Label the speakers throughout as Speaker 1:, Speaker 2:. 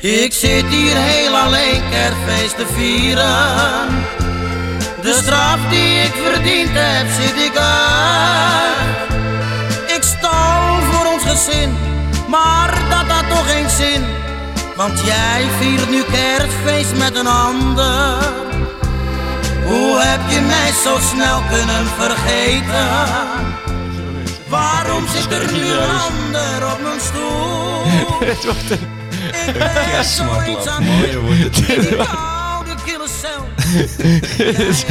Speaker 1: Ik zit hier heel alleen kerstfeest te vieren. De straf die ik verdiend heb, zit ik uit. Ik stal voor ons gezin, maar dat had toch geen zin. Want jij viert nu kerstfeest met een ander. Hoe heb je mij zo snel kunnen vergeten? Waarom zit er nu een ander op mijn stoel?
Speaker 2: Een...
Speaker 3: Mooier wordt het.
Speaker 2: dit, is,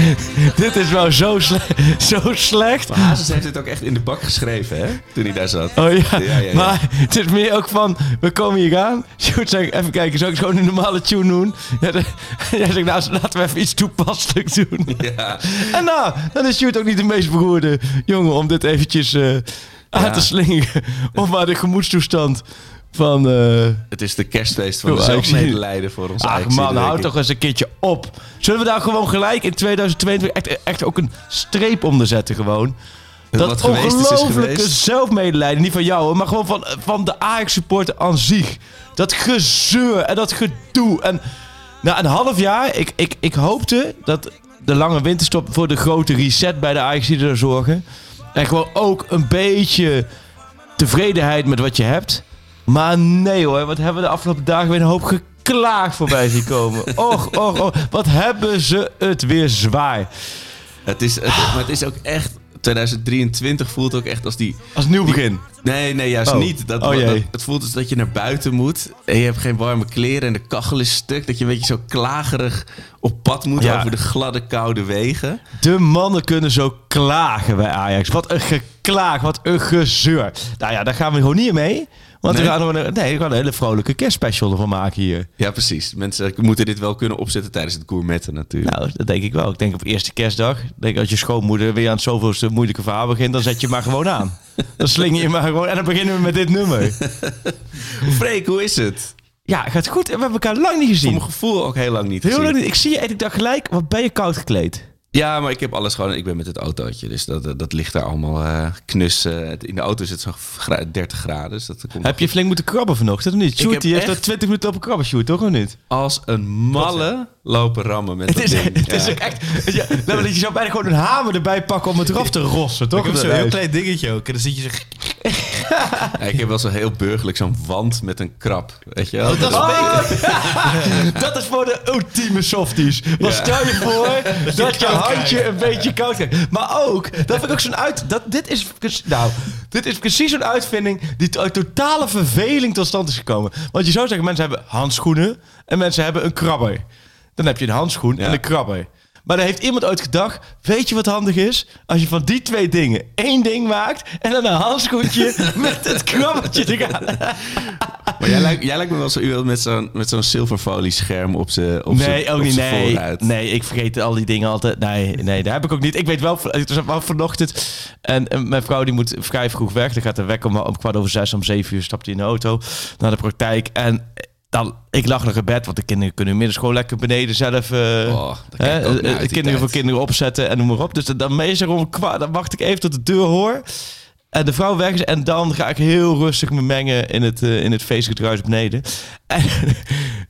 Speaker 2: dit wel zo, sle- zo slecht.
Speaker 3: Maar Hazes heeft het ook echt in de bak geschreven, hè? Toen hij daar zat.
Speaker 2: Oh ja,
Speaker 3: Ja, ja,
Speaker 2: maar het is meer ook van, we komen hier aan. Sjoerd zegt, even kijken, zou ik gewoon een normale tune doen? Ja, de- jij zegt, nou, laten we even iets toepasselijks doen.
Speaker 3: Ja.
Speaker 2: En nou, dan is Sjoerd ook niet de meest beroerde jongen om dit eventjes eh, aan te slingen. Om maar de gemoedstoestand van... eh
Speaker 3: Het is de kerstfeest van de zelfmedelijden voor ons
Speaker 2: Ach man,
Speaker 3: denk
Speaker 2: hou
Speaker 3: ik.
Speaker 2: toch eens een keertje op. Zullen we daar gewoon gelijk in 2022 echt, echt ook een streep onder zetten gewoon? Dat,
Speaker 3: is, geweest.
Speaker 2: zelfmedelijden, niet van jou, hoor, maar gewoon van, van de Ajax-supporter aan zich. Dat gezeur en dat gedoe. En na een half jaar, ik, ik, ik hoopte dat de lange winterstop voor de grote reset bij de Ajax er zorgen. En gewoon ook een beetje tevredenheid met wat je hebt. Maar nee hoor, wat hebben we de afgelopen dagen weer een hoop geklaagd voorbij zien komen. Och, och, och, wat hebben ze het weer zwaar.
Speaker 3: Het is, het, maar het is ook echt... 2023 voelt ook echt als die...
Speaker 2: Als nieuw begin.
Speaker 3: Nee, nee, juist
Speaker 2: Oh.
Speaker 3: niet. Dat,
Speaker 2: Oh,
Speaker 3: dat- het voelt als dat je naar buiten moet en je hebt geen warme kleren en de kachel is stuk. Dat je een beetje zo klagerig op pad moet
Speaker 2: Ja.
Speaker 3: over de gladde, koude wegen.
Speaker 2: De mannen kunnen zo klagen bij Ajax. Wat een geklaag, wat een gezeur. Nou ja, daar gaan we gewoon niet mee. Want
Speaker 3: Nee?
Speaker 2: we gaan, er, nee, we gaan een hele vrolijke kerstspecial ervan maken hier.
Speaker 3: Ja, precies. Mensen moeten dit wel kunnen opzetten tijdens het gourmetten natuurlijk.
Speaker 2: Nou, dat denk ik wel. Ik denk op eerste kerstdag. Denk als je schoonmoeder weer aan het zoveelste moeilijke verhaal begint, dan zet je maar gewoon aan. Dan sling je maar gewoon en dan beginnen we met dit nummer.
Speaker 3: Freek, hoe is het?
Speaker 2: Ja, gaat goed. We hebben elkaar lang niet
Speaker 3: Voor
Speaker 2: gezien.
Speaker 3: mijn gevoel ook heel lang niet
Speaker 2: Heel
Speaker 3: gezien.
Speaker 2: lang niet. Ik zie je en ik dacht gelijk, wat ben je koud gekleed?
Speaker 3: Ja, maar ik heb alles gewoon... Ik ben met het autootje, dus dat, dat ligt daar allemaal eh, knus. in de auto zit zo'n gra- 30 graden, dus dat komt
Speaker 2: Heb je flink moeten krabben vanochtend of niet? Sjoerd,
Speaker 3: heb
Speaker 2: die heeft
Speaker 3: echt-
Speaker 2: er 20 minuten op een krabben, Sjoerd, toch of niet?
Speaker 3: als een malle lopen rammen met
Speaker 2: Het
Speaker 3: dat
Speaker 2: is,
Speaker 3: ding.
Speaker 2: het is ook echt... Ja, nou, dat je zou bijna gewoon een hamer erbij pakken om het eraf te rossen, toch?
Speaker 4: Ik heb zo'n heel klein dingetje ook. En dan zit je zo...
Speaker 3: Ja, ik heb wel zo heel burgerlijk zo'n wand met een krab. Weet je wel?
Speaker 4: Oh, dat is
Speaker 2: Oh, dat is voor de ultieme softies. Maar stel je voor dat je handje een beetje koud krijgt. Maar ook, dat vind ik ook zo'n uit... Dat, dit, is, nou, dit is precies zo'n uitvinding die uit totale verveling tot stand is gekomen. Want je zou zeggen, mensen hebben handschoenen en mensen hebben een krabber. Dan heb je een handschoen en een krabber. Maar daar heeft iemand ooit gedacht, weet je wat handig is? Als je van die twee dingen één ding maakt en dan een handschoentje met het krabbertje eraan.
Speaker 3: Maar jij lijkt, jij lijkt me wel zo iemand met zo'n met zo'n zilverfolie scherm op zijn op z'n-
Speaker 2: Nee, ook
Speaker 3: op
Speaker 2: niet. Nee,
Speaker 3: voorruit.
Speaker 2: nee, ik vergeet al die dingen altijd. Nee, nee, daar heb ik ook niet. Ik weet wel, het was wel vanochtend. En, en mijn vrouw die moet vrij vroeg weg. Dan gaat de wekker om, om kwart over zes, om zeven uur stapt hij in de auto naar de praktijk. En dan, ik lag nog in bed, want de kinderen kunnen inmiddels gewoon lekker beneden zelf.
Speaker 3: Oh,
Speaker 2: hè,
Speaker 3: die
Speaker 2: kinderen
Speaker 3: tijd.
Speaker 2: voor kinderen opzetten en noem maar op. Dus dan meestal om kwart, dan wacht ik even tot de deur hoor. En de vrouw weg is. En dan ga ik heel rustig me mengen in het, eh, in het feestgedruis beneden. En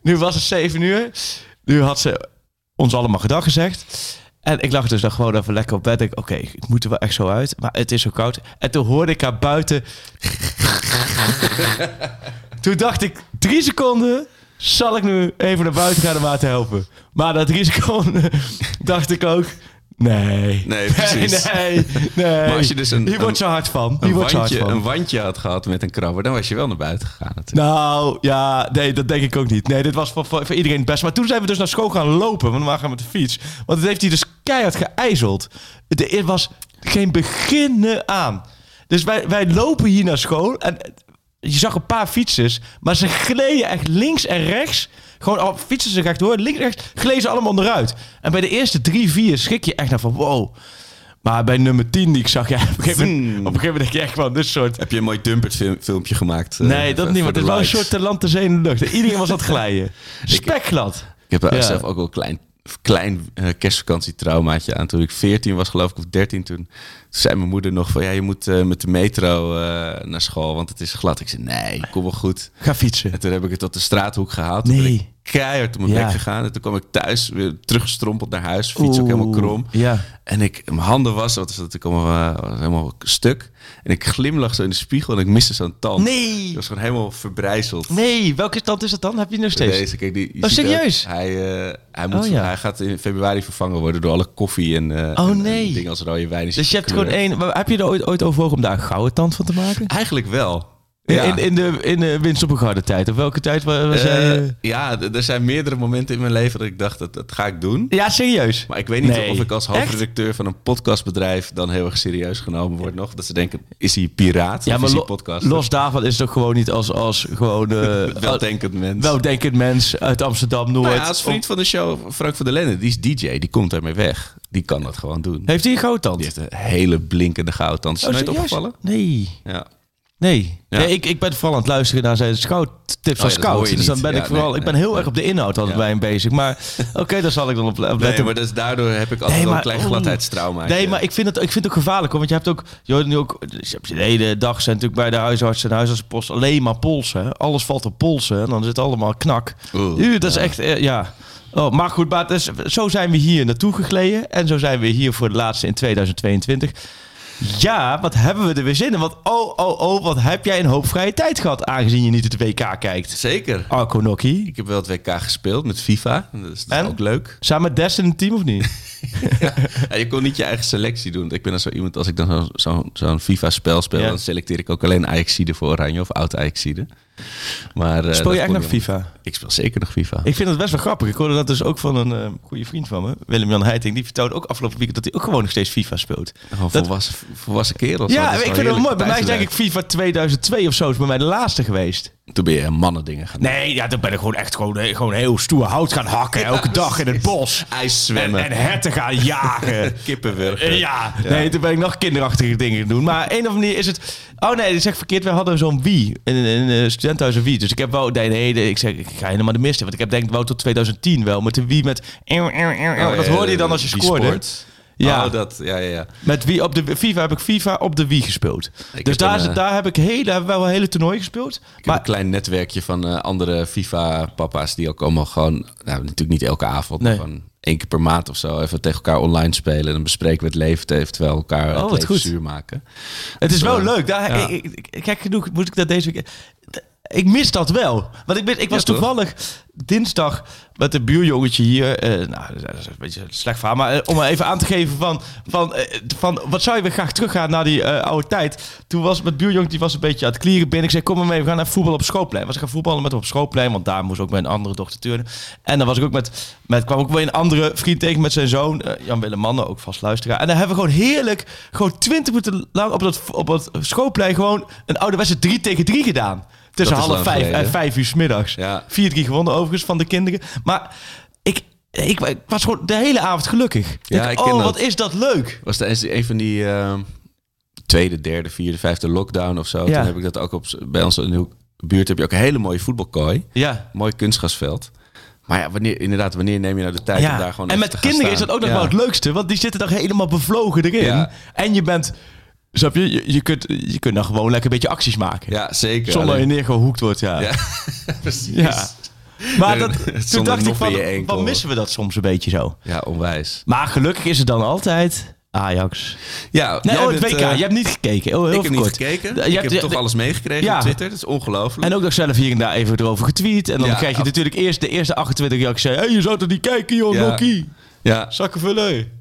Speaker 2: nu was het zeven uur. Nu had ze ons allemaal gedag gezegd. En ik lag dus dan gewoon even lekker op bed. Ik, oké, ik moet er wel echt zo uit. Maar het is zo koud. En toen hoorde ik haar buiten. toen dacht ik, drie seconden. Zal ik nu even naar buiten gaan om haar te helpen? Maar na drie seconden dacht ik ook... Nee.
Speaker 3: Nee, precies.
Speaker 2: Nee, nee, nee.
Speaker 3: Maar als je dus een-
Speaker 2: Hier wordt ze hard van. Hier wordt
Speaker 3: wandje,
Speaker 2: van.
Speaker 3: een wandje had gehad met een krabber, dan was je wel naar buiten gegaan natuurlijk.
Speaker 2: Nou, ja, nee, dat denk ik ook niet. Nee, dit was voor, voor, voor iedereen het best. Maar toen zijn we dus naar school gaan lopen, want we waren met de fiets. Want het heeft hij dus keihard geijzeld. Het- Er was geen beginnen aan. Dus wij, wij lopen hier naar school en je zag een paar fietsers, maar ze gleden echt links en rechts. Gewoon al fietsen ze echt door, links en rechts, gleden ze allemaal onderuit. En bij de eerste drie, vier schrik je echt naar van wow. Maar bij nummer 10 die ik zag, ja, op een gegeven moment, op een gegeven moment denk je echt van dit soort
Speaker 3: Heb je een mooi dumpert film- filmpje gemaakt? eh,
Speaker 2: Nee, dat niet. Want het wel een soort talent te zee in de lucht. Iedereen was aan het glijden. Spekglad.
Speaker 3: Ik heb daar
Speaker 2: Ja.
Speaker 3: zelf ook wel een klein klein uh, kerstvakantietraumaatje aan. Toen ik 14 was, geloof ik, of 13, toen, toen zei mijn moeder nog van ja, je moet uh, met de metro uh, naar school, want het is glad. Ik zei nee, kom wel goed.
Speaker 2: Ga fietsen.
Speaker 3: En toen heb ik het tot de straathoek gehaald. Ik keihard op mijn
Speaker 2: Ja.
Speaker 3: bek gegaan. En toen kwam ik thuis weer teruggestrompeld naar huis. Fiets ook helemaal krom.
Speaker 2: Ja.
Speaker 3: En ik, mijn handen wassen, want dat ik allemaal, uh, was helemaal stuk. En ik glimlach zo in de spiegel en ik miste zo'n tand.
Speaker 2: Nee.
Speaker 3: Die was gewoon helemaal verbrijzeld.
Speaker 2: Nee, welke stand is dat dan? Heb je nog steeds?
Speaker 3: Deze, kijk, die,
Speaker 2: Oh, serieus?
Speaker 3: dat. Hij, uh, hij, moet,
Speaker 2: Oh, ja.
Speaker 3: hij gaat in februari vervangen worden door alle koffie en, uh,
Speaker 2: Oh,
Speaker 3: en-
Speaker 2: nee.
Speaker 3: en dingen als rode wijn. is
Speaker 2: Dus je hebt gewoon één... Heb je er ooit, ooit overwogen om daar een gouden tand van te maken?
Speaker 3: Eigenlijk wel.
Speaker 2: In, in, de, in de winst op een tijd. Of welke tijd wa- was
Speaker 3: Eh,
Speaker 2: jij... eh?
Speaker 3: ja, er zijn meerdere momenten in mijn leven dat ik dacht, dat, dat ga ik doen.
Speaker 2: Ja, serieus.
Speaker 3: Maar ik weet niet
Speaker 2: Nee.
Speaker 3: of ik als hoofdredacteur van een podcastbedrijf dan heel erg serieus genomen word nog. Dat ze denken, is hij piraat
Speaker 2: Ja,
Speaker 3: of
Speaker 2: maar
Speaker 3: is hij
Speaker 2: lo-
Speaker 3: podcast?
Speaker 2: los daarvan is het toch gewoon niet als, als gewoon... eh
Speaker 3: Weldenkend mens.
Speaker 2: weldenkend mens uit Amsterdam-Noord.
Speaker 3: Nou ja, als vriend van de show, Frank van der Lende, die is DJ, die komt ermee weg. Die kan dat gewoon doen.
Speaker 2: Heeft hij een gouden tand?
Speaker 3: Die heeft een hele blinkende goud. Is
Speaker 2: Oh,
Speaker 3: nooit
Speaker 2: serieus?
Speaker 3: opgevallen?
Speaker 2: Nee.
Speaker 3: Ja.
Speaker 2: Nee.
Speaker 3: Ja.
Speaker 2: nee ik, ik ben vooral aan het luisteren naar zijn scout tips van
Speaker 3: Oh ja,
Speaker 2: scouts. Dus dan ben
Speaker 3: Ja,
Speaker 2: ik vooral...
Speaker 3: nee,
Speaker 2: ik ben heel
Speaker 3: nee.
Speaker 2: erg op de inhoud altijd bij hem bezig. Maar oké, daar zal ik dan op, op
Speaker 3: Nee,
Speaker 2: letten.
Speaker 3: maar dus daardoor heb ik altijd wel een klein
Speaker 2: oeh.
Speaker 3: gladheidstrauma.
Speaker 2: Nee, maar ik vind, het, ik vind het ook gevaarlijk. Hoor, want je hebt ook... Je hoort nu ook... dus je hebt de hele dag zijn natuurlijk bij de huisarts en huisartsenpost alleen maar polsen. Alles valt op polsen. En dan zit het allemaal knak.
Speaker 3: Oeh,
Speaker 2: dat is echt... eh, ja... Oh, maar goed, maar zo zijn we hier naartoe gegleden. En zo zijn we hier voor de laatste in 2022. Ja, wat hebben we er weer zin in? Want oh, oh, oh, wat heb jij een hoop vrije tijd gehad... aangezien je niet het WK kijkt.
Speaker 3: Zeker.
Speaker 2: Arco.
Speaker 3: Ik heb wel het WK gespeeld met FIFA. Dat is, dat is
Speaker 2: En?
Speaker 3: ook leuk.
Speaker 2: Samen met Des in het team of niet?
Speaker 3: Ja, je kon niet je eigen selectie doen. Ik ben dan zo iemand, als ik dan zo'n zo, FIFA-spel speel...
Speaker 2: Ja.
Speaker 3: dan selecteer ik ook alleen Ajaxide voor Oranje of oud-Ajaxide. Maar, eh,
Speaker 2: Speel je
Speaker 3: kon
Speaker 2: nog. FIFA?
Speaker 3: Ik speel zeker nog FIFA.
Speaker 2: Ik vind het best wel grappig. Ik hoorde dat dus ook van een eh, goede vriend van me, Willem-Jan Heiting. Die vertelde ook afgelopen weekend dat hij ook gewoon nog steeds FIFA speelt.
Speaker 3: Gewoon
Speaker 2: Dat-
Speaker 3: volwassen, volwassen kerels.
Speaker 2: ja, ik
Speaker 3: wel
Speaker 2: vind het wel mooi. Bij mij is denk ik. FIFA 2002 of zo is bij mij de laatste geweest.
Speaker 3: Toen ben je mannen dingen gaan doen.
Speaker 2: Nee, ja, dan ben ik gewoon echt gewoon, eh, gewoon heel stoer hout gaan hakken elke dag in het bos.
Speaker 3: IJs
Speaker 2: En,
Speaker 3: zwemmen.
Speaker 2: en herten gaan jagen.
Speaker 3: Kippenwurgen.
Speaker 2: Eh, Ja, nee, toen ben ik nog kinderachtige dingen gaan doen. Maar een of andere manier is het... Oh nee, ik zeg verkeerd. We hadden zo'n Wii. In een eh, studentenhuis een Wii. Dus ik heb wel... Nee, nee, ik zeg, ik ga helemaal de mist in. Want ik heb denk ik wel tot 2010 wel. Met de Wii met...
Speaker 3: Oh,
Speaker 2: dat
Speaker 3: ja,
Speaker 2: hoorde je dan als je scoorde.
Speaker 3: sport.
Speaker 2: Ja.
Speaker 3: Oh, dat. Ja, ja, ja.
Speaker 2: Met wie op de FIFA heb ik FIFA op de Wii gespeeld.
Speaker 3: Ik
Speaker 2: dus daar,
Speaker 3: een, eh,
Speaker 2: daar heb ik hele, hebben wel hele toernooien gespeeld.
Speaker 3: Ik heb
Speaker 2: Maar
Speaker 3: een klein netwerkje van eh, andere FIFA-papa's die ook allemaal gewoon, nou natuurlijk niet elke avond,
Speaker 2: Nee.
Speaker 3: maar gewoon één keer per maand of zo even tegen elkaar online spelen. En dan bespreken we het leven, eventueel elkaar
Speaker 2: Oh,
Speaker 3: het leven
Speaker 2: goed.
Speaker 3: zuur maken.
Speaker 2: het is wel
Speaker 3: Zo.
Speaker 2: leuk. Daar,
Speaker 3: Ja.
Speaker 2: ik, gek genoeg moet ik dat deze week... Ik mis dat wel. Want ik, ben, ik was toevallig dinsdag met een buurjongetje hier. eh, nou, dat is een beetje een slecht verhaal. Maar eh, om even aan te geven van... van, eh, van wat zou je weer graag teruggaan naar die oude tijd. Toen was met buurjongetje, die was een beetje aan het klieren binnen. Ik zei, kom maar mee, we gaan naar voetbal op schoolplein. Was ik gaan voetballen met hem op schoolplein. Want daar moest ook mijn andere dochter turnen. En dan was ik ook met... met kwam ook weer een andere vriend tegen met zijn zoon. eh, Jan-Willem Mannen, ook vast luisteraar. En dan hebben we gewoon heerlijk... Gewoon 20 minuten lang op dat, op dat schoolplein... gewoon een ouderwetse 3 tegen 3 gedaan. Tussen
Speaker 3: Dat
Speaker 2: half vijf en vijf uur 's middags.
Speaker 3: Ja.
Speaker 2: 4-3 gewonnen overigens van de kinderen. Maar ik, ik, ik was gewoon de hele avond gelukkig.
Speaker 3: Ja,
Speaker 2: Ik-
Speaker 3: ik
Speaker 2: oh, wat is dat leuk.
Speaker 3: Was tijdens een van die eh, tweede, derde, vierde, vijfde lockdown of zo.
Speaker 2: Ja.
Speaker 3: Toen heb ik dat ook op bij ons in de buurt heb je ook een hele mooie voetbalkooi,
Speaker 2: Ja.
Speaker 3: mooi kunstgrasveld. Maar ja, wanneer, inderdaad, wanneer neem je nou de tijd om daar gewoon
Speaker 2: en met kinderen is dat ook nog
Speaker 3: Ja.
Speaker 2: wel het leukste. Want die zitten dan helemaal bevlogen erin.
Speaker 3: Ja.
Speaker 2: En je bent... Snap je? Je, je, kunt, je kunt dan gewoon lekker een beetje acties maken.
Speaker 3: Ja, zeker.
Speaker 2: Zonder dat je
Speaker 3: Alleen-
Speaker 2: neergehoekt wordt, ja.
Speaker 3: Ja, precies.
Speaker 2: Ja. Maar dat, toen dacht ik van,
Speaker 3: enkel.
Speaker 2: van missen we dat soms een beetje zo.
Speaker 3: Ja, onwijs.
Speaker 2: Maar gelukkig is het dan altijd Ajax.
Speaker 3: Ja,
Speaker 2: Nee, oh, het
Speaker 3: bent,
Speaker 2: WK.
Speaker 3: eh,
Speaker 2: je hebt niet gekeken. Oh, heel
Speaker 3: ik heb niet gekeken.
Speaker 2: Je
Speaker 3: ik
Speaker 2: hebt-
Speaker 3: heb toch alles meegekregen
Speaker 2: Ja.
Speaker 3: op Twitter. Dat is ongelooflijk.
Speaker 2: En ook nog zelf hier en daar even erover getweet. En dan
Speaker 3: Ja,
Speaker 2: krijg je
Speaker 3: af-
Speaker 2: natuurlijk eerst de eerste 28 reacties. Hé, hey, je zou er niet kijken, joh,
Speaker 3: Ja. Ja,
Speaker 2: Zakken vullen.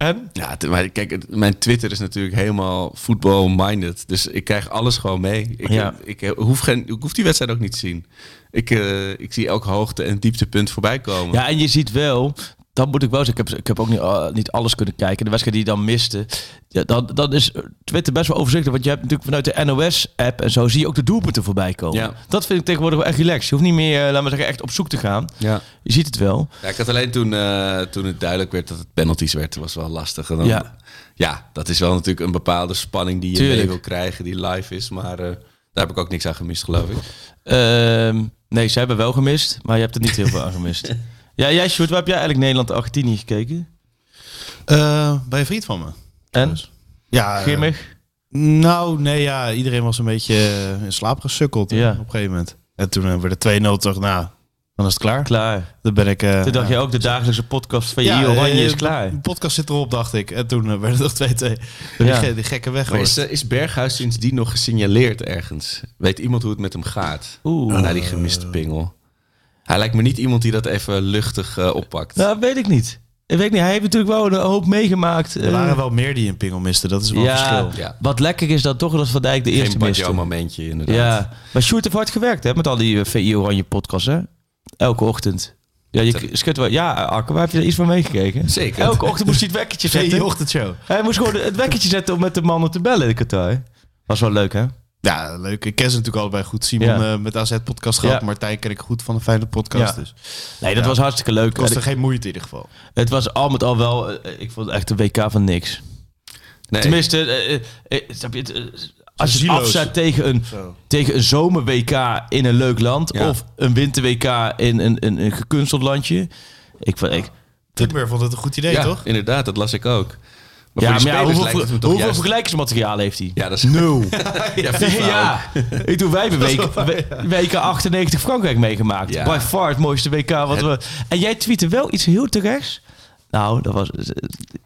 Speaker 2: En?
Speaker 3: Ja, maar kijk, mijn Twitter is natuurlijk helemaal voetbal-minded. Dus ik krijg alles gewoon mee. Ik,
Speaker 2: Ja.
Speaker 3: ik, ik hoef geen, ik hoef die wedstrijd ook niet te zien. Ik, eh, ik zie elk hoogte- en dieptepunt voorbij komen.
Speaker 2: Ja, en je ziet wel... Dat moet ik wel zeggen. Ik heb, ik heb ook niet, ah, niet alles kunnen kijken. De wedstrijd die je dan miste. Ja, dan, dan is Twitter best wel overzichtelijk. Want je hebt natuurlijk vanuit de NOS-app en zo... zie je ook de doelpunten voorbij komen.
Speaker 3: Ja.
Speaker 2: Dat vind ik tegenwoordig wel echt relaxed. Je hoeft niet meer, eh, laat maar zeggen, echt op zoek te gaan.
Speaker 3: Ja.
Speaker 2: Je ziet het wel.
Speaker 3: Ja, ik had alleen toen, eh, toen het duidelijk werd dat het penalties werd, was wel lastig. Dan,
Speaker 2: Ja.
Speaker 3: ja. dat is wel natuurlijk een bepaalde spanning die je
Speaker 2: Tuurlijk.
Speaker 3: mee wil krijgen, die live is. Maar eh, daar heb ik ook niks aan gemist, geloof ik.
Speaker 2: Ehm, nee, ze hebben wel gemist. Maar je hebt er niet heel veel aan gemist. Ja, jij, Sjoerd, waar heb jij eigenlijk Nederland-Argentinië gekeken?
Speaker 4: Eh, bij een vriend van me.
Speaker 2: En?
Speaker 4: Ja, eh,
Speaker 2: Grimmig?
Speaker 4: nou, nee, ja, iedereen was een beetje eh, in slaap gesukkeld
Speaker 2: Ja.
Speaker 4: op een gegeven moment. En toen uh, werd het 2-0 toch, nou, dan is het klaar.
Speaker 2: Klaar.
Speaker 4: Dan ben ik... eh,
Speaker 2: Toen dacht
Speaker 4: ja.
Speaker 2: je ook, de dagelijkse podcast van je
Speaker 4: Ja,
Speaker 2: Oranje
Speaker 4: eh,
Speaker 2: is klaar.
Speaker 4: De podcast zit erop, dacht ik. En toen eh, werd het nog 2-2. Die,
Speaker 2: Ja.
Speaker 4: ge- die gekke weg.
Speaker 3: Maar is, eh, is Berghuis sindsdien nog gesignaleerd ergens? Weet iemand hoe het met hem gaat?
Speaker 2: Oeh.
Speaker 3: Na die gemiste pingel. Hij lijkt me niet iemand die dat even luchtig eh, oppakt.
Speaker 2: Nou, weet ik niet. Ik weet niet, hij heeft natuurlijk wel een hoop meegemaakt.
Speaker 4: Er
Speaker 2: eh,
Speaker 4: waren wel meer die een pingel misten. Dat is wel een
Speaker 2: ja,
Speaker 4: verschil.
Speaker 3: Ja.
Speaker 2: wat lekker is dat toch dat Van Dijk de eerste
Speaker 3: Geen
Speaker 2: miste.
Speaker 3: Badjo momentje inderdaad.
Speaker 2: Ja, maar Sjoerd heeft hard gewerkt hè, met al die eh, VI Oranje podcasts hè. Elke ochtend. Ja, je schudt wel. Ja, Arke, waar heb je daar iets van meegekeken?
Speaker 3: Zeker.
Speaker 2: Elke ochtend moest hij het wekkertje zetten.
Speaker 4: ochtendshow.
Speaker 2: Hij moest gewoon het wekkertje zetten om met de mannen te bellen in Qatar. Was wel leuk hè?
Speaker 4: Ja, leuk. Ik ken ze natuurlijk allebei goed. Simon
Speaker 2: Ja.
Speaker 4: eh, met AZ-podcast gehad.
Speaker 2: Ja.
Speaker 4: Martijn ken ik goed van de Feyenoord podcast.
Speaker 2: Ja.
Speaker 4: Dus
Speaker 2: Nee, dat was hartstikke leuk.
Speaker 4: kostte
Speaker 2: En
Speaker 4: geen moeite in ieder geval.
Speaker 2: Het was al met al wel, eh, ik vond het echt een WK van niks.
Speaker 3: Nee.
Speaker 2: Tenminste, eh, eh, eh, het, eh, als je het afzet tegen een,
Speaker 4: Zo.
Speaker 2: tegen een zomer-WK in een leuk land... Of een winter-WK in een, een, een gekunsteld landje. Ik, vond- ik,
Speaker 4: Timber vond het een goed idee, toch?
Speaker 3: inderdaad, dat las ik ook. Maar
Speaker 2: ja, maar ja, hoeveel,
Speaker 3: lijkt het me toch
Speaker 2: hoeveel
Speaker 3: juist...
Speaker 2: vergelijkingsmateriaal heeft hij?
Speaker 3: Ja, dat is...
Speaker 2: Nul.
Speaker 3: ja,
Speaker 2: ja. Ik doe wij hebben week, we- WK 98 Frankrijk meegemaakt.
Speaker 3: Ja.
Speaker 2: By far het mooiste WK wat we... En jij tweette wel iets heel terechts. Nou, dat was...
Speaker 3: ook.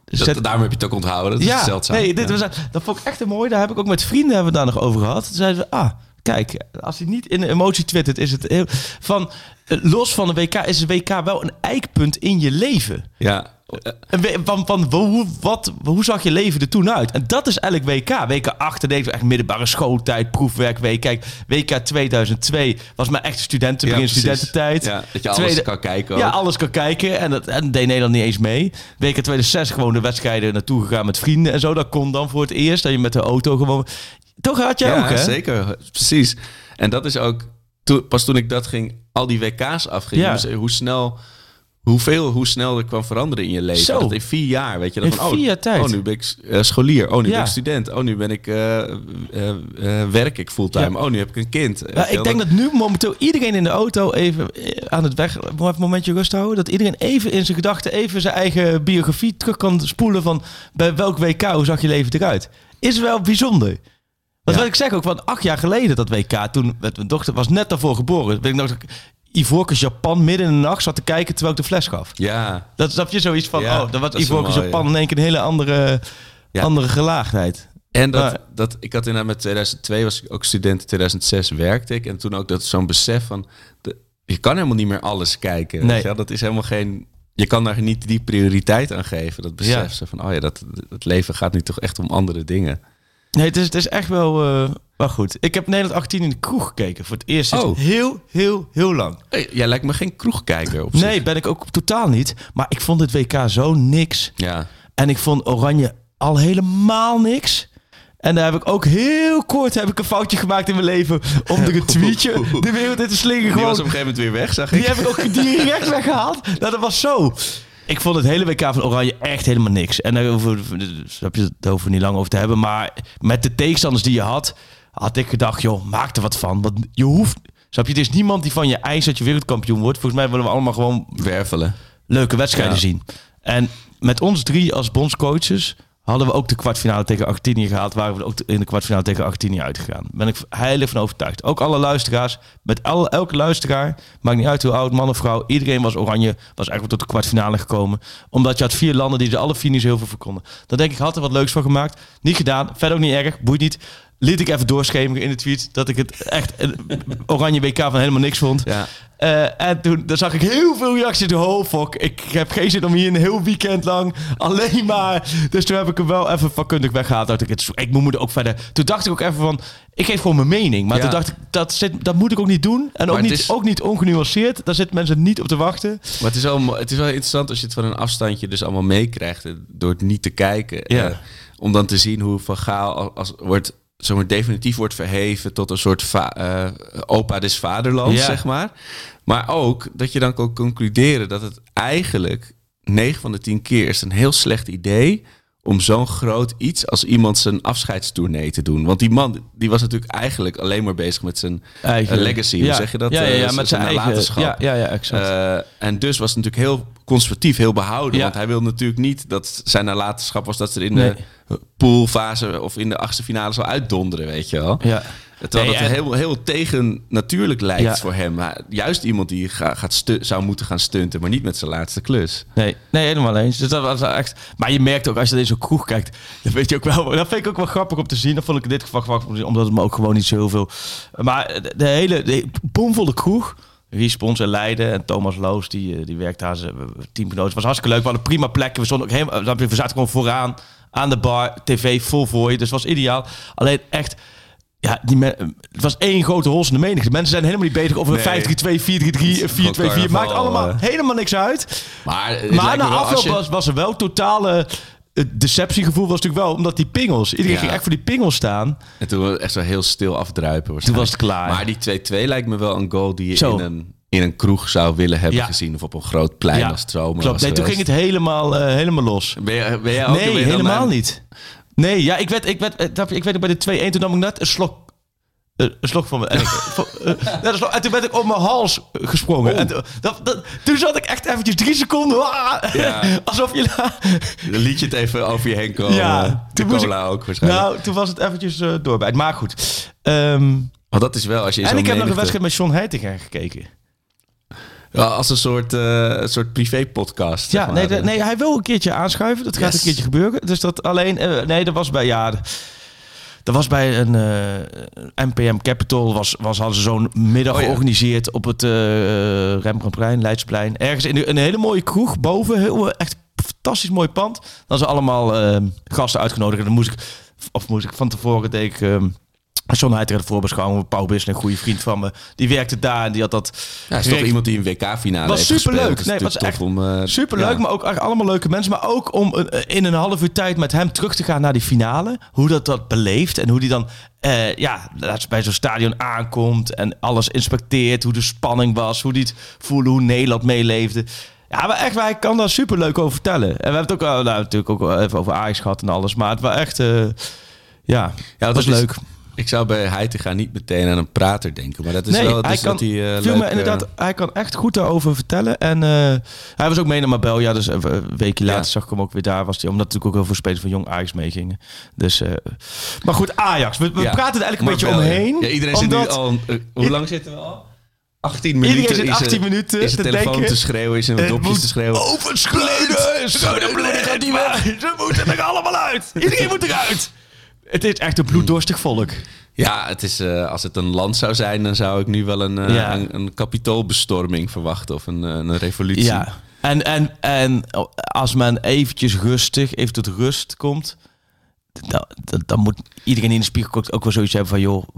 Speaker 2: zet-
Speaker 3: Dat, daarom heb je het ook onthouden. Dat is
Speaker 2: ja,
Speaker 3: zeldzaam.
Speaker 2: nee, dit
Speaker 3: Ja.
Speaker 2: was, dat vond ik echt een mooi. Daar heb ik ook met vrienden hebben we daar nog over gehad. Toen zeiden we, ah, kijk, als hij niet in de emotie twittert, is het heel... Van, eh, los van de WK is een WK wel een eikpunt in je leven.
Speaker 3: Ja. Eh,
Speaker 2: we- Van, van hoe, wat, hoe zag je leven er toen uit? En dat is eigenlijk WK. WK 98, echt middelbare schooltijd, proefwerkweek. Kijk, WK 2002 was mijn echte studenten, begin studententijd.
Speaker 3: Ja, dat je alles
Speaker 2: Tweede-
Speaker 3: kan kijken ook.
Speaker 2: Ja, alles kan kijken. En dat en deed Nederland niet eens mee. WK 2006 gewoon de wedstrijden naartoe gegaan met vrienden en zo. Dat kon dan voor het eerst. Dat je met de auto gewoon... Toch had jij
Speaker 3: ja,
Speaker 2: ook, hè?
Speaker 3: zeker. Precies. En dat is ook... Toen, pas toen ik dat ging, al die WK's afging,
Speaker 2: Ja.
Speaker 3: dus hoe snel... Hoeveel, hoe snel er kwam veranderen in je leven.
Speaker 2: Zo.
Speaker 3: Dat in vier jaar, weet je. Dat
Speaker 2: In
Speaker 3: van, oh,
Speaker 2: vier tijd.
Speaker 3: Oh, nu ben ik eh, scholier. Oh, nu
Speaker 2: Ja.
Speaker 3: ben ik student. Oh, nu ben ik, eh, eh, werk ik fulltime. Oh, nu heb ik een kind.
Speaker 2: Ja,
Speaker 3: Weet je
Speaker 2: ik denk dat nu momenteel iedereen in de auto even aan het weg... Even een momentje rust houden. Dat iedereen even in zijn gedachten even zijn eigen biografie terug kan spoelen van... Bij welk WK, hoe zag je leven eruit? Is wel bijzonder. Want
Speaker 3: Ja.
Speaker 2: wat ik zeg ook, van acht jaar geleden dat WK, toen met mijn dochter was net daarvoor geboren. Weet ik nog dat Ivorcus Japan midden in de nacht zat te kijken terwijl ik de fles gaf.
Speaker 3: Ja,
Speaker 2: Dat snap je zoiets van,
Speaker 3: Ja,
Speaker 2: oh, dan was Ivorcus Japan
Speaker 3: ja.
Speaker 2: in één keer een hele andere,
Speaker 3: Ja.
Speaker 2: andere gelaagdheid.
Speaker 3: En dat,
Speaker 2: Maar-
Speaker 3: dat, ik had inderdaad met 2002 was ik ook student, in 2006 werkte ik. En toen ook dat zo'n besef van, de, je kan helemaal niet meer alles kijken.
Speaker 2: Nee.
Speaker 3: Weet je wel? Dat is helemaal geen, je kan daar niet die prioriteit aan geven. Dat besef zo van, oh ja, dat, het leven gaat nu toch echt om andere dingen.
Speaker 2: Nee, het is, het is echt wel, wel goed. Ik heb Nederland 18 in de kroeg gekeken. Voor het eerst sinds
Speaker 3: Oh.
Speaker 2: heel, heel, heel lang.
Speaker 3: Hey, jij lijkt me geen kroegkijker op
Speaker 2: Nee,
Speaker 3: zich.
Speaker 2: ben ik ook totaal niet. Maar ik vond het WK zo niks.
Speaker 3: Ja,
Speaker 2: En ik vond Oranje al helemaal niks. En daar heb ik ook heel kort heb ik een foutje gemaakt in mijn leven. Om er een tweetje de wereld in te slingen.
Speaker 3: die was op een gegeven moment weer weg, zag ik.
Speaker 2: Die heb ik ook direct weggehaald. Nou, dat was zo. Ik vond het hele WK van Oranje echt helemaal niks. En daar hoeven dus heb je het we niet lang over te hebben. Maar met de tegenstanders die je had, had ik gedacht, joh, maak er wat van. Want je hoeft... Snap je, het is niemand die van je eist dat je wereldkampioen wordt. Volgens mij willen we allemaal gewoon
Speaker 3: Wervelen.
Speaker 2: leuke wedstrijden
Speaker 3: Ja.
Speaker 2: zien. En met ons drie als bondscoaches hadden we ook de kwartfinale tegen Argentinië gehaald. Waren we ook in de kwartfinale tegen Argentinië uitgegaan. Ben ik heilig van overtuigd. Ook alle luisteraars, met elke luisteraar, maakt niet uit hoe oud, man of vrouw. Iedereen was oranje, was eigenlijk tot de kwartfinale gekomen. Omdat je had vier landen die ze alle vier heel veel voor konden. Dan denk ik, had er wat leuks van gemaakt. Niet gedaan, verder ook niet erg, boeit niet. Liet ik even doorschemeren in de tweet dat ik het echt een oranje WK van helemaal niks vond.
Speaker 3: Ja.
Speaker 2: Eh, en toen zag ik heel veel reacties. Oh fuck, ik heb geen zin om hier een heel weekend lang alleen maar... Dus toen heb ik hem wel even vakkundig weggehaald. Dat ik, het, ik moet ook verder... Toen dacht ik ook even van, ik geef gewoon mijn mening. Maar
Speaker 3: Ja.
Speaker 2: toen dacht ik, dat, zit, dat moet ik ook niet doen. En ook
Speaker 3: Maar
Speaker 2: niet,
Speaker 3: is-
Speaker 2: ook niet ongenuanceerd. Daar zitten mensen niet op te wachten.
Speaker 3: Maar het is, wel, het is wel interessant als je het van een afstandje dus allemaal meekrijgt. eh, Door het niet te kijken.
Speaker 2: Ja.
Speaker 3: eh, om dan te zien hoe Van Gaal als, als wordt, zomaar definitief wordt verheven tot een soort eh, opa des vaderlands,
Speaker 2: Ja.
Speaker 3: zeg maar. Maar ook dat je dan kan concluderen dat het eigenlijk 9 van de 10 keer is een heel slecht idee om zo'n groot iets als iemand zijn afscheidstournee te doen. Want die man die was natuurlijk eigenlijk alleen maar bezig met zijn
Speaker 2: Eigen-
Speaker 3: eh, legacy. Hoe zeg je dat?
Speaker 2: Ja, ja,
Speaker 3: Eh,
Speaker 2: ja, met zijn eigen...
Speaker 3: nalatenschap.
Speaker 2: Ja, ja, ja, exact.
Speaker 3: Eh, en dus was het natuurlijk heel conservatief, heel behouden. Want hij wilde natuurlijk niet dat zijn nalatenschap was dat ze er in
Speaker 2: Nee.
Speaker 3: de poolfase of in de achtste finale zou uitdonderen, weet je wel.
Speaker 2: ja.
Speaker 3: Terwijl
Speaker 2: Nee,
Speaker 3: dat
Speaker 2: en-
Speaker 3: heel, heel tegen natuurlijk lijkt
Speaker 2: Ja.
Speaker 3: voor hem. Maar juist iemand die ga- gaat stu- zou moeten gaan stunten, maar niet met zijn laatste klus.
Speaker 2: Nee, nee, helemaal eens. Dus dat was echt. Maar je merkt ook als je zo'n kroeg kijkt, dan weet je ook wel. Dat vind ik ook wel grappig om te zien. Dat vond ik in dit geval grappig om te zien, omdat het me ook gewoon niet zo heel veel. Maar de, de hele de bomvolle kroeg. Respons en Leiden en Thomas Loos, die, eh, die werkt daar zijn teamgenoot. Het was hartstikke leuk. We hadden prima plekken. We, stonden ook helemaal, we zaten gewoon vooraan aan de bar. TV vol voor je. Dus het was ideaal. Alleen echt. Ja, die men, het was één grote hols in de menigte. Mensen zijn helemaal niet bezig over een
Speaker 3: Nee.
Speaker 2: 5-3-2, 4-3-3, 4-2-4. Maakt
Speaker 3: carnaval,
Speaker 2: allemaal
Speaker 3: eh.
Speaker 2: helemaal niks uit.
Speaker 3: Maar, het
Speaker 2: Maar na afloop
Speaker 3: je-
Speaker 2: was, was er wel totale... Het deceptiegevoel was natuurlijk wel, omdat die pingels... Iedereen
Speaker 3: Ja.
Speaker 2: ging echt voor die pingels staan.
Speaker 3: En toen we echt zo heel stil afdruipen.
Speaker 2: Toen was het klaar.
Speaker 3: Maar die 2-2 lijkt me wel een goal die je
Speaker 2: Zo.
Speaker 3: in een, in een kroeg zou willen hebben
Speaker 2: Ja.
Speaker 3: gezien. Of op een groot plein als Stromer
Speaker 2: klopt.
Speaker 3: was
Speaker 2: Nee, toen ging het helemaal, eh, helemaal los.
Speaker 3: Ben, je, ben jij ook
Speaker 2: Nee, helemaal niet. Nee, ja, ik werd, ik werd, eh, ik werd bij de 2-1, toen nam ik net een slok... eh, een slok van me. En, ik, van- eh, en toen werd ik op mijn hals gesprongen. En dat, dat, toen zat ik echt eventjes drie seconden. ah,
Speaker 3: Ja.
Speaker 2: alsof je.
Speaker 3: Dan liet je het even over je heen komen.
Speaker 2: Ja,
Speaker 3: de
Speaker 2: toen
Speaker 3: cola ook waarschijnlijk.
Speaker 2: Nou, toen was het eventjes eh doorbij. Maar goed.
Speaker 3: Want dat is wel als je
Speaker 2: en ik heb nog een wedstrijd met John Heitinga gekeken.
Speaker 3: Ja, als een soort, een soort privé-podcast.
Speaker 2: Ja, nee, de- nee, hij wil een keertje aanschuiven. Dat gaat
Speaker 3: Yes.
Speaker 2: een keertje gebeuren. Dus dat alleen... eh, nee, dat was bij... Ja, dat was bij een eh, NPM Capital. Was, was, hadden ze zo'n middag
Speaker 3: Oh ja.
Speaker 2: georganiseerd op het eh Rembrandtplein, Leidsplein. Ergens in de- een hele mooie kroeg boven. Heel, echt fantastisch mooi pand. Dan zijn allemaal eh, gasten uitgenodigd. En dan moest ik... Of moest ik van tevoren... Deed ik... John Heitinga de voorbeschouwing. Paul Bissen, een goede vriend van me. Die werkte daar en die had dat...
Speaker 3: Ja, is toch iemand die een WK-finale
Speaker 2: Was
Speaker 3: heeft
Speaker 2: superleuk.
Speaker 3: gespeeld.
Speaker 2: Nee, was
Speaker 3: om... eh,
Speaker 2: Superleuk,
Speaker 3: ja.
Speaker 2: maar ook echt allemaal leuke mensen. Maar ook om eh, in een half uur tijd met hem terug te gaan naar die finale. Hoe dat dat beleeft en hoe die dan eh, ja, dat bij zo'n stadion aankomt en alles inspecteert. Hoe de spanning was, hoe die het voelde, hoe Nederland meeleefde. Ja, maar echt, wij kan daar superleuk over vertellen. En we hebben het ook nou, natuurlijk ook even over Ajax gehad en alles. Maar het was echt, eh, ja,
Speaker 3: Ja,
Speaker 2: dat was
Speaker 3: is-
Speaker 2: leuk.
Speaker 3: Ik zou bij Heitinga niet meteen aan een prater denken. Maar dat is
Speaker 2: Nee,
Speaker 3: wel...
Speaker 2: hij
Speaker 3: Dus
Speaker 2: kan,
Speaker 3: dat hij, eh,
Speaker 2: viel
Speaker 3: leuk,
Speaker 2: me
Speaker 3: eh,
Speaker 2: inderdaad, hij kan echt goed daarover vertellen. En eh, hij was ook mee naar Marbella, dus een een weekje later
Speaker 3: Ja.
Speaker 2: zag ik hem ook weer daar. Was hij, omdat natuurlijk ook heel veel spelers van Jong Ajax meegingen. Dus, eh, maar goed, Ajax. We, we
Speaker 3: ja.
Speaker 2: praten er eigenlijk een beetje
Speaker 3: Marbella,
Speaker 2: omheen.
Speaker 3: Ja, iedereen zit nu al... eh, hoe lang zitten we al? 18 minuten.
Speaker 2: Iedereen zit
Speaker 3: is
Speaker 2: 18
Speaker 3: er-
Speaker 2: minuten
Speaker 3: Is
Speaker 2: te
Speaker 3: de telefoon
Speaker 2: denken,
Speaker 3: te schreeuwen, is er
Speaker 2: het
Speaker 3: dopjes te schreeuwen.
Speaker 2: Weg. Ze moeten er allemaal uit. Iedereen moet eruit. Het is echt een bloeddorstig volk.
Speaker 3: Ja, het is, eh, als het een land zou zijn, dan zou ik nu wel een, eh,
Speaker 2: Ja.
Speaker 3: een, een kapitoolbestorming verwachten. Of een, eh, een revolutie.
Speaker 2: Ja. En, en, en als men eventjes rustig, even tot rust komt, dan, dan, dan moet iedereen in de spiegel ook- ook wel zoiets hebben van, joh,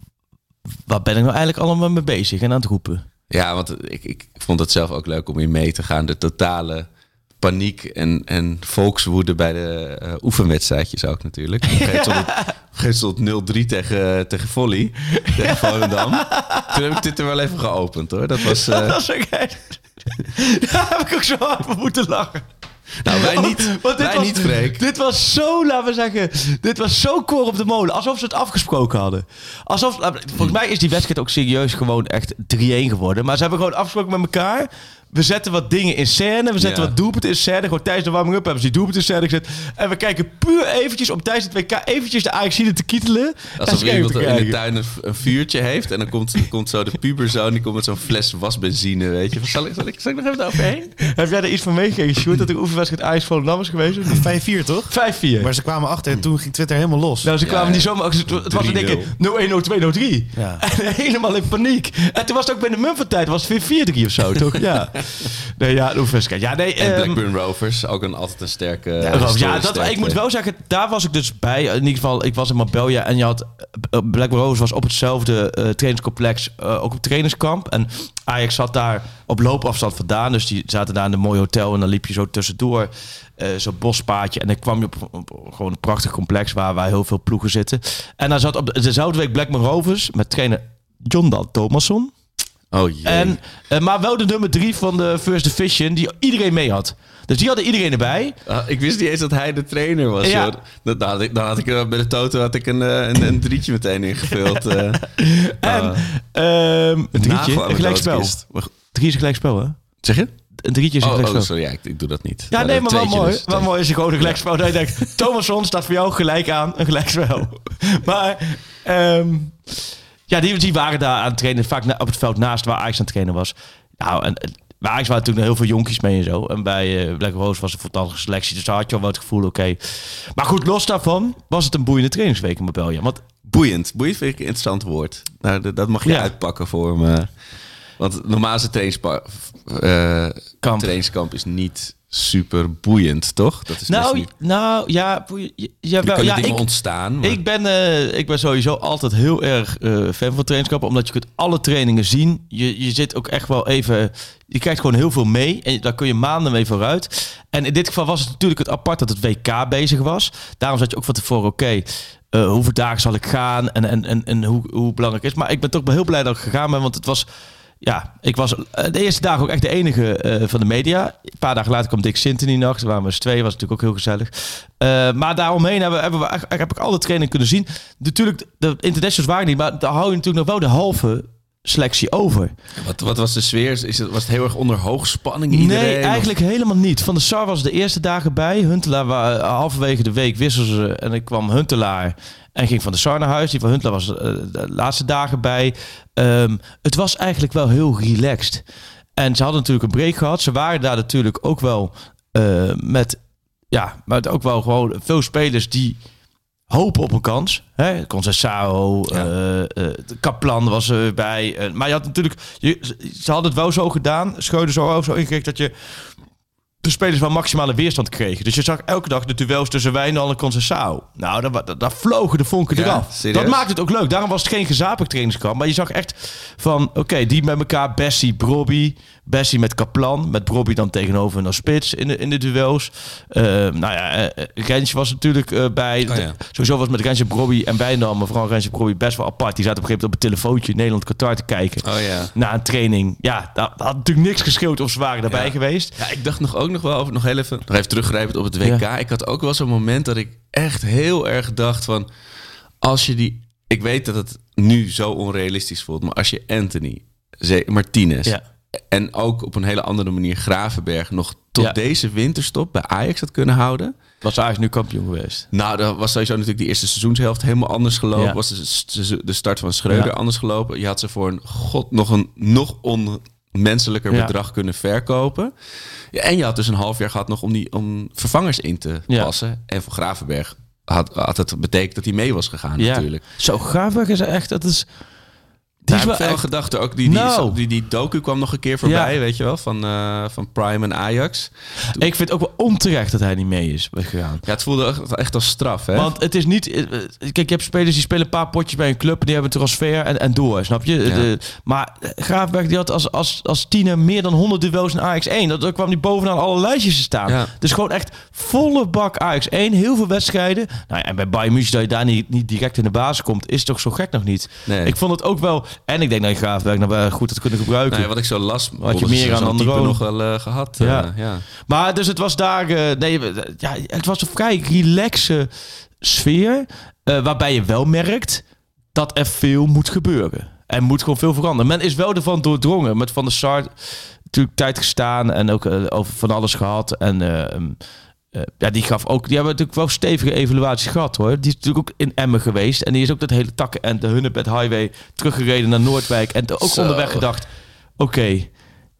Speaker 2: waar ben ik nou eigenlijk allemaal mee bezig en aan het roepen?
Speaker 3: Ja, want ik, ik vond het zelf ook leuk om in mee te gaan. De totale paniek en, en volkswoede bij de eh, oefenwedstrijdjes ook natuurlijk. Moment stond 0-3 tegen, tegen Volley, tegen Volendam. Toen heb ik dit er wel even geopend hoor. Dat was... eh,
Speaker 2: Dat is ook echt... Daar heb ik ook zo hard voor moeten lachen.
Speaker 3: nou, wij niet,
Speaker 2: Want dit
Speaker 3: wij
Speaker 2: was,
Speaker 3: niet, Freek.
Speaker 2: Dit was zo, laten we zeggen, dit was zo koor op de molen. Alsof ze het afgesproken hadden. Alsof, volgens mij is die wedstrijd ook serieus gewoon echt 3-1 geworden. Maar ze hebben gewoon afgesproken met elkaar. We zetten wat dingen in scène. We zetten
Speaker 3: Ja.
Speaker 2: wat doelpunten in scène. Gewoon tijdens de warming-up hebben ze die doelpunten in scène gezet. En we kijken puur eventjes om tijdens het WK eventjes de Ajaxide te kietelen.
Speaker 3: Alsof
Speaker 2: en
Speaker 3: iemand
Speaker 2: te
Speaker 3: in de tuin een, een vuurtje heeft. En dan komt, komt zo de puberzoon, die komt met zo'n fles wasbenzine, weet je. Zal ik, zal ik, zal ik nog even overheen?
Speaker 2: Heb jij er iets van meegekregen, Sjoerd? Dat de oefenwedstrijd Ajax Volendam is geweest? of niet?
Speaker 4: 5-4 toch?
Speaker 2: 5-4.
Speaker 4: Maar ze kwamen achter en toen ging Twitter helemaal los.
Speaker 2: Nou, ze kwamen
Speaker 3: ja.
Speaker 2: niet zomaar... Het het was in
Speaker 3: 3-0.
Speaker 2: één keer 0-1, 0-2, 0-3.
Speaker 4: Ja.
Speaker 2: En helemaal in paniek. En toen was het ook bij de Mumford-tijd, was het weer 4-3 of zo, toch? Ja. Nee, ja, de. Ja, nee...
Speaker 3: En
Speaker 2: ehm,
Speaker 3: Blackburn Rovers, ook een, altijd een sterke...
Speaker 2: ja, dat,
Speaker 3: sterke.
Speaker 2: ik moet wel zeggen, daar was ik dus bij. In ieder geval, ik was in Marbella en je had... eh, Blackburn Rovers was op hetzelfde eh, trainingscomplex, eh, ook op trainingskamp. En Ajax zat daar op loopafstand vandaan. Dus die zaten daar in een mooi hotel en dan liep je zo tussendoor. eh, zo'n bospaadje. En dan kwam je op, op gewoon een prachtig complex waar, waar heel veel ploegen zitten. En daar zat op dezelfde week Blackburn Rovers met trainer John Dal Thomasson.
Speaker 3: Oh jee.
Speaker 2: En, eh, maar wel de nummer drie van de First Division, die iedereen mee had. Dus die hadden iedereen erbij.
Speaker 3: Ah, ik wist niet eens dat hij de trainer was.
Speaker 2: Ja.
Speaker 3: Dan, dan had ik, dan had ik eh, bij de Toto had ik een, eh, een, een drietje meteen ingevuld. eh.
Speaker 2: En
Speaker 3: Ah.
Speaker 2: ehm, een drietje, een gelijkspel. Drie is een gelijkspel, hè?
Speaker 3: Zeg je?
Speaker 2: Een drietje is een
Speaker 3: Oh, oh
Speaker 2: gelijkspel.
Speaker 3: sorry, ja, ik, ik doe dat niet.
Speaker 2: Ja, nee, maar wel mooi.
Speaker 3: dus.
Speaker 2: Wel mooi is gewoon een gelijkspel. Dat je denkt, Thomasson staat voor jou gelijk aan, een gelijkspel. Maar, ehm, ja, die, die waren daar aan het trainen. Vaak na- op het veld naast waar Ajax aan het trainen was. Nou, en eh, bij Ajax waren natuurlijk heel veel jonkies mee en zo. En bij uh, Black Rose was een fantastische selectie. Dus daar had je al wel het gevoel, oké. Maar goed, los daarvan was het een boeiende trainingsweek in Marbella. Want
Speaker 3: Boeiend. Boeiend vind ik een interessant woord. Nou, dat- mag je
Speaker 2: Ja.
Speaker 3: uitpakken voor me. Want normaal is het eh,
Speaker 2: Kamp.
Speaker 3: trainingskamp is niet super boeiend, toch? Dat is
Speaker 2: nou,
Speaker 3: niet...
Speaker 2: nou, ja, boeien- ja, wel, ja,
Speaker 3: dingen
Speaker 2: ik,
Speaker 3: ontstaan. Maar...
Speaker 2: Ik ben, eh, ik ben sowieso altijd heel erg eh, fan van trainingskampen. Omdat je kunt alle trainingen zien. Je, je zit ook echt wel even... Je krijgt gewoon heel veel mee. En daar kun je maanden mee vooruit. En in dit geval was het natuurlijk het apart dat het WK bezig was. Daarom zat je ook van tevoren... Oké, eh, hoeveel dagen zal ik gaan? En, en, en, en hoe, hoe belangrijk is Maar ik ben toch wel heel blij dat ik gegaan ben. Want het was... Ja, ik was eh, de eerste dagen ook echt de enige eh, van de media. Een paar dagen later kwam Dick Sintony. Toen waren we eens twee, was natuurlijk ook heel gezellig. Eh, maar daaromheen hebben, hebben we, eigenlijk- heb ik alle trainingen kunnen zien. Natuurlijk, de internationals waren niet, maar daar hou je natuurlijk nog wel de halve selectie over.
Speaker 3: Wat, wat was de sfeer? Is het, was het heel erg onder hoogspanning? Iedereen?
Speaker 2: Nee, eigenlijk helemaal niet. Van de SAR was de eerste dagen bij. Huntelaar was halverwege de week wisselden ze. En ik kwam Huntelaar en ging van de SAR naar huis. Die van Huntelaar was eh, de laatste dagen bij. Ehm, het was eigenlijk wel heel relaxed. En ze hadden natuurlijk een break gehad. Ze waren daar natuurlijk ook wel eh, met... Ja, maar ook wel gewoon veel spelers die hopen op een kans. Hè? Concessao,
Speaker 3: Ja.
Speaker 2: de Kaplan was erbij. Eh, maar je had natuurlijk... Je, ze hadden het wel zo gedaan. Scheuden zo, zo ingericht dat je de spelers wel maximale weerstand kregen. Dus je zag elke dag de duels tussen Wijndal en Concessao. Nou, daar, daar, daar vlogen de vonken
Speaker 3: Ja,
Speaker 2: eraf.
Speaker 3: serieus?
Speaker 2: Dat maakt het ook leuk. Daarom was het geen gezapig trainingskamp. Maar je zag echt van, oké, die met elkaar. Bessie, Brobby. Bessie met Kaplan. Met Brobby dan tegenover een spits in de, in de duels. Eh, nou ja, eh, Rensje was natuurlijk eh, bij.
Speaker 3: Oh ja.
Speaker 2: Sowieso was met Rensje, Brobby en Wijndal. Maar vooral Rensje, Brobby best wel apart. Die zaten op een gegeven moment op het telefoontje Nederland-Qatar te kijken.
Speaker 3: Oh ja.
Speaker 2: Na een training. Ja, dat had natuurlijk niks gescheeld of ze waren daarbij
Speaker 3: Ja.
Speaker 2: geweest.
Speaker 3: Ja, ik dacht nog ook nog wel over, nog heel even, nog even teruggrijpend op het WK.
Speaker 2: Ja.
Speaker 3: Ik had ook wel zo'n moment dat ik echt heel erg dacht van, als je die, ik weet dat het nu zo onrealistisch voelt, maar als je Anthony, Martinez
Speaker 2: Ja.
Speaker 3: En ook op een hele andere manier Gravenberg nog tot
Speaker 2: Ja.
Speaker 3: deze winterstop bij Ajax had kunnen houden.
Speaker 2: Was Ajax nu kampioen geweest.
Speaker 3: Nou, dat was sowieso natuurlijk die eerste seizoenshelft helemaal anders gelopen.
Speaker 2: Ja.
Speaker 3: Was de, start van Schreuder
Speaker 2: Ja.
Speaker 3: anders gelopen. Je had ze voor een god nog een nog onmenselijker bedrag kunnen verkopen. Ja, en je had dus een half jaar gehad nog om, die, om vervangers in te passen. En voor Gravenberg had, had het betekend dat hij mee was gegaan
Speaker 2: Ja.
Speaker 3: natuurlijk.
Speaker 2: Zo Graafberg is echt, dat is... Die
Speaker 3: Daar
Speaker 2: is wel
Speaker 3: veel
Speaker 2: echt-
Speaker 3: gedachten. Ook die, die,
Speaker 2: Nou.
Speaker 3: die, die docu kwam nog een keer voorbij,
Speaker 2: Ja.
Speaker 3: weet je wel, van, eh, van Prime en Ajax.
Speaker 2: Ik vind het ook wel onterecht dat hij niet mee is gegaan.
Speaker 3: Ja, het voelde echt, als straf, hè?
Speaker 2: Want het is niet... eh, Kijk, je hebt spelers die spelen een paar potjes bij een club... en die hebben een transfer en, en door, snap je?
Speaker 3: Ja.
Speaker 2: De, maar Graafberg die had als, als, als tiener meer dan 100 duels in AX1. Dat, dat kwam die bovenaan alle lijstjes te staan.
Speaker 3: Ja.
Speaker 2: Dus gewoon echt volle bak AX1. Heel veel wedstrijden. Nou ja, en bij Bayern München dat je daar niet, niet direct in de basis komt... is toch zo gek nog niet.
Speaker 3: Nee.
Speaker 2: Ik vond het ook wel... En ik denk dat je Graafberg nou wel goed had kunnen gebruiken.
Speaker 3: Ja, wat ik zo las,
Speaker 2: Had je meer aan
Speaker 3: zo'n
Speaker 2: andere
Speaker 3: nog wel eh, gehad.
Speaker 2: Ja.
Speaker 3: eh, ja.
Speaker 2: Maar dus het was daar, eh, nee, ja, het was een vrij relaxe sfeer, eh, waarbij je wel merkt dat er veel moet gebeuren. Er moet gewoon veel veranderen. Men is wel ervan doordrongen. Met Van der Sar natuurlijk tijd gestaan en ook eh, over van alles gehad. En eh, eh, ja, die gaf ook, die hebben natuurlijk wel stevige evaluaties gehad hoor. Die is natuurlijk ook in Emmen geweest. En die is ook dat hele takken en de Hunnebed Highway teruggereden naar Noordwijk. En ook
Speaker 3: Zo.
Speaker 2: onderweg gedacht, oké,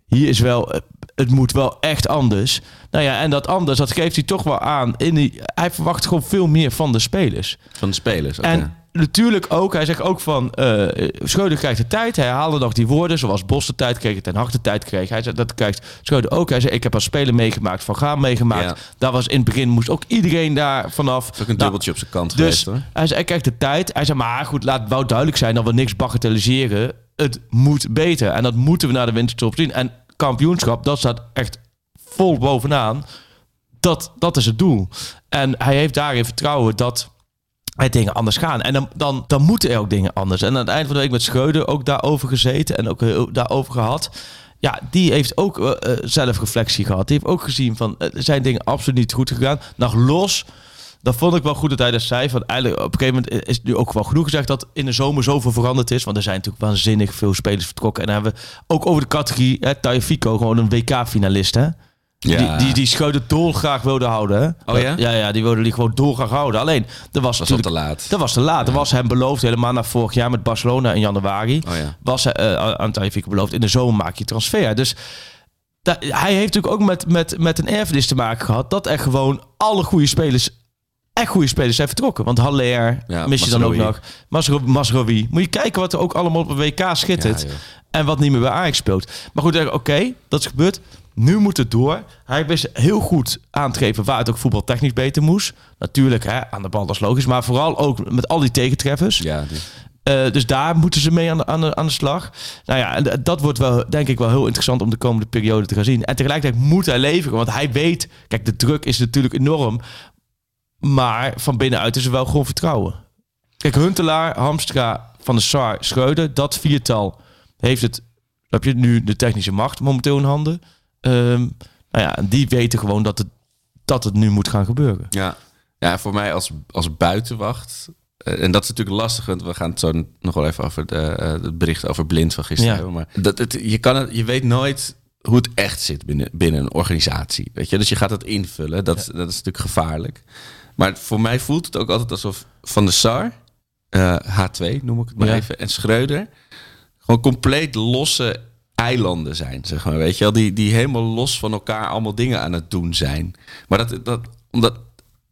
Speaker 2: hier is wel, eh, het moet wel echt anders. Nou ja, en dat anders, dat geeft hij toch wel aan. In die, hij verwacht gewoon veel meer van de spelers.
Speaker 3: Van de spelers. oké.
Speaker 2: En natuurlijk ook, hij zegt ook van, eh Schreuder krijgt de tijd. Hij haalde nog die woorden, zoals Bos de tijd kreeg, Ten Hag de tijd kreeg. Hij zei, dat krijgt Schreuder ook. Hij zei, ik heb als speler meegemaakt, Van Gaal meegemaakt.
Speaker 3: Ja.
Speaker 2: Dat was in het begin, moest ook iedereen daar vanaf.
Speaker 3: Dat is ook een
Speaker 2: Nou,
Speaker 3: dubbeltje op zijn kant
Speaker 2: dus
Speaker 3: geweest hoor.
Speaker 2: hij zei, ik krijg de tijd. Hij zei, maar goed, laat wel duidelijk zijn dat we niks bagatelliseren. Het moet beter. En dat moeten we naar de winterstop zien. En kampioenschap, dat staat echt vol bovenaan. Dat, dat is het doel. En hij heeft daarin vertrouwen dat bij dingen anders gaan. En dan, dan, dan moeten er ook dingen anders. En aan het eind van de week met Schreuder ook daarover gezeten en ook heel daarover gehad. Ja, die heeft ook eh, eh, zelfreflectie gehad. Die heeft ook gezien van, eh, er zijn dingen absoluut niet goed gegaan. Nog los, dat vond ik wel goed dat hij dat zei. Van eigenlijk op een gegeven moment is het nu ook wel genoeg gezegd dat in de zomer zoveel veranderd is. Want er zijn natuurlijk waanzinnig veel spelers vertrokken. En dan hebben we ook over de categorie, hè, Taifiko, gewoon een WK-finalist?
Speaker 3: Ja.
Speaker 2: Die, die, die Schreuder dolgraag wilde houden. Hè?
Speaker 3: Oh ja?
Speaker 2: Ja, ja, die wilde die gewoon dolgraag houden. Alleen, er was
Speaker 3: te laat.
Speaker 2: Dat was te laat. Dat was hem beloofd helemaal na vorig jaar met Barcelona in januari.
Speaker 3: Oh ja.
Speaker 2: Was hij eh, aan beloofd. In de zomer maak je transfer. Dus da- hij heeft natuurlijk ook met, met, met een erfenis te maken gehad. Dat er gewoon alle goede spelers, echt goede spelers zijn vertrokken. Want Haller,
Speaker 3: Ja,
Speaker 2: mis je dan ook nog. Masro- Mazraoui. Moet je kijken wat er ook allemaal op een WK schittert.
Speaker 3: Ja,
Speaker 2: en wat niet meer bij Ajax speelt. Maar goed, eh, oké, dat is gebeurd. Nu moet het door. Hij wist heel goed aan te geven waar het ook voetbaltechnisch beter moest. Natuurlijk, hè, aan de bal, dat is logisch. Maar vooral ook met al die tegentreffers.
Speaker 3: Ja,
Speaker 2: Eh, dus daar moeten ze mee aan de, aan, de, aan de slag. Nou ja, en dat wordt wel, denk ik, wel heel interessant om de komende periode te gaan zien. En tegelijkertijd moet hij leveren, want hij weet... Kijk, de druk is natuurlijk enorm. Maar van binnenuit is er wel gewoon vertrouwen. Kijk, Huntelaar, Hamstra, Van der Sar, Schreuder... dat viertal heeft het... Heb je nu de technische macht momenteel in handen? Ehm, nou ja, die weten gewoon dat het, dat het nu moet gaan gebeuren.
Speaker 3: Ja, ja voor mij als, als buitenwacht. eh, en dat is natuurlijk lastig, want we gaan het zo nog wel even over de, eh, het bericht over blind van gisteren
Speaker 2: Ja.
Speaker 3: hebben. Maar dat het, je, kan het, je weet nooit hoe het echt zit binnen, binnen een organisatie. Weet je? Dus je gaat het invullen. Dat, dat is natuurlijk gevaarlijk. Maar voor mij voelt het ook altijd alsof Van de Sar, eh, H2 noem ik het maar
Speaker 2: Ja.
Speaker 3: even, en Schreuder gewoon compleet losse eilanden zijn, zeg maar. Weet je wel, die, die helemaal los van elkaar allemaal dingen aan het doen zijn. Maar dat, dat omdat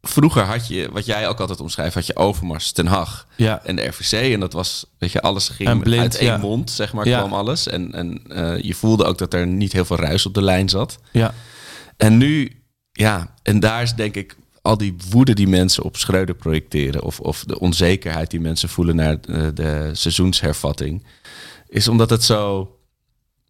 Speaker 3: vroeger had je, wat jij ook altijd omschrijft, had je Overmars, Ten Hag
Speaker 2: Ja.
Speaker 3: en de RVC. En dat was, weet je, alles ging
Speaker 2: En blind,
Speaker 3: uit één
Speaker 2: ja.
Speaker 3: mond, zeg maar,
Speaker 2: Ja.
Speaker 3: kwam alles. En, en eh, je voelde ook dat er niet heel veel ruis op de lijn zat.
Speaker 2: Ja.
Speaker 3: En nu, ja, en daar is denk ik al die woede die mensen op Schreuder projecteren, of, of de onzekerheid die mensen voelen naar eh, de seizoenshervatting, is omdat het zo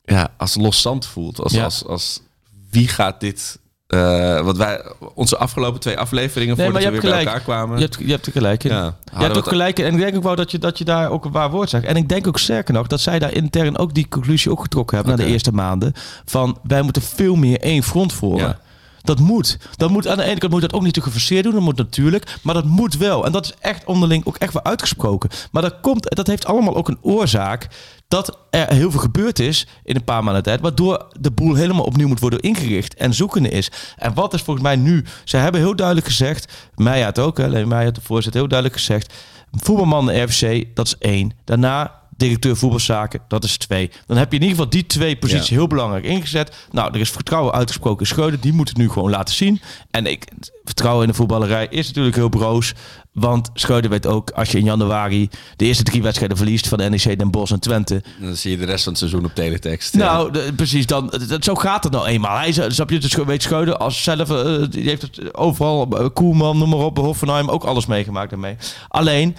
Speaker 3: ja, als los zand voelt. Als,
Speaker 2: Ja.
Speaker 3: als, als wie gaat dit. eh wat wij, onze afgelopen twee afleveringen
Speaker 2: Nee,
Speaker 3: voordat we
Speaker 2: je
Speaker 3: weer bij elkaar kwamen.
Speaker 2: Je hebt, je hebt er gelijk in.
Speaker 3: Ja,
Speaker 2: je hebt ook gelijk in. En ik denk ook wel dat je, dat je daar ook een waar woord zegt. En ik denk ook sterker nog dat zij daar intern ook die conclusie ook getrokken hebben na de eerste maanden. Van wij moeten veel meer één front voeren.
Speaker 3: Ja.
Speaker 2: Dat moet. Dat moet. Aan de ene kant moet dat ook niet te geforceerd doen. Dat moet natuurlijk. Maar dat moet wel. En dat is echt onderling ook echt wel uitgesproken. Maar dat komt. Dat heeft allemaal ook een oorzaak. Dat er heel veel gebeurd is in een paar maanden tijd. Waardoor de boel helemaal opnieuw moet worden ingericht. En zoekende is. En wat is volgens mij nu. Ze hebben heel duidelijk gezegd. Mij had ook. hè, Alleen mij had de voorzitter heel duidelijk gezegd. Voetbalman de RFC. Dat is één. Daarna directeur voetbalzaken, dat is twee. Dan heb je in ieder geval die twee posities
Speaker 3: Ja.
Speaker 2: heel belangrijk ingezet. Nou, er is vertrouwen uitgesproken in Schreuder. Die moet het nu gewoon laten zien. En ik, vertrouwen in de voetballerij is natuurlijk heel broos. Want Schreuder weet ook, als je in januari de eerste drie wedstrijden verliest van NEC, Den Bosch en Twente.
Speaker 3: Dan zie je de rest van het seizoen op teletext.
Speaker 2: Nou, de- precies, dan, dat, zo gaat het nou eenmaal. Hij is- snap je, dus weet Schreuder als zelf, eh, die heeft het overal, eh, Koeman, noem maar op, Hoffenheim, ook alles meegemaakt daarmee. Alleen,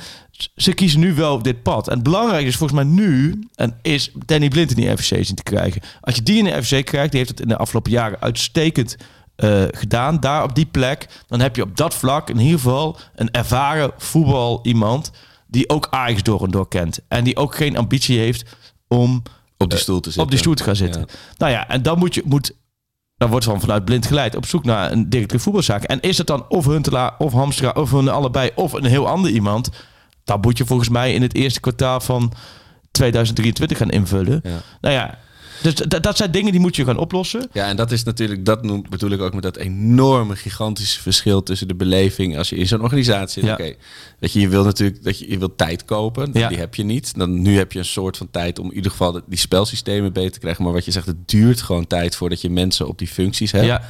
Speaker 2: ze kiezen nu wel dit pad. En het belangrijke is volgens mij nu, en is Danny Blind in die FCC zien te krijgen. Als je die in de FCC krijgt, die heeft het in de afgelopen jaren uitstekend eh, gedaan, daar op die plek, dan heb je op dat vlak in ieder geval een ervaren voetbal iemand die ook Ajax door en door kent. En die ook geen ambitie heeft om
Speaker 3: op die stoel te zitten.
Speaker 2: op die stoel te gaan zitten.
Speaker 3: Ja.
Speaker 2: Nou ja, en dan moet je, moet, dan wordt van vanuit blind geleid op zoek naar een directeur voetbalzaak. En is het dan of Huntelaar of Hamstra of hun allebei of een heel ander iemand? Dan moet je volgens mij in het eerste kwartaal van 2023 gaan invullen.
Speaker 3: Ja.
Speaker 2: Nou ja, dus dat zijn dingen die moet je gaan oplossen.
Speaker 3: Ja, en dat is natuurlijk, dat noem, bedoel ik ook met dat enorme, gigantische verschil tussen de beleving als je in zo'n organisatie zit.
Speaker 2: Ja.
Speaker 3: Weet je, je wil natuurlijk dat je, je wil tijd kopen,
Speaker 2: Ja.
Speaker 3: die heb je niet. Dan, nu heb je een soort van tijd om in ieder geval die spelsystemen beter te krijgen. Maar wat je zegt, het duurt gewoon tijd voordat je mensen op die functies hebt.
Speaker 2: Ja.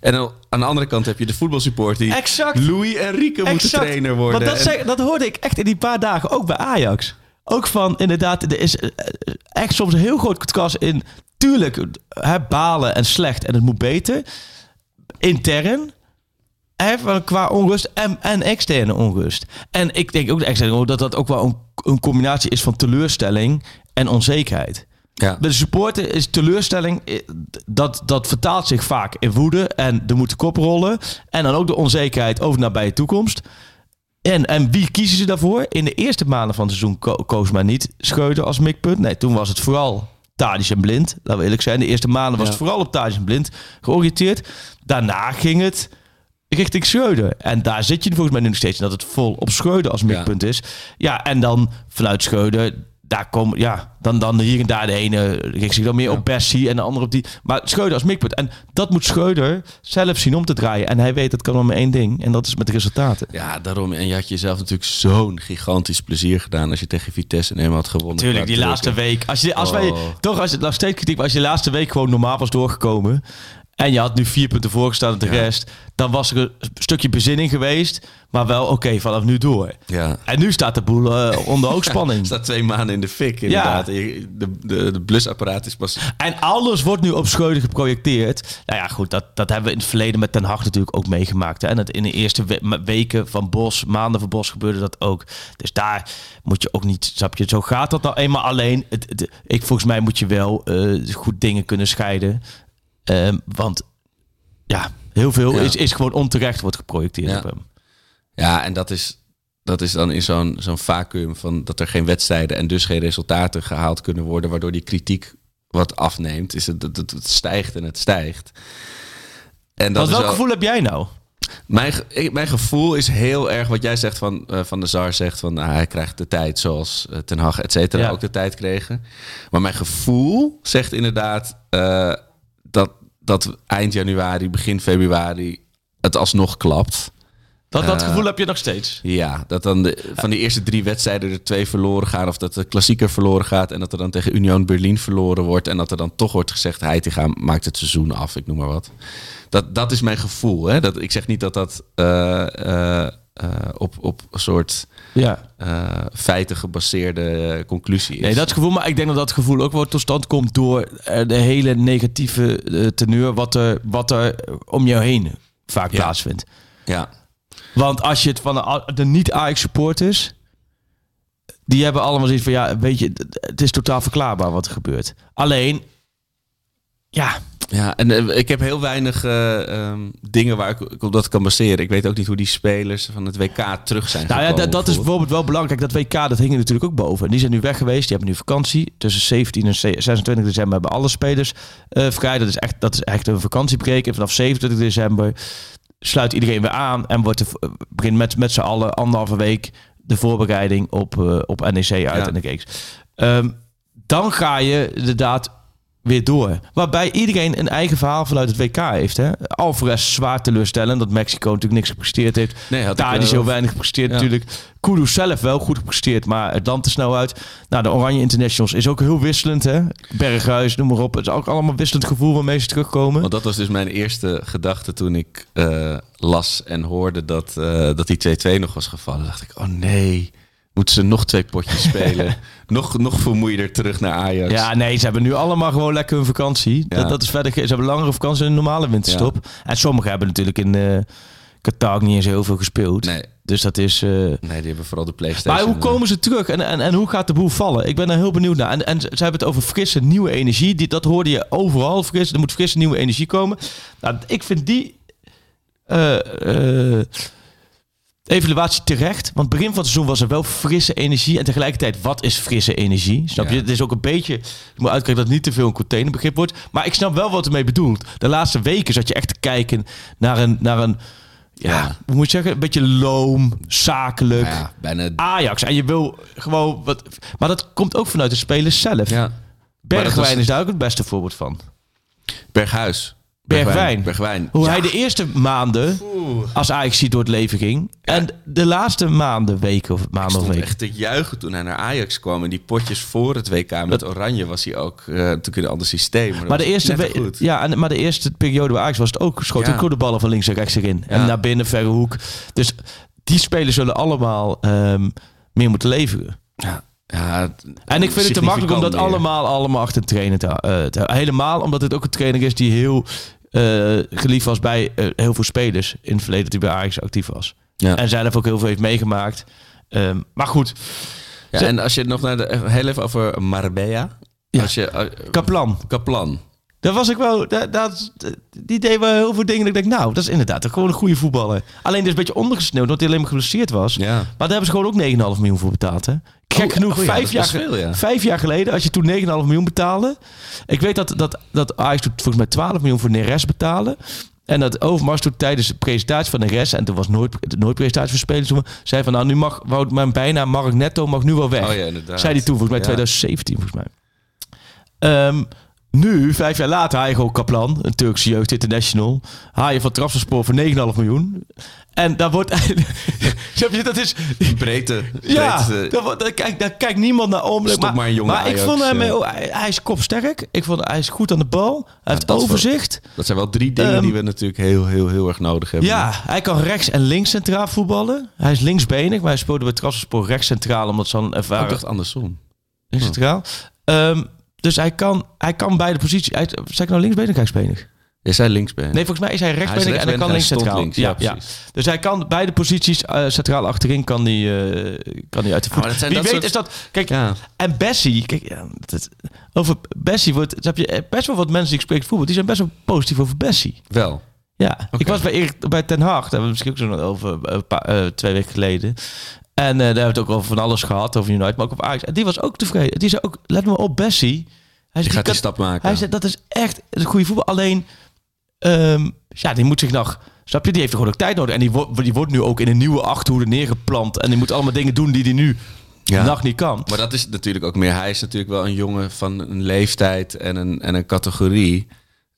Speaker 3: En aan de andere kant heb je de voetbalsupport die
Speaker 2: Exact.
Speaker 3: Louis Enrique moet de
Speaker 2: Exact.
Speaker 3: trainer worden.
Speaker 2: Want dat,
Speaker 3: En-
Speaker 2: zeg, dat hoorde ik echt in die paar dagen ook bij Ajax. Ook van inderdaad, er is eh, echt soms een heel groot contrast in. Tuurlijk, hè, balen en slecht en het moet beter. Intern. Hè, van qua onrust en, en externe onrust. En ik denk ook de externe dat dat ook wel een, een combinatie is van teleurstelling en onzekerheid.
Speaker 3: ja.
Speaker 2: De supporter is teleurstelling, eh, dat, dat vertaalt zich vaak in woede en er moet de kop rollen. En dan ook de onzekerheid over de nabije toekomst. En, en wie kiezen ze daarvoor? In de eerste maanden van het seizoen ko- koos men niet Schreuder als mikpunt. Nee, toen was het vooral Tadic en Blind. Laten we eerlijk zijn. De eerste maanden was
Speaker 3: Ja.
Speaker 2: het vooral op Tadic en Blind georiënteerd. Daarna ging het richting Schreuder. En daar zit je volgens mij nu nog steeds in dat het vol op Schreuder als mikpunt is. Ja, en dan vanuit Schreuder, daar komen, ja, dan, dan hier en daar de ene richt zich dan meer op Bessie en de andere op die. Maar Schreuder als mikpunt. En dat moet Schreuder zelf zien om te draaien. En hij weet, dat kan om één ding. En dat is met de resultaten.
Speaker 3: Ja, daarom. En je had jezelf natuurlijk zo'n gigantisch plezier gedaan als je tegen Vitesse en had gewonnen.
Speaker 2: Tuurlijk, die laatste week. Als, je, als wij
Speaker 3: Oh.
Speaker 2: toch, als het nog steeds kritiek, maar als je de laatste week gewoon normaal was doorgekomen. En je had nu vier punten voorgestaan op de rest. Dan was er een stukje bezinning geweest. Maar wel, oké, vanaf nu door.
Speaker 3: Ja.
Speaker 2: En nu staat de boel eh, onder hoogspanning.
Speaker 3: staat twee maanden in de fik, inderdaad. Je- De, de, de blusapparaat is pas...
Speaker 2: En alles wordt nu op Schreuder geprojecteerd. Nou ja, goed, dat, dat hebben we in het verleden met Ten Hag natuurlijk ook meegemaakt. Hè? En dat in de eerste we- weken van Bos, maanden van Bos gebeurde dat ook. Dus daar moet je ook niet, snap je, zo gaat dat nou eenmaal alleen. Het, het- ik, volgens mij moet je wel eh, goed dingen kunnen scheiden. Ehm, want ja, heel veel
Speaker 3: Ja.
Speaker 2: is, is gewoon onterecht wordt geprojecteerd
Speaker 3: Ja.
Speaker 2: op hem.
Speaker 3: Ja, en dat is, dat is dan in zo'n zo'n vacuüm van dat er geen wedstrijden en dus geen resultaten gehaald kunnen worden, waardoor die kritiek wat afneemt. Is het, het, het, stijgt en het stijgt. En dat
Speaker 2: Want
Speaker 3: is
Speaker 2: welk
Speaker 3: wel-
Speaker 2: gevoel heb jij nou?
Speaker 3: Mijn, ik- mijn gevoel is heel erg wat jij zegt van, eh, van de Zar zegt van nou, hij krijgt de tijd zoals eh, Ten Hag et cetera
Speaker 2: Ja.
Speaker 3: ook de tijd kregen. Maar mijn gevoel zegt inderdaad eh, dat, dat eind januari, begin februari het alsnog klapt.
Speaker 2: Dat, dat
Speaker 3: Eh,
Speaker 2: gevoel heb je nog steeds.
Speaker 3: Ja, dat dan de, van die eerste drie wedstrijden er twee verloren gaan. Of dat de klassieker verloren gaat. En dat er dan tegen Union Berlin verloren wordt. En dat er dan toch wordt gezegd, Heitinga maakt het seizoen af. Ik noem maar wat. Dat, dat is mijn gevoel. Hè? Dat, ik zeg niet dat dat eh, eh, eh, op, op een soort
Speaker 2: Ja.
Speaker 3: eh, feiten gebaseerde conclusie is.
Speaker 2: Nee, dat gevoel, maar ik denk dat dat gevoel ook wel tot stand komt door eh, de hele negatieve teneur wat er, wat er om jou heen vaak
Speaker 3: Ja.
Speaker 2: plaatsvindt.
Speaker 3: Ja,
Speaker 2: Want als je het van de, de niet-Ajax supporters, die hebben allemaal zoiets van, ja, weet je, het is totaal verklaarbaar wat er gebeurt. Alleen, ja,
Speaker 3: ja en eh, ik heb heel weinig eh, ehm, dingen waar ik, ik op dat kan baseren. Ik weet ook niet hoe die spelers van het WK terug zijn
Speaker 2: nou ja, dat, dat is
Speaker 3: bijvoorbeeld.
Speaker 2: wel belangrijk. Dat WK, dat hing er natuurlijk ook boven. En die zijn nu weg geweest. Die hebben nu vakantie. Tussen 17 en 26 december hebben alle spelers eh, vrij. Dat is, echt, dat is echt een vakantiebreak. En vanaf 27 december sluit iedereen weer aan. En wordt de, begint met, met z'n allen anderhalve week de voorbereiding op, op NEC uit
Speaker 3: Ja.
Speaker 2: en de. Ehm, dan ga je inderdaad weer door. Waarbij iedereen een eigen verhaal vanuit het WK heeft. Hè? Alvarez zwaar teleurstellend dat Mexico natuurlijk niks gepresteerd heeft.
Speaker 3: Nee,
Speaker 2: Daar is
Speaker 3: eh,
Speaker 2: heel weinig gepresteerd
Speaker 3: ja.
Speaker 2: natuurlijk. Kudus zelf wel goed gepresteerd, maar het land te snel uit. Nou, de Oranje Internationals is ook heel wisselend. Hè? Berghuis, noem maar op. Het is ook allemaal wisselend gevoel waarmee ze terugkomen.
Speaker 3: Want dat was dus mijn eerste gedachte toen ik eh, las en hoorde dat, eh, dat die 2-2 nog was gevallen. dacht ik, oh nee, moeten ze nog twee potjes spelen? nog, nog vermoeider terug naar Ajax.
Speaker 2: Ja, nee, ze hebben nu allemaal gewoon lekker hun vakantie.
Speaker 3: Ja.
Speaker 2: Dat, dat is verder. Ze hebben langere vakantie dan een normale winterstop. En sommigen hebben natuurlijk in eh Qatar ook niet eens heel veel gespeeld.
Speaker 3: Nee,
Speaker 2: Dus dat is. eh,
Speaker 3: nee, die hebben vooral de PlayStation.
Speaker 2: Maar hoe komen ze terug en, en, en hoe gaat de boel vallen? Ik ben daar heel benieuwd naar. En, en ze hebben het over frisse nieuwe energie. Die, dat hoorde je overal. Frisse, er moet frisse nieuwe energie komen. Nou, ik vind die eh, eh, evaluatie terecht. Want begin van het seizoen was er wel frisse energie. En tegelijkertijd, wat is frisse energie? Snap je?
Speaker 3: Ja.
Speaker 2: Het is ook een beetje... Je moet uitkijken dat het niet te veel een containerbegrip wordt. Maar ik snap wel wat ermee bedoeld. De laatste weken zat je echt te kijken naar een... Naar een ja,
Speaker 3: Ja.
Speaker 2: hoe moet je zeggen? Een beetje loom, zakelijk.
Speaker 3: Ja, bijna...
Speaker 2: Ajax. En je wil gewoon wat. Maar dat komt ook vanuit de spelers zelf.
Speaker 3: Ja.
Speaker 2: Bergwijn
Speaker 3: was-
Speaker 2: is daar ook het beste voorbeeld van.
Speaker 3: Berghuis.
Speaker 2: Bergwijn.
Speaker 3: Bergwijn.
Speaker 2: Hoe
Speaker 3: Ja.
Speaker 2: hij de eerste maanden als Ajax ziet door het leven ging. En de laatste maanden, weken of
Speaker 3: Ik
Speaker 2: maanden of
Speaker 3: stond
Speaker 2: weken.
Speaker 3: echt te juichen toen hij naar Ajax kwam. En die potjes voor het WK met Oranje was hij ook uh, natuurlijk in een ander systeem. Maar,
Speaker 2: Maar de, eerste we- ja, en, maar de eerste periode bij Ajax was het ook. Schoot
Speaker 3: Ja.
Speaker 2: de ballen van links en rechts erin. En naar binnen, verre hoek. Dus die spelers zullen allemaal ehm, meer moeten leveren.
Speaker 3: Ja, ja,
Speaker 2: En ik vind het te makkelijk om dat allemaal, allemaal achter een trainer te, eh, te Helemaal omdat het ook een trainer is die heel eh, geliefd was bij eh, heel veel spelers in het verleden dat hij bij Ajax actief was.
Speaker 3: Ja.
Speaker 2: En zelf ook heel veel heeft meegemaakt. Ehm, maar goed,
Speaker 3: Ja, en als je nog naar de, heel even over Marbella.
Speaker 2: Ja.
Speaker 3: Als je, eh,
Speaker 2: Kaplan.
Speaker 3: Kaplan.
Speaker 2: Daar was ik wel, dat, dat, die deed wel heel veel dingen. Dat ik denk, nou, dat is inderdaad gewoon een goede voetballer. Alleen is een beetje ondergesneeuwd, omdat hij alleen maar geblesseerd was.
Speaker 3: Ja.
Speaker 2: Maar daar hebben ze gewoon ook 9,5 miljoen voor betaald. Hè? Gek
Speaker 3: Oh,
Speaker 2: genoeg,
Speaker 3: oh ja,
Speaker 2: vijf, jaar,
Speaker 3: is veel, ja.
Speaker 2: vijf jaar geleden, als je toen 9,5 miljoen betaalde. Ik weet dat, dat, dat Ajax toen volgens mij 12 miljoen voor Neres betalen. En dat Overmars toen tijdens de presentatie van Neres, en toen was nooit, nooit presentatie voor spelers, toen zei van nou, nu mag Wout mijn bijna Mark Netto mag nu wel weg.
Speaker 3: Oh ja, inderdaad.
Speaker 2: Zei hij toen, volgens mij
Speaker 3: Ja.
Speaker 2: 2017, volgens mij. Ehm, nu, vijf jaar later, haal je gewoon Kaplan, een Turkse jeugd international. Haal je van Trabzonspor voor 9,5 miljoen. En daar wordt... Dat is...
Speaker 3: Breedte.
Speaker 2: Ja,
Speaker 3: breedte.
Speaker 2: daar, wordt- daar, kijkt, daar kijkt niemand naar om.
Speaker 3: Stop maar een
Speaker 2: maar ik vond hem... heel- hij, is kopsterk. Ik vond hij is goed aan de bal. Hij heeft
Speaker 3: dat wel.
Speaker 2: overzicht.
Speaker 3: Dat zijn wel drie dingen
Speaker 2: Ehm,
Speaker 3: die we natuurlijk heel, heel, heel erg nodig hebben.
Speaker 2: Ja, hij kan rechts en links centraal voetballen. Hij is linksbenig, maar hij speelde bij Trabzonspor rechts centraal, omdat zo'n
Speaker 3: Oh,
Speaker 2: ervaren
Speaker 3: ik dacht andersom.
Speaker 2: links centraal. Ehm, dus hij kan, hij kan beide posities. Hij, zeg ik nou linksbenig, rechtsbenig?
Speaker 3: Jij zei linksbeen.
Speaker 2: Nee, volgens mij is hij rechtsbenig en hij
Speaker 3: rechtsbenig,
Speaker 2: kan
Speaker 3: hij
Speaker 2: links centraal.
Speaker 3: links,
Speaker 2: ja,
Speaker 3: ja.
Speaker 2: Dus hij kan beide posities eh, centraal achterin kan hij, eh, kan hij uit de voet. Wie weet
Speaker 3: soort-
Speaker 2: is dat. Kijk,
Speaker 3: Ja.
Speaker 2: en Bessie, kijk, ja, dat, over Bessie wordt, heb je eh, best wel wat mensen die ik spreek voetbal, die zijn best wel positief over Bessie.
Speaker 3: Wel.
Speaker 2: Ja, ik was bij, Erik, bij Ten Hag, daar hebben we misschien ook zo over een paar, twee weken geleden. En eh, daar hebben we het ook over van alles gehad, over United, maar ook over Ajax. En die was ook tevreden. Die zei ook, let me op, Bessie. Hij
Speaker 3: Die gaat die stap maken.
Speaker 2: Hij zei, dat is echt een goede voetbal. Alleen, ehm, ja, die moet zich nog... Snap je? Die heeft gewoon ook tijd nodig. En die, wordt die wordt nu ook in een nieuwe achterhoede neergeplant. En die moet allemaal dingen doen die hij nu
Speaker 3: Ja.
Speaker 2: nog niet kan.
Speaker 3: Maar dat is natuurlijk ook meer. Hij is natuurlijk wel een jongen van een leeftijd en een, en een categorie.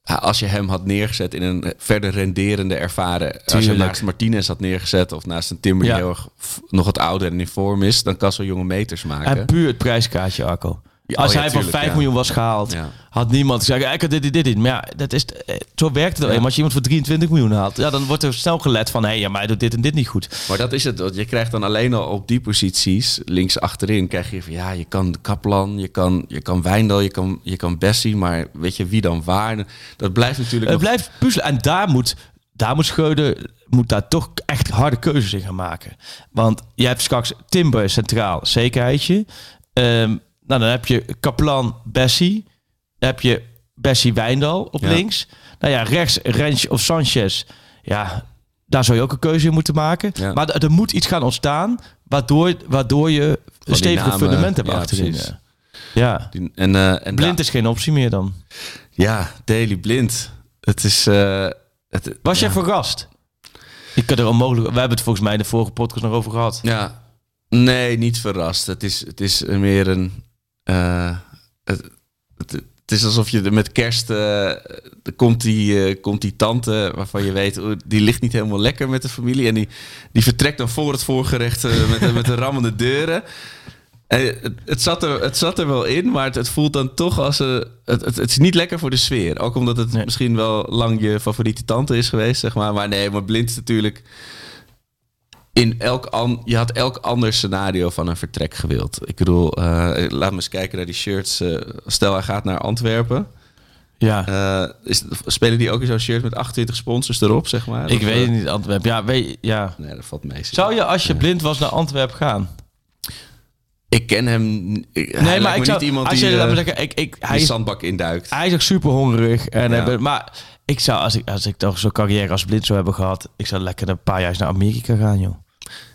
Speaker 3: Als je hem had neergezet in een verder renderende ervaren. Als je hem naast Martinez had neergezet of naast een Timber
Speaker 2: Ja.
Speaker 3: die heel erg nog wat ouder en in vorm is, dan kan zo'n jonge meters maken.
Speaker 2: En puur het prijskaartje, Arco. Als
Speaker 3: oh
Speaker 2: hij van
Speaker 3: tuurlijk,
Speaker 2: 5
Speaker 3: ja.
Speaker 2: miljoen was gehaald, had niemand gezegd, ik had dit, dit, dit, dit. Maar ja, dat is, eh, zo werkt het alleen. Maar als je iemand voor 23 miljoen haalt, ja, dan wordt er snel gelet van, hé, ja, maar hij doet dit en dit niet goed.
Speaker 3: Maar dat is het. Je krijgt dan alleen al op die posities, links achterin, krijg je van ja, je kan Kaplan, je kan, je kan Wijndal, je kan, je kan Bessie, maar weet je wie dan waar? Dat blijft natuurlijk
Speaker 2: Het
Speaker 3: nog...
Speaker 2: blijft puzzelen. En daar moet, daar moet Scheuden moet daar toch echt harde keuzes in gaan maken. Want je hebt straks Timber centraal, zekerheidje. Ehm, nou, dan heb je Kaplan, Bessie. Dan heb je Bessie Wijndal op
Speaker 3: Ja.
Speaker 2: links. Nou ja, rechts Rens of Sanchez. Ja, daar zou je ook een keuze in moeten maken.
Speaker 3: Ja.
Speaker 2: Maar er, moet iets gaan ontstaan waardoor, waardoor je een stevige
Speaker 3: namen,
Speaker 2: fundament hebt
Speaker 3: ja,
Speaker 2: achterin.
Speaker 3: precies.
Speaker 2: Ja,
Speaker 3: Die- En, eh, en
Speaker 2: blind is geen optie meer dan.
Speaker 3: Ja, Daily Blind. Het is... eh, het,
Speaker 2: Was jij verrast? Ik kan er onmogelijk. We hebben het volgens mij in de vorige podcast nog over gehad.
Speaker 3: Ja, nee, niet verrast. Het is, het is meer een. Eh, het, het, het is alsof je met kerst. er komt die, eh, komt die tante waarvan je weet. oeh, die ligt niet helemaal lekker met de familie. En die, die vertrekt dan voor het voorgerecht met, met de rammende deuren. En het, het, zat er, het zat er wel in, maar het, het voelt dan toch als. Het, het, het is niet lekker voor de sfeer. Ook omdat het
Speaker 2: Nee.
Speaker 3: misschien wel lang je favoriete tante is geweest, zeg maar. Maar nee, maar blind is natuurlijk in elk an, je had elk ander scenario van een vertrek gewild. Ik bedoel, eh, laat me eens kijken naar die shirts. eh, stel, hij gaat naar Antwerpen.
Speaker 2: Ja.
Speaker 3: Eh, is, spelen die ook in zo'n shirt met 28 sponsors erop, zeg maar?
Speaker 2: ik
Speaker 3: Of,
Speaker 2: weet het niet, Antwerpen. Ja, weet, ja.
Speaker 3: Nee, dat valt mee.
Speaker 2: Zou je als je blind was naar Antwerpen gaan?
Speaker 3: Ik ken hem. Ik,
Speaker 2: Nee, maar ik zou.
Speaker 3: niet iemand
Speaker 2: als
Speaker 3: die,
Speaker 2: je, me zeggen, ik, ik, hij, is,
Speaker 3: zandbak induikt.
Speaker 2: hij is ook super hongerig. En
Speaker 3: Ja.
Speaker 2: maar ik zou, als ik, als ik toch zo'n carrière als blind zou hebben gehad, ik zou lekker een paar jaar naar Amerika gaan, joh.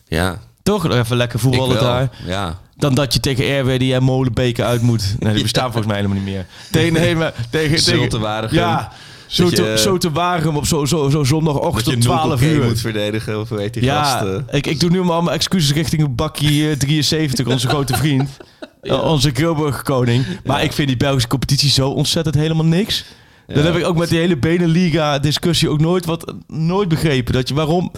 Speaker 3: Ja,
Speaker 2: Toch even lekker voetballen daar.
Speaker 3: Ja.
Speaker 2: Dan dat je tegen RWD en Molenbeken uit moet. Nee, die bestaan volgens mij helemaal niet meer. Tegen, nee, maar tegen, tegen. Ja, zo te,
Speaker 3: je-
Speaker 2: zo te Waregem op zo, zo, zo zondagochtend
Speaker 3: je
Speaker 2: om 12
Speaker 3: 12
Speaker 2: uur.
Speaker 3: moet verdedigen, of heet die
Speaker 2: Ja,
Speaker 3: gast? eh?
Speaker 2: ik, ik doe nu allemaal excuses richting Bakkie eh, 73, onze grote vriend. Eh, onze Gilburg koning. Maar ik vind die Belgische competitie zo ontzettend helemaal niks. Dat
Speaker 3: Ja.
Speaker 2: heb ik ook met die hele Beneliga discussie ook nooit, wat, nooit begrepen. Dat je, waarom,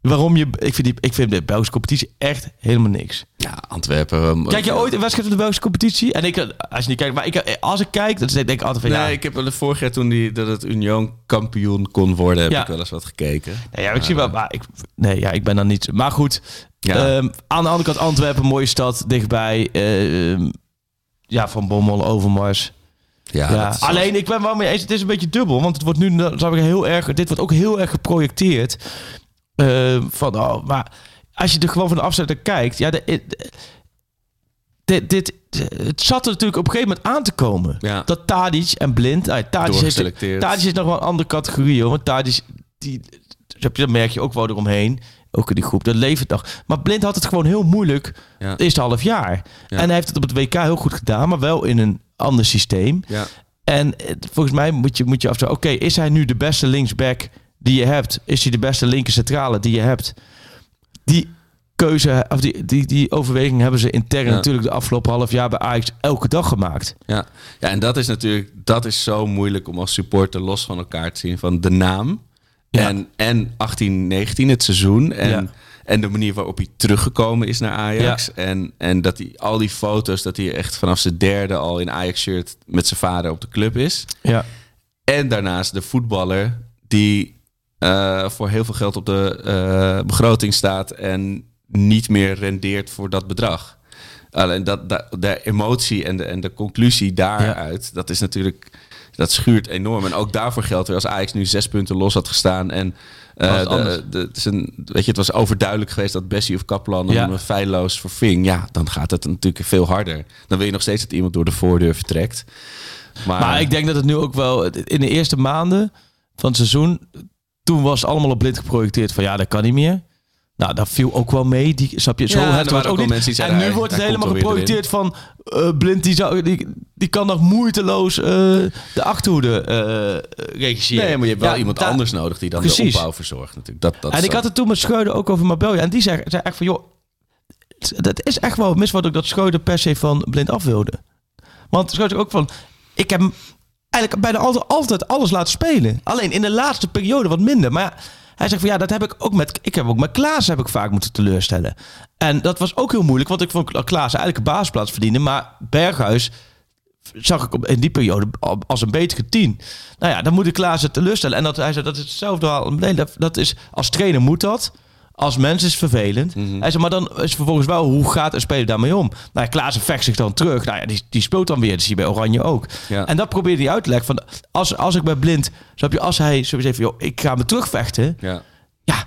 Speaker 2: waarom je... Ik vind, die, ik vind de Belgische competitie echt helemaal niks.
Speaker 3: Ja, Antwerpen. eh,
Speaker 2: Kijk je ooit een wedstrijd van de Belgische competitie? En ik, eh, als je niet kijkt, maar ik, eh, als ik kijk, dan denk ik altijd van
Speaker 3: Nee,
Speaker 2: ja.
Speaker 3: ik heb wel de vorig jaar toen die, dat het Union kampioen kon worden, heb
Speaker 2: Ja.
Speaker 3: ik wel eens wat gekeken.
Speaker 2: Nee, ja, ik zie wel, maar ik, nee, ja, ik ben dan niet. Maar goed,
Speaker 3: Ja.
Speaker 2: ehm, aan de andere kant Antwerpen, mooie stad, dichtbij. ehm, ja, van Bommel, Overmars.
Speaker 3: Ja,
Speaker 2: Ja, alleen ik ben wel mee eens. Het is een beetje dubbel, want het wordt nu, zou ik heel erg. Dit wordt ook heel erg geprojecteerd. Ehm, van, oh, maar als je er gewoon van de naar kijkt, ja, de, de- dit, dit, het zat er natuurlijk op een gegeven moment aan te komen.
Speaker 3: Ja.
Speaker 2: Dat Tadic en Blind... Nou, Tadic, heeft. Tadic is nog wel een andere categorie, hoor. Want Tadic, die, dat merk je ook wel eromheen. Ook in die groep, dat levert nog. Maar Blind had het gewoon heel moeilijk
Speaker 3: Ja.
Speaker 2: het eerste half jaar.
Speaker 3: Ja.
Speaker 2: En hij heeft het op het WK heel goed gedaan, maar wel in een ander systeem.
Speaker 3: Ja.
Speaker 2: En eh, volgens mij moet je, moet je afvragen, oké, is hij nu de beste linksback die je hebt? Is hij de beste linker centrale die je hebt? Die keuze, of die, die, die overweging hebben ze intern
Speaker 3: Ja.
Speaker 2: natuurlijk de afgelopen half jaar bij Ajax elke dag gemaakt.
Speaker 3: Ja. ja, en dat is natuurlijk dat is zo moeilijk om als supporter los van elkaar te zien van de naam
Speaker 2: Ja.
Speaker 3: en, en 18, 19 het seizoen en,
Speaker 2: Ja.
Speaker 3: en de manier waarop hij teruggekomen is naar Ajax en, en dat hij al die foto's dat hij echt vanaf zijn derde al in Ajax shirt met zijn vader op de club is
Speaker 2: Ja,
Speaker 3: en daarnaast de voetballer die eh, voor heel veel geld op de eh, begroting staat en niet meer rendeert voor dat bedrag. Alleen dat, dat, de emotie en de, en de conclusie daaruit, dat is natuurlijk, dat schuurt enorm. En ook daarvoor geldt weer als Ajax nu zes punten los had gestaan en
Speaker 2: anders.
Speaker 3: de, de, het is een, weet je, het was overduidelijk geweest dat Bessie of Kaplan hem
Speaker 2: Ja.
Speaker 3: feilloos verving. Ja, dan gaat het natuurlijk veel harder. Dan wil je nog steeds dat iemand door de voordeur vertrekt. Maar,
Speaker 2: maar ik denk dat het nu ook wel in de eerste maanden van het seizoen, toen was het allemaal op blind geprojecteerd van ja, dat kan niet meer. Nou, dat viel ook wel mee. Die, snap je? Zo
Speaker 3: Ja,
Speaker 2: heftig was het
Speaker 3: ook
Speaker 2: niet.
Speaker 3: mensen die
Speaker 2: en nu wordt het helemaal geprojecteerd van eh, blind die, zou, die, die kan nog moeiteloos eh, de achterhoede eh regisseren.
Speaker 3: Nee, maar je hebt wel
Speaker 2: Ja,
Speaker 3: iemand anders nodig die dan
Speaker 2: Precies.
Speaker 3: de opbouw verzorgt natuurlijk. Dat, dat
Speaker 2: en ik had het toen met Scheuden ook over Marbella. En die zei, zei echt van, joh, dat is echt wel mis wat ook dat Scheuden per se van blind af wilde. Want Scheuden ook van, ik heb eigenlijk bijna altijd, altijd alles laten spelen. Alleen in de laatste periode wat minder. Maar hij zegt van, ja, dat heb ik ook met, ik heb ook met Klaas heb ik vaak moeten teleurstellen. En dat was ook heel moeilijk, want ik vond Klaas eigenlijk een basisplaats verdiende. Maar Berghuis zag ik in die periode als een betere tien. Nou ja, dan moet ik Klaas teleurstellen. En dat, hij zei, dat is hetzelfde verhaal. Nee, dat is, als trainer moet dat. Als mens is vervelend.
Speaker 3: Mhm.
Speaker 2: Hij zei, maar dan is vervolgens wel, hoe gaat een speler daarmee om? Nou, ja, Klaas vecht zich dan terug. Nou ja, die, die speelt dan weer. Dat zie je bij Oranje ook.
Speaker 3: Ja.
Speaker 2: En dat probeerde hij uit te leggen. Van, als, als ik bij Blind, snap je, als hij sowieso even, joh, ik ga me terugvechten.
Speaker 3: Ja.
Speaker 2: Ja,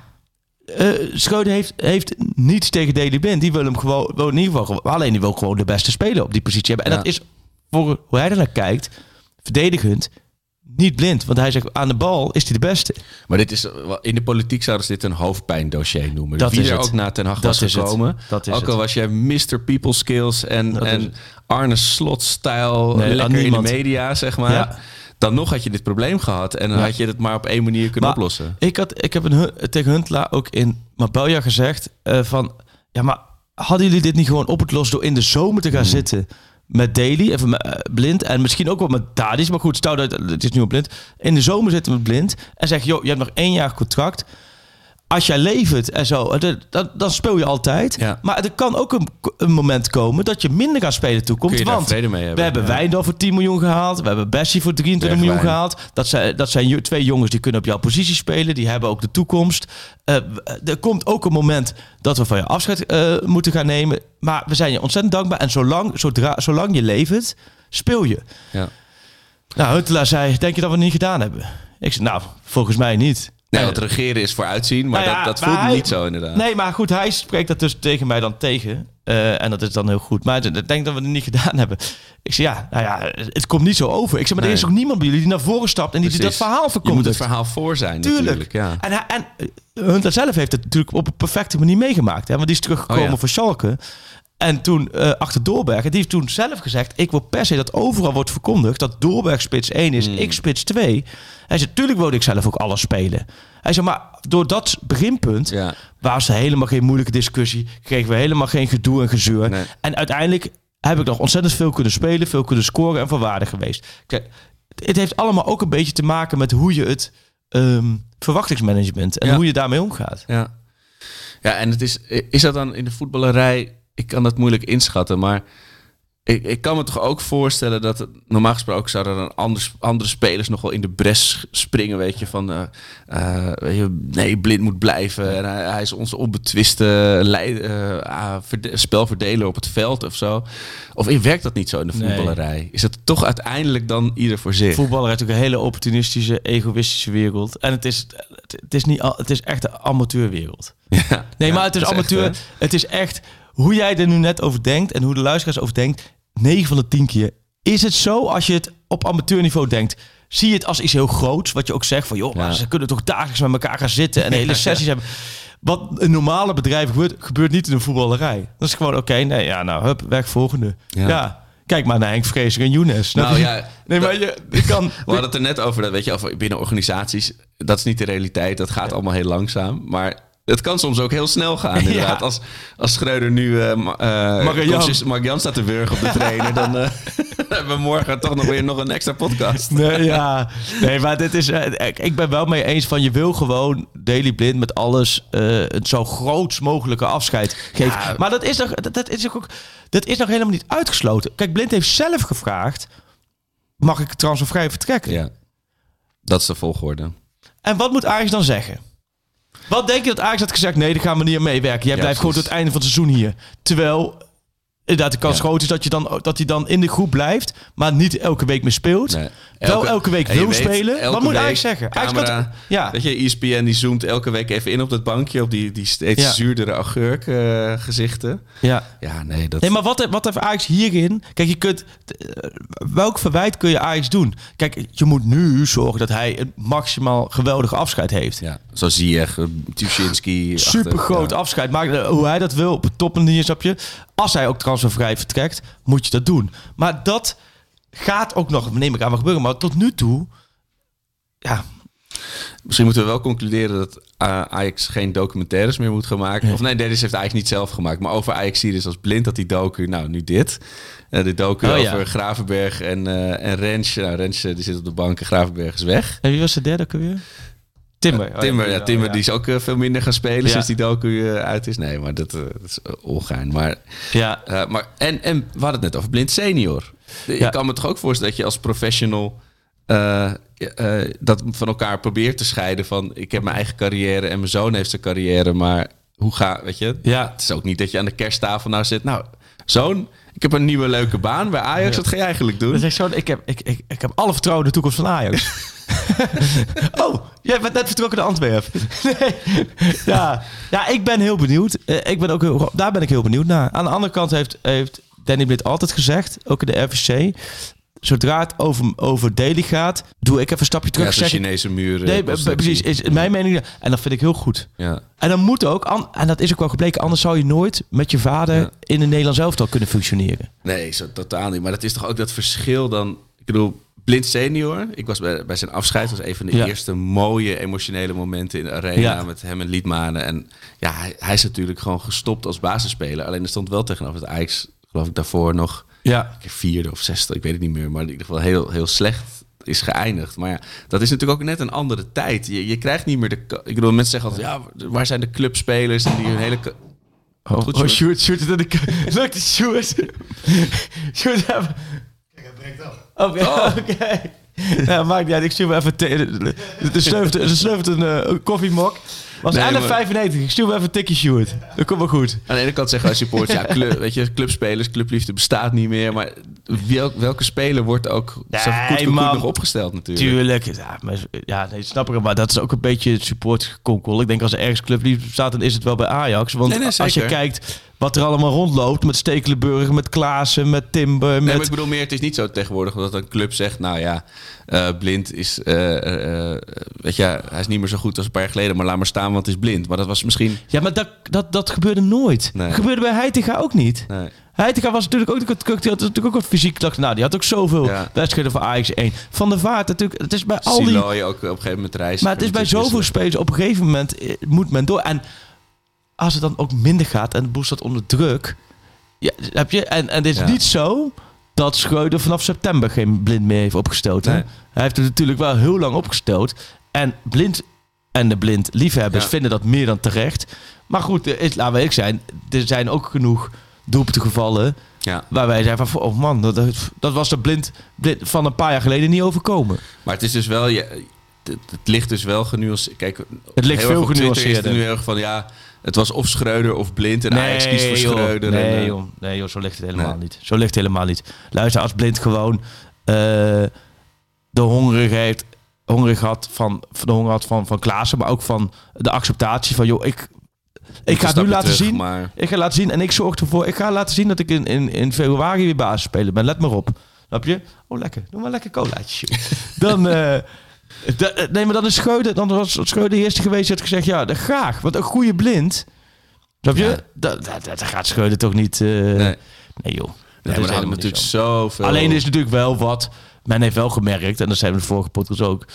Speaker 2: Schreuder heeft, heeft niets tegen Daley Blind. Die wil hem gewoon, wil in ieder geval, alleen die wil gewoon de beste speler op die positie hebben. En
Speaker 3: Ja.
Speaker 2: dat is, voor hoe hij er naar kijkt, verdedigend, niet blind. Want hij zegt, aan de bal is hij de beste.
Speaker 3: Maar dit is, in de politiek zouden ze dit een hoofdpijndossier noemen.
Speaker 2: Dat
Speaker 3: Wie
Speaker 2: is
Speaker 3: er
Speaker 2: het.
Speaker 3: ook naar Ten Hag
Speaker 2: Dat
Speaker 3: was gekomen.
Speaker 2: Dat is
Speaker 3: ook al
Speaker 2: het.
Speaker 3: was jij Mr. People Skills en,
Speaker 2: Dat
Speaker 3: en. Arne Slot-stijl
Speaker 2: Nee, aan
Speaker 3: lekker in de media, zeg maar.
Speaker 2: Ja.
Speaker 3: Dan nog had je dit probleem gehad. En dan
Speaker 2: Ja.
Speaker 3: had je het maar op één manier kunnen
Speaker 2: Maar
Speaker 3: oplossen.
Speaker 2: Ik, had, ik heb een, tegen Huntelaar ook in Marbella gezegd eh, van... Ja, maar hadden jullie dit niet gewoon op het los door in de zomer te gaan
Speaker 3: Hmm.
Speaker 2: zitten met Daly, even eh, blind en misschien ook wel met Tadis, maar goed, stel dat het is nu op blind. In de zomer zitten met blind en zeg joh, je hebt nog één jaar contract. Als jij levert en zo, eh, dan speel je altijd.
Speaker 3: Ja.
Speaker 2: Maar er kan ook een, een moment komen dat je minder gaat spelen toekomt. Want
Speaker 3: hebben?
Speaker 2: we hebben
Speaker 3: Ja.
Speaker 2: Wijndal voor 10 miljoen gehaald. We hebben Bessie voor 23 miljoen gehaald. Dat zijn, dat zijn twee jongens die kunnen op jouw positie spelen. Die hebben ook de toekomst. Eh, w- er komt ook een moment dat we van je afscheid eh, moeten gaan nemen. Maar we zijn je ontzettend dankbaar. En zolang, zodra, zolang je levert, speel je.
Speaker 3: Ja.
Speaker 2: Nou, Huntelaar zei, denk je dat we het niet gedaan hebben? Ik zei, nou, volgens mij niet.
Speaker 3: Nee, want regeren is vooruitzien, maar
Speaker 2: nou ja,
Speaker 3: dat, dat
Speaker 2: maar hij-
Speaker 3: niet zo inderdaad.
Speaker 2: Nee, maar goed, hij spreekt dat dus tegen mij dan tegen. Eh, en dat is dan heel goed. Maar ik denk dat we het niet gedaan hebben. Ik zeg, ja, nou ja, het komt niet zo over. Ik zeg, maar er is ook niemand bij jullie die naar voren stapt en die dat
Speaker 3: Precies.
Speaker 2: verhaal
Speaker 3: Je moet
Speaker 2: verkondigt.
Speaker 3: het verhaal voor zijn
Speaker 2: Tuurlijk.
Speaker 3: natuurlijk. Ja.
Speaker 2: En, hij, en eh, Huntelaar zelf heeft het natuurlijk op een perfecte manier meegemaakt. Hè? Want die is teruggekomen
Speaker 3: Oh ja.
Speaker 2: voor Schalke. En toen eh, achter Doorberg. En die heeft toen zelf gezegd... ik wil per se dat overal wordt verkondigd... dat Doorberg spits 1 is,
Speaker 3: Hmm.
Speaker 2: ik spits 2. Hij zei, tuurlijk wilde ik zelf ook alles spelen. Hij zei, maar door dat beginpunt...
Speaker 3: Ja.
Speaker 2: was er helemaal geen moeilijke discussie. Kregen we helemaal geen gedoe en gezeur.
Speaker 3: Nee.
Speaker 2: En uiteindelijk heb ik nog ontzettend veel kunnen spelen... veel kunnen scoren en van waarde geweest. Kijk, het heeft allemaal ook een beetje te maken met hoe je het... ehm, verwachtingsmanagement en
Speaker 3: Ja.
Speaker 2: hoe je daarmee omgaat.
Speaker 3: Ja. Ja, en het is, is dat dan in de voetballerij? Ik kan dat moeilijk inschatten, maar ik, ik kan me toch ook voorstellen dat het, normaal gesproken zouden dan anders, andere spelers nog wel in de bres springen, weet je, van eh, eh, weet je, nee, blind moet blijven en hij, hij is onze onbetwiste leid, eh, ah, verde- spelverdeler op het veld of zo. Of werkt dat niet zo in de
Speaker 2: Nee.
Speaker 3: voetballerij? Is het toch uiteindelijk dan ieder voor zich?
Speaker 2: Voetballer heeft natuurlijk een hele opportunistische, egoïstische wereld. En het is, het, het is, niet, het is echt een amateurwereld.
Speaker 3: Ja,
Speaker 2: Nee,
Speaker 3: ja,
Speaker 2: maar het is amateur. het is echt hoe jij er nu net over denkt en hoe de luisteraars over denkt, 9 van de 10 keer is het zo als je het op amateurniveau denkt. Zie je het als iets heel groots, wat je ook zegt van joh, maar
Speaker 3: Ja.
Speaker 2: ze kunnen toch dagelijks met elkaar gaan zitten en hele sessies hebben. Wat een normale bedrijf gebeurt, gebeurt niet in een voetballerij. Dat is gewoon oké, nee, ja, nou, hup, weg volgende. Ja.
Speaker 3: Ja.
Speaker 2: kijk maar naar Henk Vrezer en Younes.
Speaker 3: Nou ja,
Speaker 2: nee, maar je, je kan.
Speaker 3: We hadden het er net over, dat weet je, over binnen organisaties. Dat is niet de realiteit. Dat gaat allemaal heel langzaam. Maar het kan soms ook heel snel gaan. Inderdaad.
Speaker 2: Ja.
Speaker 3: Als, als Schreuder nu uh,
Speaker 2: Mark-Jan.
Speaker 3: Mark-Jan staat te wurgen op de trainer, dan eh, hebben we morgen toch nog weer nog een extra podcast.
Speaker 2: Nee, ja. nee, maar dit is. eh, ik- ik ben wel mee eens van je wil gewoon Daily Blind met alles eh het zo groots mogelijke afscheid geven.
Speaker 3: Ja.
Speaker 2: Maar dat is nog, dat, dat is ook, dat is nog helemaal niet uitgesloten. Kijk, Blind heeft zelf gevraagd: mag ik transfervrij vertrekken?
Speaker 3: Ja, dat is de volgorde.
Speaker 2: En wat moet Ajax dan zeggen? Wat denk je dat Ajax had gezegd? Nee, daar gaan we niet aan meewerken. Jij blijft gewoon tot het einde van het seizoen hier. Terwijl inderdaad de kans
Speaker 3: Ja.
Speaker 2: groot is dat, je dan, dat hij dan in de groep blijft, maar niet elke week meer speelt.
Speaker 3: Nee.
Speaker 2: Wel elke week wil
Speaker 3: weet,
Speaker 2: spelen.
Speaker 3: elke
Speaker 2: Wat moet Ajax zeggen? Ajax
Speaker 3: Camera,
Speaker 2: ja.
Speaker 3: Weet je, ESPN die zoomt elke week even in op dat bankje, op die, die steeds
Speaker 2: Ja.
Speaker 3: zuurdere augurk eh, gezichten.
Speaker 2: Ja.
Speaker 3: Ja, nee, dat...
Speaker 2: Nee, maar wat, wat heeft Ajax hierin? Kijk, je kunt. eh, Welk verwijt kun je Ajax doen? Kijk, je moet nu zorgen dat hij een maximaal geweldig afscheid heeft.
Speaker 3: Ja, zo zie je, Tuschinski.
Speaker 2: Super groot
Speaker 3: ja.
Speaker 2: afscheid. Maar eh, hoe hij dat wil, op het topmanier, snap je? Als hij ook transfervrij vertrekt, moet je dat doen. Maar dat gaat ook nog, neem ik aan, wat gebeuren. Maar tot nu toe, ja,
Speaker 3: Misschien moeten we wel concluderen dat eh, Ajax geen documentaires meer moet gaan maken. Of nee, deze heeft Ajax niet zelf gemaakt. Maar over Ajax zie je dus als blind dat die docu, nou nu dit. Eh de docu
Speaker 2: Oh, ja.
Speaker 3: over Gravenberg en, eh en Rens. Nou, Rens die zit op de bank en Gravenberg is weg.
Speaker 2: en wie was de derde ook alweer? Timber.
Speaker 3: Timber, ja, Timber
Speaker 2: ja.
Speaker 3: die is ook eh, veel minder gaan spelen sinds die docu eh, uit is. Nee, maar dat, eh, dat is ongein. Maar,
Speaker 2: Ja,
Speaker 3: maar, en, en we hadden het net over blind senior. Je
Speaker 2: Ja.
Speaker 3: kan me toch ook voorstellen dat je als professional... dat van elkaar probeert te scheiden van... ik heb mijn eigen carrière en mijn zoon heeft zijn carrière... maar hoe ga, weet je?
Speaker 2: Ja.
Speaker 3: Het is ook niet dat je aan de kersttafel nou zit... nou, zoon, ik heb een nieuwe leuke baan bij Ajax. Wat ga je eigenlijk doen?
Speaker 2: Dat is echt zo, ik, heb, ik, ik, ik heb alle vertrouwen in de toekomst van Ajax. oh, jij bent net vertrokken naar Antwerpen. nee. ja. ja, ik ben heel benieuwd. Eh, ik ben ook heel, daar ben ik heel benieuwd naar. Aan de andere kant heeft, heeft Danny Blind altijd gezegd, ook in de RVC... zodra het over, over Daily gaat, doe ik even een stapje terug.
Speaker 3: ja,
Speaker 2: zeg
Speaker 3: Chinese muren.
Speaker 2: Nee, precies. Is mijn mening. En dat vind ik heel goed.
Speaker 3: Ja.
Speaker 2: En dan moet ook, en dat is ook wel gebleken, anders zou je nooit met je vader
Speaker 3: Ja.
Speaker 2: in een Nederlands elftal kunnen functioneren.
Speaker 3: Nee, zo totaal niet. Maar dat is toch ook dat verschil dan... Ik bedoel, Blind senior, ik was bij, bij zijn afscheid. Dat was een van de
Speaker 2: Ja.
Speaker 3: eerste mooie emotionele momenten in de arena
Speaker 2: Ja.
Speaker 3: met hem en Liedmanen. En ja, hij, hij is natuurlijk gewoon gestopt als basisspeler. Alleen er stond wel tegenover dat Ajax, geloof ik, daarvoor nog
Speaker 2: Ja.
Speaker 3: vierde of zesde, ik weet het niet meer. Maar in ieder geval heel, heel slecht is geëindigd. Maar ja, dat is natuurlijk ook net een andere tijd. Je, je krijgt niet meer de... Ik bedoel, mensen zeggen altijd, ja, waar zijn de clubspelers en die hun hele...
Speaker 2: Oh,
Speaker 3: Goed,
Speaker 2: oh
Speaker 3: Sjoerd.
Speaker 2: shoot, shoot het in de Lukt het, shoot.
Speaker 5: Kijk, het breekt af.
Speaker 2: Oké, oké. Ja, maakt niet uit. Ik stuur me even... te- Er er sneuvelt een eh, koffiemok. Was
Speaker 3: Nee,
Speaker 2: 11,95. Ik stuur me even een tikje, shoot. Dat komt wel goed.
Speaker 3: Aan de ene kant zeggen wij supporters, ja, club, weet je, clubspelers, clubliefde bestaat niet meer. Maar welk, welke speler wordt ook zo
Speaker 2: Nee,
Speaker 3: goed, goed,
Speaker 2: man.
Speaker 3: nog opgesteld natuurlijk?
Speaker 2: Tuurlijk. Ja, maar, ja nee, snap ik. Maar dat is ook een beetje het supportgekonkel. Ik denk als er ergens clubliefde bestaat, dan is het wel bij Ajax. Want
Speaker 3: Nee, nee,
Speaker 2: als je kijkt wat er allemaal rondloopt... met Stekelenburg, met Klaassen, met Timber,
Speaker 3: Nee,
Speaker 2: met...
Speaker 3: maar ik bedoel meer, het is niet zo tegenwoordig dat een club zegt, nou ja, eh, blind is, eh, eh, weet je, hij is niet meer zo goed als een paar jaar geleden, maar laat maar staan, want het is blind. Maar dat was misschien,
Speaker 2: Ja, maar dat, dat, dat gebeurde nooit.
Speaker 3: Nee.
Speaker 2: Dat gebeurde bij Heitinga ook niet.
Speaker 3: nee.
Speaker 2: Heitinga was natuurlijk ook, die had natuurlijk ook wat fysiek. Nou, die had ook zoveel
Speaker 3: Ja.
Speaker 2: wedstrijden voor Ajax 1. Van de Vaart natuurlijk. Het is bij al die...
Speaker 3: Siloy ook op een gegeven moment reizen.
Speaker 2: Maar het is bij zoveel spelers op een gegeven moment moet men door. En als het dan ook minder gaat en de boel staat onder druk. Ja, heb je? En, en het is
Speaker 3: Ja.
Speaker 2: niet zo dat Schreuder vanaf september geen blind meer heeft opgestoten.
Speaker 3: Nee.
Speaker 2: Hij heeft er natuurlijk wel heel lang opgestoot. En blind en de blind liefhebbers
Speaker 3: Ja.
Speaker 2: vinden dat meer dan terecht. Maar goed, is, laten we eerlijk zijn. Er zijn ook genoeg doelpunten gevallen.
Speaker 3: Ja,
Speaker 2: Waar wij zijn van, oh man, dat, dat was de blind, blind van een paar jaar geleden niet overkomen.
Speaker 3: maar het is dus wel, je, het, het ligt dus wel genuanceerd. Kijk,
Speaker 2: Het ligt
Speaker 3: heel
Speaker 2: veel
Speaker 3: het
Speaker 2: genuanceerder.
Speaker 3: nu heel erg van, ja, het was of Schreuder of blind en Ajax kiest voor
Speaker 2: joh.
Speaker 3: Schreuder.
Speaker 2: Nee,
Speaker 3: en, eh,
Speaker 2: joh. nee joh, zo ligt het helemaal
Speaker 3: Nee.
Speaker 2: niet. Zo ligt het helemaal niet. Luister, als blind gewoon eh, de hongerig heeft, hongerig had van, van de honger had van, van Klaassen, maar ook van de acceptatie van, joh, ik ik ga het nu laten
Speaker 3: terug,
Speaker 2: zien.
Speaker 3: maar-
Speaker 2: Ik ga laten zien en ik zorg ervoor. Ik ga laten zien dat ik in, in, in februari weer basis spelen ben. Let maar op. Snap je? Oh, lekker. Doe maar lekker colaatje. dan, eh, da- nee, maar dan is Schreuder, dan was Schreuder de eerste geweest die had gezegd, ja, dat graag. Want een goede blind, snap je?
Speaker 3: Ja.
Speaker 2: Dat, dat, dat gaat Schreuder toch niet... eh, nee.
Speaker 3: Nee.
Speaker 2: joh. Dat
Speaker 3: Nee,
Speaker 2: is
Speaker 3: maar natuurlijk
Speaker 2: zo.
Speaker 3: zoveel...
Speaker 2: Alleen is natuurlijk wel wat, men heeft wel gemerkt, en dat zijn we de vorige podcast ook,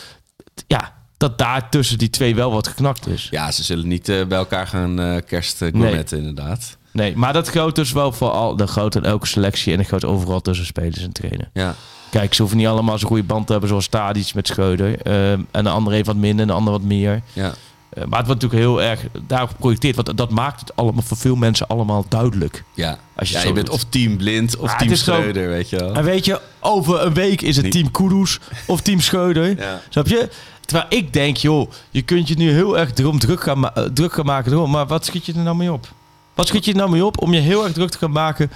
Speaker 2: ja, dat daar tussen die twee wel wat geknakt is.
Speaker 3: Ja, ze zullen niet eh, bij elkaar gaan eh kerst uh, gourmetten, inderdaad.
Speaker 2: Nee, maar dat geldt dus wel voor al de grote en elke selectie en dat geldt overal tussen spelers en trainen.
Speaker 3: Ja.
Speaker 2: Kijk, ze hoeven niet allemaal zo'n goede band te hebben zoals Stadic met Schreuder. Ehm, en de andere heeft wat minder en de ander wat meer.
Speaker 3: ja.
Speaker 2: Eh, maar het wordt natuurlijk heel erg daarop geprojecteerd. Want dat maakt het allemaal voor veel mensen allemaal duidelijk.
Speaker 3: Ja,
Speaker 2: Als je
Speaker 3: ja bent
Speaker 2: doet.
Speaker 3: of team blind of
Speaker 2: Maar
Speaker 3: team
Speaker 2: zo-
Speaker 3: Schreuder, weet je wel.
Speaker 2: En weet je, over een week is het
Speaker 3: Niet-
Speaker 2: team Kudus of team Schreuder.
Speaker 3: Ja.
Speaker 2: Snap je? Terwijl ik denk, joh, je kunt je nu heel erg erom druk gaan, eh, druk gaan maken. erom, Maar wat schiet je er nou mee op? Wat schiet je er nou mee op om je heel erg druk te gaan maken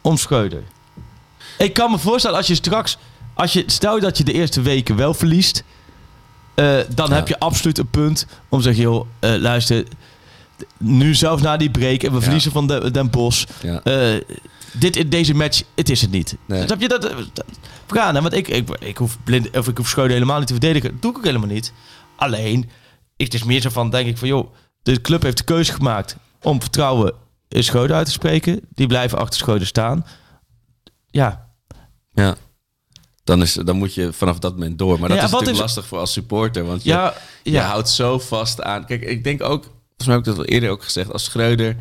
Speaker 2: om Schreuder? Ik kan me voorstellen als je straks, als je, stel dat je de eerste weken wel verliest, eh, dan
Speaker 3: Ja.
Speaker 2: heb je absoluut een punt om te zeggen, joh, eh, luister, nu zelfs na die break en we
Speaker 3: Ja.
Speaker 2: verliezen van de, Den.
Speaker 3: Ja.
Speaker 2: Eh, dit, in deze match, het is het niet.
Speaker 3: Nee.
Speaker 2: Snap je dat? dat want ik, ik, ik hoef blind, of ik hoef Schreuder helemaal niet te verdedigen. Dat doe ik ook helemaal niet. Alleen, het is meer zo van, denk ik van, joh, de club heeft de keuze gemaakt om vertrouwen in Schreuder uit te spreken. Die blijven achter Schreuder staan. Ja,
Speaker 3: Ja. Dan, is, dan moet je vanaf dat moment door. Maar dat
Speaker 2: Ja,
Speaker 3: is natuurlijk
Speaker 2: is-
Speaker 3: lastig voor als supporter. Want je,
Speaker 2: ja,
Speaker 3: je houdt zo vast aan... Kijk, ik denk ook... Volgens mij heb ik dat al eerder ook gezegd. Als Schreuder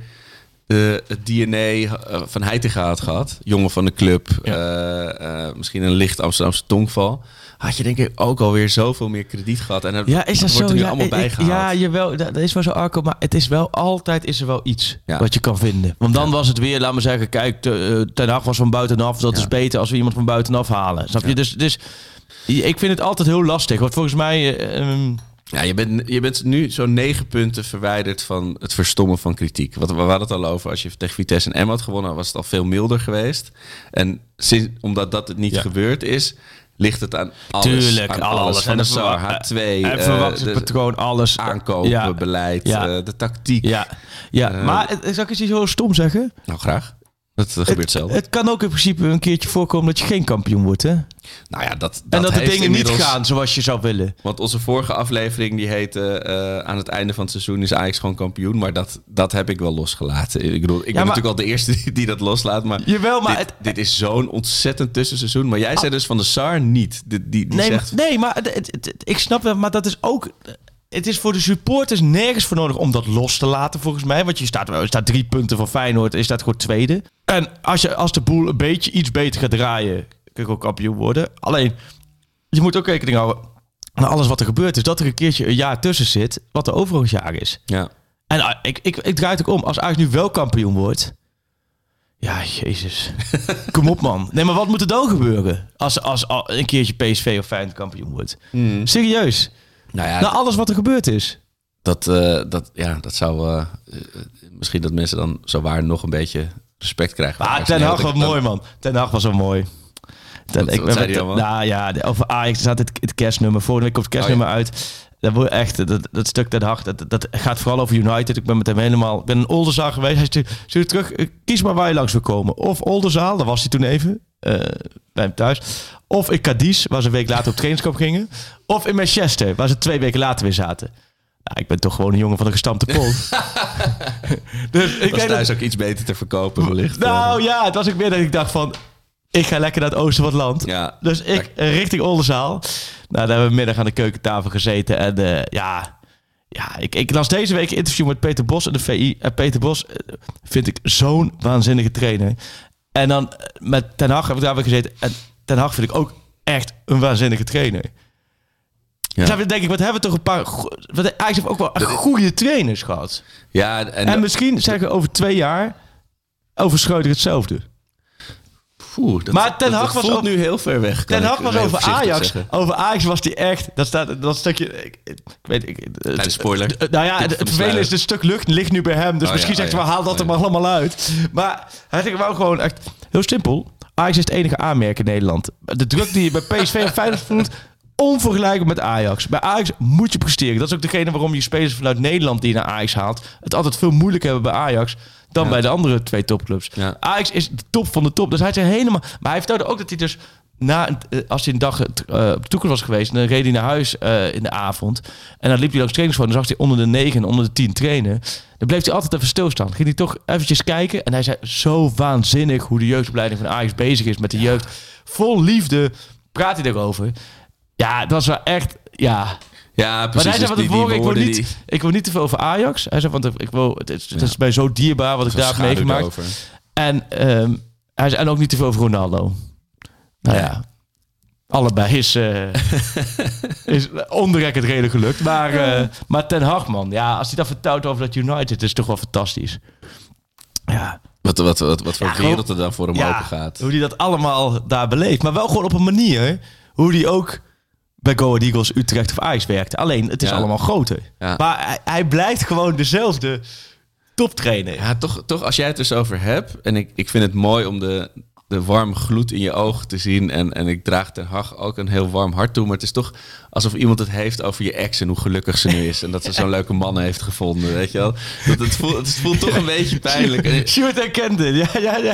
Speaker 3: de, het DNA eh, van Heitinga had gehad... jongen van de club... eh, eh, misschien een licht Amsterdamse tongval... had je denk ik ook alweer zoveel meer krediet gehad. En dat,
Speaker 2: Ja, is dat,
Speaker 3: wordt
Speaker 2: zo?
Speaker 3: er nu
Speaker 2: ja,
Speaker 3: allemaal
Speaker 2: ik-
Speaker 3: bijgehaald.
Speaker 2: Ja, jawel, dat, is wel zo, Arco. Maar het is wel altijd is er wel iets
Speaker 3: Ja.
Speaker 2: wat je kan vinden. Want dan was het weer, laat maar zeggen, kijk, te- eh, Ten Hag was van buitenaf. Dat is beter als we iemand van buitenaf halen. Snap je? Dus, dus ik vind het altijd heel lastig. Want volgens mij... eh, ehm,
Speaker 3: Ja, je bent, je bent nu zo'n negen punten verwijderd van het verstommen van kritiek. Wat, we hadden het al over. Als je tegen Vitesse en Emma had gewonnen, was het al veel milder geweest. En sinds, omdat dat het niet
Speaker 2: Ja.
Speaker 3: gebeurd is, ligt het aan alles.
Speaker 2: Tuurlijk,
Speaker 3: aan
Speaker 2: alles.
Speaker 3: alles.
Speaker 2: En
Speaker 3: Van de
Speaker 2: de
Speaker 3: SAR,
Speaker 2: verwa-
Speaker 3: H2,
Speaker 2: en
Speaker 3: eh,
Speaker 2: verwachtingspatroon, alles.
Speaker 3: aankopen,
Speaker 2: Ja.
Speaker 3: beleid,
Speaker 2: Ja.
Speaker 3: eh, de tactiek.
Speaker 2: Ja, ja.
Speaker 3: Eh,
Speaker 2: maar zal ik eens iets heel stom zeggen?
Speaker 3: Nou, graag. Dat, dat gebeurt zelden.
Speaker 2: Het kan ook in principe een keertje voorkomen dat je geen kampioen wordt, hè?
Speaker 3: nou ja, dat, dat
Speaker 2: en dat de dingen niet gaan zoals je zou willen.
Speaker 3: Want onze vorige aflevering die heette eh, aan het einde van het seizoen is Ajax gewoon kampioen. Maar dat, dat heb ik wel losgelaten. Ik bedoel, ik ben
Speaker 2: maar-
Speaker 3: natuurlijk al de eerste die, die dat loslaat. Maar
Speaker 2: Jawel, maar
Speaker 3: dit,
Speaker 2: het-
Speaker 3: dit is zo'n ontzettend tussenseizoen. Maar jij zei dus van de SAR niet. Die, die, die
Speaker 2: Nee,
Speaker 3: zegt,
Speaker 2: maar, nee, maar het, het- het- ik snap wel, maar dat is ook. Het is voor de supporters nergens voor nodig om dat los te laten, volgens mij. Want je staat, je staat drie punten van Feyenoord en je staat gewoon tweede. En als, je, als de boel een beetje iets beter gaat draaien, kun je ook kampioen worden. Alleen, je moet ook rekening houden aan alles wat er gebeurt. is dat er een keertje een jaar tussen zit, wat de overingsjaar is.
Speaker 3: ja.
Speaker 2: En ah, ik, ik, ik draai het ook om. Als Ajax nu wel kampioen wordt... Ja, jezus. Kom op, man. Nee, maar wat moet er dan gebeuren? Als, als, als een keertje PSV of Feyenoord kampioen wordt. Serieus.
Speaker 3: Nou ja,
Speaker 2: Na alles wat er gebeurd is.
Speaker 3: dat, eh, dat, ja, dat zou... eh, eh, misschien dat mensen dan zo waar nog een beetje respect krijgen. Ajax.
Speaker 2: Ten Hag was
Speaker 3: ik
Speaker 2: mooi, man. Ten Hag was wel mooi. Ten,
Speaker 3: Wat- wat zei die allemaal?
Speaker 2: Nou ja, over Ajax staat het, het kerstnummer. Volgende week komt het kerstnummer
Speaker 3: Oh,
Speaker 2: uit. Dat, wordt echt, dat, dat stuk Ten Hag, dat, dat gaat vooral over United. Ik ben met hem helemaal... Ik ben in Oldenzaal geweest. Hij stuurt terug. Kies maar waar je langs wil komen. Of Oldenzaal, daar was hij toen even. Eh, bij hem thuis. Of in Cadiz, waar ze een week later op trainingskamp gingen. Of in Manchester, waar ze twee weken later weer zaten. Nou, ik ben toch gewoon een jongen van de gestampte pol. dus ik
Speaker 3: was
Speaker 2: dat-
Speaker 3: thuis ook iets beter te verkopen wellicht.
Speaker 2: nou ja, het was ook meer dat ik dacht van... Ik ga lekker naar het oosten van het land.
Speaker 3: Ja.
Speaker 2: Dus ik eh, richting Oldenzaal. Nou, daar hebben we middag aan de keukentafel gezeten. En eh, ja, ja ik, ik las deze week een interview met Peter Bos in de VI. En Peter Bos eh, vind ik zo'n waanzinnige trainer. En dan eh, met Ten Hag hebben we daar weer gezeten. En Ten Hag vind ik ook echt een waanzinnige trainer.
Speaker 3: Ja.
Speaker 2: Ja. Dan denk ik, wat hebben we toch een paar... Wat, heeft ook wel goede trainers gehad.
Speaker 3: Ja, en,
Speaker 2: En, misschien zeggen over twee jaar over Schreuder hetzelfde.
Speaker 3: Dat,
Speaker 2: Maar Ten Hag was
Speaker 3: voelt nu heel ver weg.
Speaker 2: Ten Hag was over Ajax.
Speaker 3: zeggen.
Speaker 2: Over Ajax was die echt. Dat staat dat stukje. Ik, ik weet ik.
Speaker 3: Kleine spoiler.
Speaker 2: het- Nou ja, het, het
Speaker 3: de
Speaker 2: vervelende is, het stuk lucht ligt nu bij hem. Dus
Speaker 3: Oh
Speaker 2: misschien
Speaker 3: ja,
Speaker 2: zegt
Speaker 3: oh
Speaker 2: hij,
Speaker 3: ja.
Speaker 2: haal dat
Speaker 3: Oh
Speaker 2: er maar allemaal uit. Maar hij wel gewoon echt heel simpel. Ajax is het enige aanmerk in Nederland. De druk die je bij PSV en Feyenoord voelt, onvergelijkbaar met Ajax. Bij Ajax moet je presteren. Dat is ook degene waarom je spelers vanuit Nederland die je naar Ajax haalt... het altijd veel moeilijker hebben bij Ajax... dan
Speaker 3: Ja.
Speaker 2: bij de andere twee topclubs.
Speaker 3: Ja.
Speaker 2: Ajax is de top van de top. Dus hij zei helemaal... Maar hij vertelde ook dat hij dus... Na, eh, als hij een dag eh, op de toekomst was geweest... dan reed hij naar huis eh, in de avond. En dan liep hij langs trainingsveld... en dan zag hij onder de 9 en onder de 10 trainen. Dan bleef hij altijd even stilstaan. Ging hij toch eventjes kijken. En hij zei zo waanzinnig... hoe de jeugdopleiding van Ajax bezig is met de jeugd. Vol liefde praat hij erover. Ja, dat was wel echt... Ja,
Speaker 3: Ja,
Speaker 2: maar
Speaker 3: precies.
Speaker 2: hij zei van
Speaker 3: dus die- die
Speaker 2: tevoren, ik wil, niet,
Speaker 3: die-
Speaker 2: ik wil niet te veel over Ajax. Hij zei van, ik wil, het is, het is mij zo dierbaar wat ik daar heb meegemaakt. En, ehm, hij zei, en ook niet te veel over Ronaldo. Nou ja, allebei is, eh is onberekkend redelijk gelukt. Maar, eh, maar Ten Hag, man. Ja, als hij dat vertelt over dat United, is toch wel fantastisch. Ja,
Speaker 3: Wat, wat, wat, wat voor
Speaker 2: Ja,
Speaker 3: wereld er dan voor hem
Speaker 2: ja
Speaker 3: open gaat.
Speaker 2: hoe hij dat allemaal daar beleeft. Maar wel gewoon op een manier hoe hij ook bij Go Ahead Eagles, Utrecht of Ajax werkte. Alleen, het is
Speaker 3: Ja.
Speaker 2: allemaal groter.
Speaker 3: Ja.
Speaker 2: Maar hij, hij blijft gewoon dezelfde toptrainer.
Speaker 3: Ja, toch, toch als jij het dus over hebt. En ik, ik vind het mooi om de, de warme gloed in je ogen te zien. En, en ik draag Ten Hag ook een heel warm hart toe. Maar het is toch alsof iemand het heeft over je ex en hoe gelukkig ze nu is. En dat ze zo'n leuke man heeft gevonden, weet je wel. Dat, het, voelt, het voelt toch een beetje pijnlijk. En-
Speaker 2: Sjoerd herkent dit. Ja, ja, ja.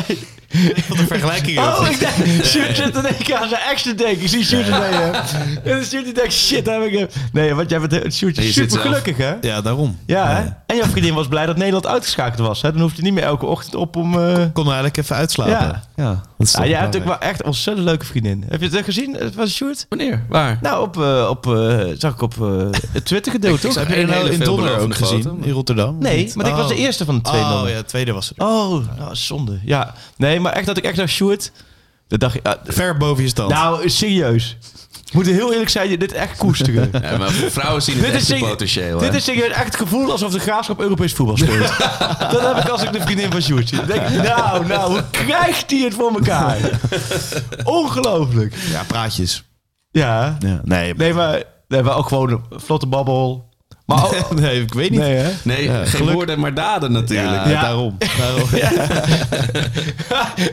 Speaker 4: Wat een vergelijking.
Speaker 2: Oh, ik denk, Sjoerd zit in één keer aan zijn ex te denken. Ik zie Sjoerd in één keer. En dan Sjoerd die denkt, shit, heb ik hem. Nee, want jij bent Sjoerd
Speaker 3: je zit
Speaker 2: super gelukkig, hè?
Speaker 4: Ja, daarom.
Speaker 2: Ja, hè? En jouw vriendin was blij dat Nederland uitgeschakeld was. Hè? Dan hoeft hij niet meer elke ochtend op om... eh,
Speaker 4: Kon eigenlijk even uitslapen.
Speaker 2: Ja.
Speaker 4: ja dat is
Speaker 2: Ja,
Speaker 4: toch
Speaker 2: jij hebt ook
Speaker 4: belangrijk.
Speaker 2: wel echt een ontzettend leuke vriendin. Heb je het gezien? Het was Sjoerd?
Speaker 3: Wanneer? Waar?
Speaker 2: Nou, op, eh, op eh, zag ik op eh, het Twitter gedeeld, toch?
Speaker 4: Heb je
Speaker 3: Een
Speaker 4: nou
Speaker 3: hele
Speaker 4: in Donner ook gezien?
Speaker 3: foto.
Speaker 4: In Rotterdam?
Speaker 2: Nee, maar ik was de
Speaker 4: Oh.
Speaker 2: eerste van de twee.
Speaker 4: Oh ja, de tweede was.
Speaker 2: Oh, nou, zonde. Ja. Nee, maar echt dat ik echt dacht, Sjoerd... Dat dacht ik... ah,
Speaker 4: Ver boven je stand.
Speaker 2: nou, serieus. Ik moet heel eerlijk zijn, je dit echt koesteren.
Speaker 3: Ja, maar vrouwen zien het
Speaker 2: Dit is
Speaker 3: echt potentieel.
Speaker 2: Dit is serieus echt het gevoel alsof de graafschap Europees voetbal speelt. dat heb ik als ik de vriendin van Sjoerd zie. Denk nou, nou, hoe krijgt hij het voor elkaar? Ongelooflijk.
Speaker 4: ja, praatjes.
Speaker 2: Ja.
Speaker 4: Ja. Nee,
Speaker 2: Nee, maar, nee, maar ook gewoon een vlotte babbel. Maar ook-
Speaker 4: nee, ik weet niet.
Speaker 2: nee?
Speaker 3: Nee,
Speaker 4: Ja,
Speaker 3: geen
Speaker 4: geluk-
Speaker 3: woorden, maar daden natuurlijk.
Speaker 4: Ja,
Speaker 2: Ja.
Speaker 4: daarom. daarom.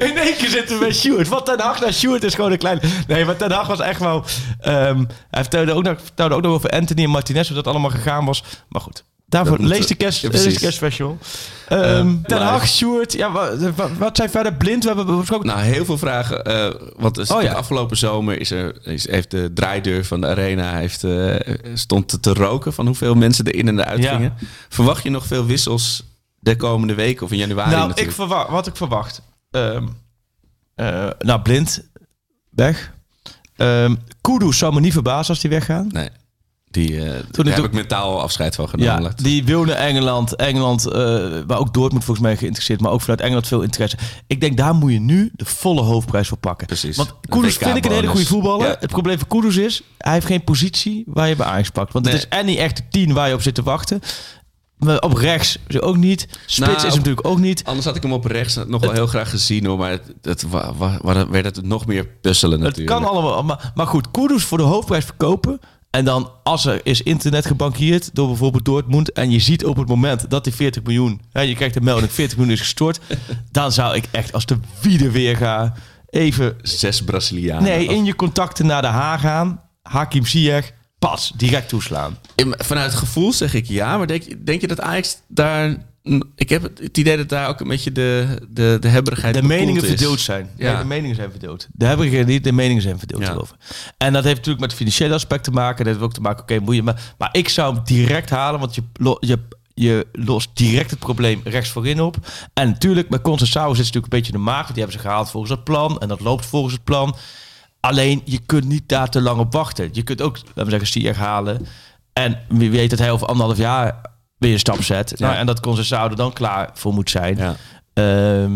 Speaker 2: In één keer zitten we bij Sjoerd. Wat Ten Hag naar Sjoerd is gewoon een klein... Nee, maar Ten Hag was echt wel... ehm, hij vertelde ook, nog, vertelde ook nog over Anthony en Martinez, hoe dat allemaal gegaan was. Maar goed, daarvoor lees de kerst,
Speaker 3: Ja,
Speaker 2: lees de kerstspecial. Ehm Ten. Hag, Sjoerd, ja, wat, zijn verder blind? We hebben besproken...
Speaker 3: Nou, heel veel vragen. eh want
Speaker 2: Oh, ja.
Speaker 3: de afgelopen zomer is er, is, heeft de draaideur van de arena heeft, eh, stond te, roken van hoeveel mensen er in en uit
Speaker 2: Ja.
Speaker 3: gingen. Verwacht je nog veel wissels de komende weken of in januari
Speaker 2: nou, ik verwacht, wat ik verwacht. Ehm, eh, nou, blind, weg. Ehm Kudus zou me niet verbazen als die weggaan.
Speaker 3: Nee. Die, eh
Speaker 2: Toen
Speaker 3: daar heb ik mentaal afscheid van genomen.
Speaker 2: Ja, die wil naar Engeland. Engeland, eh, waar ook Dortmund volgens mij geïnteresseerd, maar ook vanuit Engeland veel interesse. Ik denk, daar moet je nu de volle hoofdprijs voor pakken.
Speaker 3: Precies.
Speaker 2: Want Kudus vind ik een hele goede voetballer.
Speaker 3: Ja.
Speaker 2: Het probleem voor Kudus is, hij heeft geen positie waar je bij Ajax pakt. Want
Speaker 3: Nee.
Speaker 2: het is en niet echt de tien waar je op zit te wachten. Maar op rechts ook niet. Spits
Speaker 3: Nou,
Speaker 2: is hem natuurlijk ook niet.
Speaker 3: Anders had ik hem op rechts nog wel heel graag gezien hoor. Maar het, het, wa- wa- wa- werd het nog meer puzzelen
Speaker 2: Het
Speaker 3: natuurlijk.
Speaker 2: kan allemaal. Maar, maar goed, Kudus voor de hoofdprijs verkopen. En dan als er is internet gebankierd door bijvoorbeeld Dortmund. En je ziet op het moment dat die 40 miljoen. Hè, je krijgt de melding 40 miljoen is gestort. dan zou ik echt als de wiede weer ga. Even.
Speaker 3: Zes Brazilianen.
Speaker 2: Nee, in je contacten naar de Haag gaan. Hakim Ziyech. Pas, direct toeslaan.
Speaker 3: In- Vanuit gevoel zeg ik ja, maar denk, denk je dat Ajax daar... Ik heb het, idee dat daar ook een beetje de, de, de hebberigheid
Speaker 2: De meningen
Speaker 3: is.
Speaker 2: verdeeld zijn. Ja. De meningen zijn verdeeld. De hebben ik niet, de meningen zijn verdeeld
Speaker 3: Ja.
Speaker 2: erover. En dat heeft natuurlijk met het financiële aspect te maken. Dat heeft ook te maken, oké, moet je... Maar, maar ik zou hem direct halen, want je, je, je lost direct het probleem rechts voorin op. En natuurlijk, met Conceição zit natuurlijk een beetje de maag. Want die hebben ze gehaald volgens het plan. En dat loopt volgens het plan. Alleen, je kunt niet daar te lang op wachten. Je kunt ook, laten we zeggen, Ziyech halen. En wie weet dat hij over anderhalf jaar weer een stap zet. Nou, en dat Conceição er dan klaar voor moet zijn.
Speaker 3: Ja.
Speaker 2: Ehm,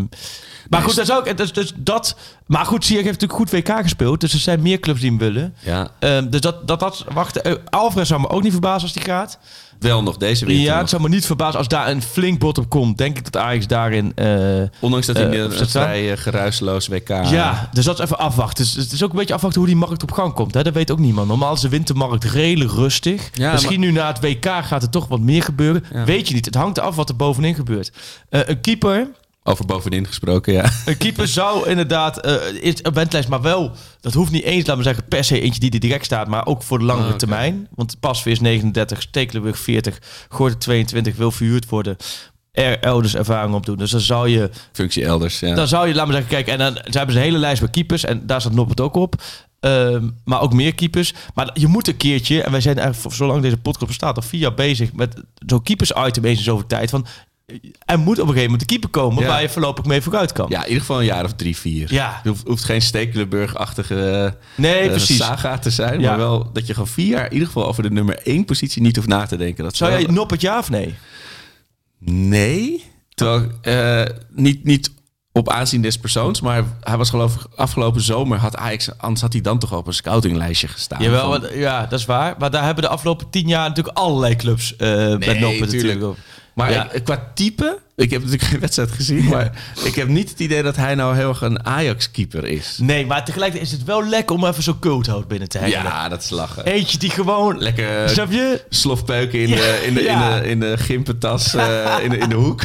Speaker 2: maar goed, dat is ook. Dus, dus dat, maar goed, Ziyech heeft natuurlijk goed WK gespeeld. Dus er zijn meer clubs die hem willen.
Speaker 3: Ja,
Speaker 2: Ehm, dus dat, dat, dat wachten. Uh, Alvarez zou me ook niet verbazen als die gaat.
Speaker 3: Wel nog deze winter.
Speaker 2: Ja, het zou me niet verbazen als daar een flink bot op komt. Denk ik dat Ajax daarin. eh,
Speaker 3: Ondanks dat hij
Speaker 2: of
Speaker 3: een vrij geruisloos WK...
Speaker 2: ja, dus dat is even afwachten. Dus het is ook een beetje afwachten hoe die markt op gang komt. Hè? Dat weet ook niemand. Normaal is de wintermarkt redelijk rustig.
Speaker 3: Ja,
Speaker 2: Misschien nu na het WK gaat er toch wat meer gebeuren.
Speaker 3: Ja.
Speaker 2: Weet je niet. Het hangt af wat er bovenin gebeurt. Eh, een keeper.
Speaker 3: Over bovenin gesproken, ja.
Speaker 2: Een keeper zou inderdaad eh is een wendlijst, maar wel, dat hoeft niet eens, laten we zeggen, per se eentje die er direct staat, maar ook voor de langere
Speaker 3: Ah,
Speaker 2: termijn. Want Pasveer is 39, Stekelenburg 40, Gordon 22 wil verhuurd worden. Er elders ervaring op doen. Dus dan zou je,
Speaker 3: Functie elders, ja.
Speaker 2: dan zou je, laten we zeggen, kijk, en dan ze hebben ze een hele lijst met keepers en daar staat Noppert ook op. Ehm, maar ook meer keepers. Maar je moet een keertje, en wij zijn eigenlijk voor zolang deze podcast bestaat, al vier jaar bezig met zo'n keepers-item eens in zoveel tijd. Van, er moet op een gegeven moment een keeper komen
Speaker 3: Ja.
Speaker 2: waar je voorlopig mee vooruit kan.
Speaker 3: Ja, in ieder geval een jaar of drie, vier.
Speaker 2: Ja.
Speaker 3: Hoeft, geen Stekelenburg-achtige
Speaker 2: Nee,
Speaker 3: eh,
Speaker 2: precies.
Speaker 3: saga te zijn.
Speaker 2: Ja.
Speaker 3: Maar wel dat je gewoon vier jaar in ieder geval over de nummer één positie niet hoeft na te denken. Dat
Speaker 2: Zou
Speaker 3: wel-
Speaker 2: jij Noppert ja of nee?
Speaker 3: Nee. Terwijl, eh, niet, niet op aanzien des persoons, maar hij was geloof ik afgelopen zomer had Ajax, anders had hij dan toch op een scoutinglijstje gestaan.
Speaker 2: Jawel,
Speaker 3: Van-
Speaker 2: ja, dat is waar. Maar daar hebben de afgelopen tien jaar natuurlijk allerlei clubs eh met Noppert
Speaker 3: tuurlijk.
Speaker 2: natuurlijk op.
Speaker 3: Maar
Speaker 2: Ja.
Speaker 3: qua type, ik heb natuurlijk geen wedstrijd gezien, maar ik heb niet het idee dat hij nou heel erg een Ajax-keeper is.
Speaker 2: Nee, maar tegelijkertijd is het wel lekker om even zo'n culthout binnen te hengelen.
Speaker 3: Ja, dat is lachen.
Speaker 2: Eentje die gewoon...
Speaker 3: Lekker
Speaker 2: Snap je?
Speaker 3: slofpeuken in,
Speaker 2: Ja,
Speaker 3: de, in, de,
Speaker 2: ja.
Speaker 3: in, de, in de gimpentas eh, in, de, in de hoek.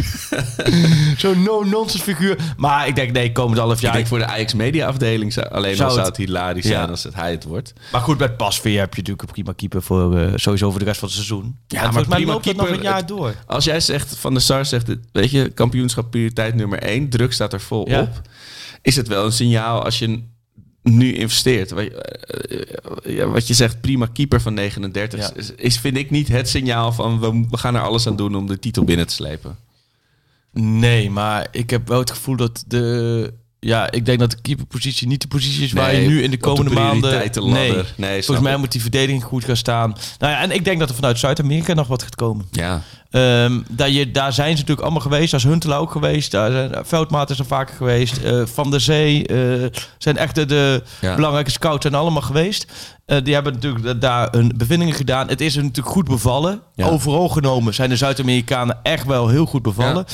Speaker 2: Zo'n no-nonsense figuur. Maar ik denk, nee, komend half
Speaker 3: Ik
Speaker 2: jaar...
Speaker 3: denk voor de Ajax Media afdeling zou, alleen
Speaker 2: Zou
Speaker 3: al zou
Speaker 2: het-
Speaker 3: het hilarisch
Speaker 2: Ja.
Speaker 3: zijn als het hij het wordt.
Speaker 2: Maar goed, met Pasveer heb je natuurlijk een prima keeper voor eh, sowieso voor de rest van het seizoen.
Speaker 3: Ja,
Speaker 2: En
Speaker 3: maar prima
Speaker 2: loopt het nog
Speaker 3: keeper,
Speaker 2: een jaar
Speaker 3: het-
Speaker 2: door.
Speaker 3: Als jij zegt, Van de Sar zegt, weet je, kampioenschap prioriteit nummer één, druk staat er vol
Speaker 2: Ja.
Speaker 3: op. Is het wel een signaal als je nu investeert? Wat je, eh, je zegt, prima keeper van 39,
Speaker 2: Ja.
Speaker 3: is, is, vind ik niet het signaal van we, we gaan er alles aan doen om de titel binnen te slepen.
Speaker 2: Nee, maar ik heb wel het gevoel dat de... Ja, ik denk dat de keeperpositie niet de positie is waar
Speaker 3: Nee,
Speaker 2: je nu in de komende maanden...
Speaker 3: Nee, snap
Speaker 2: volgens mij
Speaker 3: ik.
Speaker 2: moet die verdediging goed gaan staan. Nou ja, en ik denk dat er vanuit Zuid-Amerika nog wat gaat komen.
Speaker 3: Ja,
Speaker 2: Ehm, daar, je, daar zijn ze natuurlijk allemaal geweest. Daar is Huntelaar ook geweest. Daar zijn, Veldmaat is er vaker geweest. Eh, Van der Zee eh, zijn echt de, de
Speaker 3: Ja.
Speaker 2: belangrijke scouts zijn allemaal geweest. Eh, die hebben natuurlijk daar hun bevindingen gedaan. Het is natuurlijk goed bevallen.
Speaker 3: Ja.
Speaker 2: Overal genomen zijn de Zuid-Amerikanen echt wel heel goed bevallen.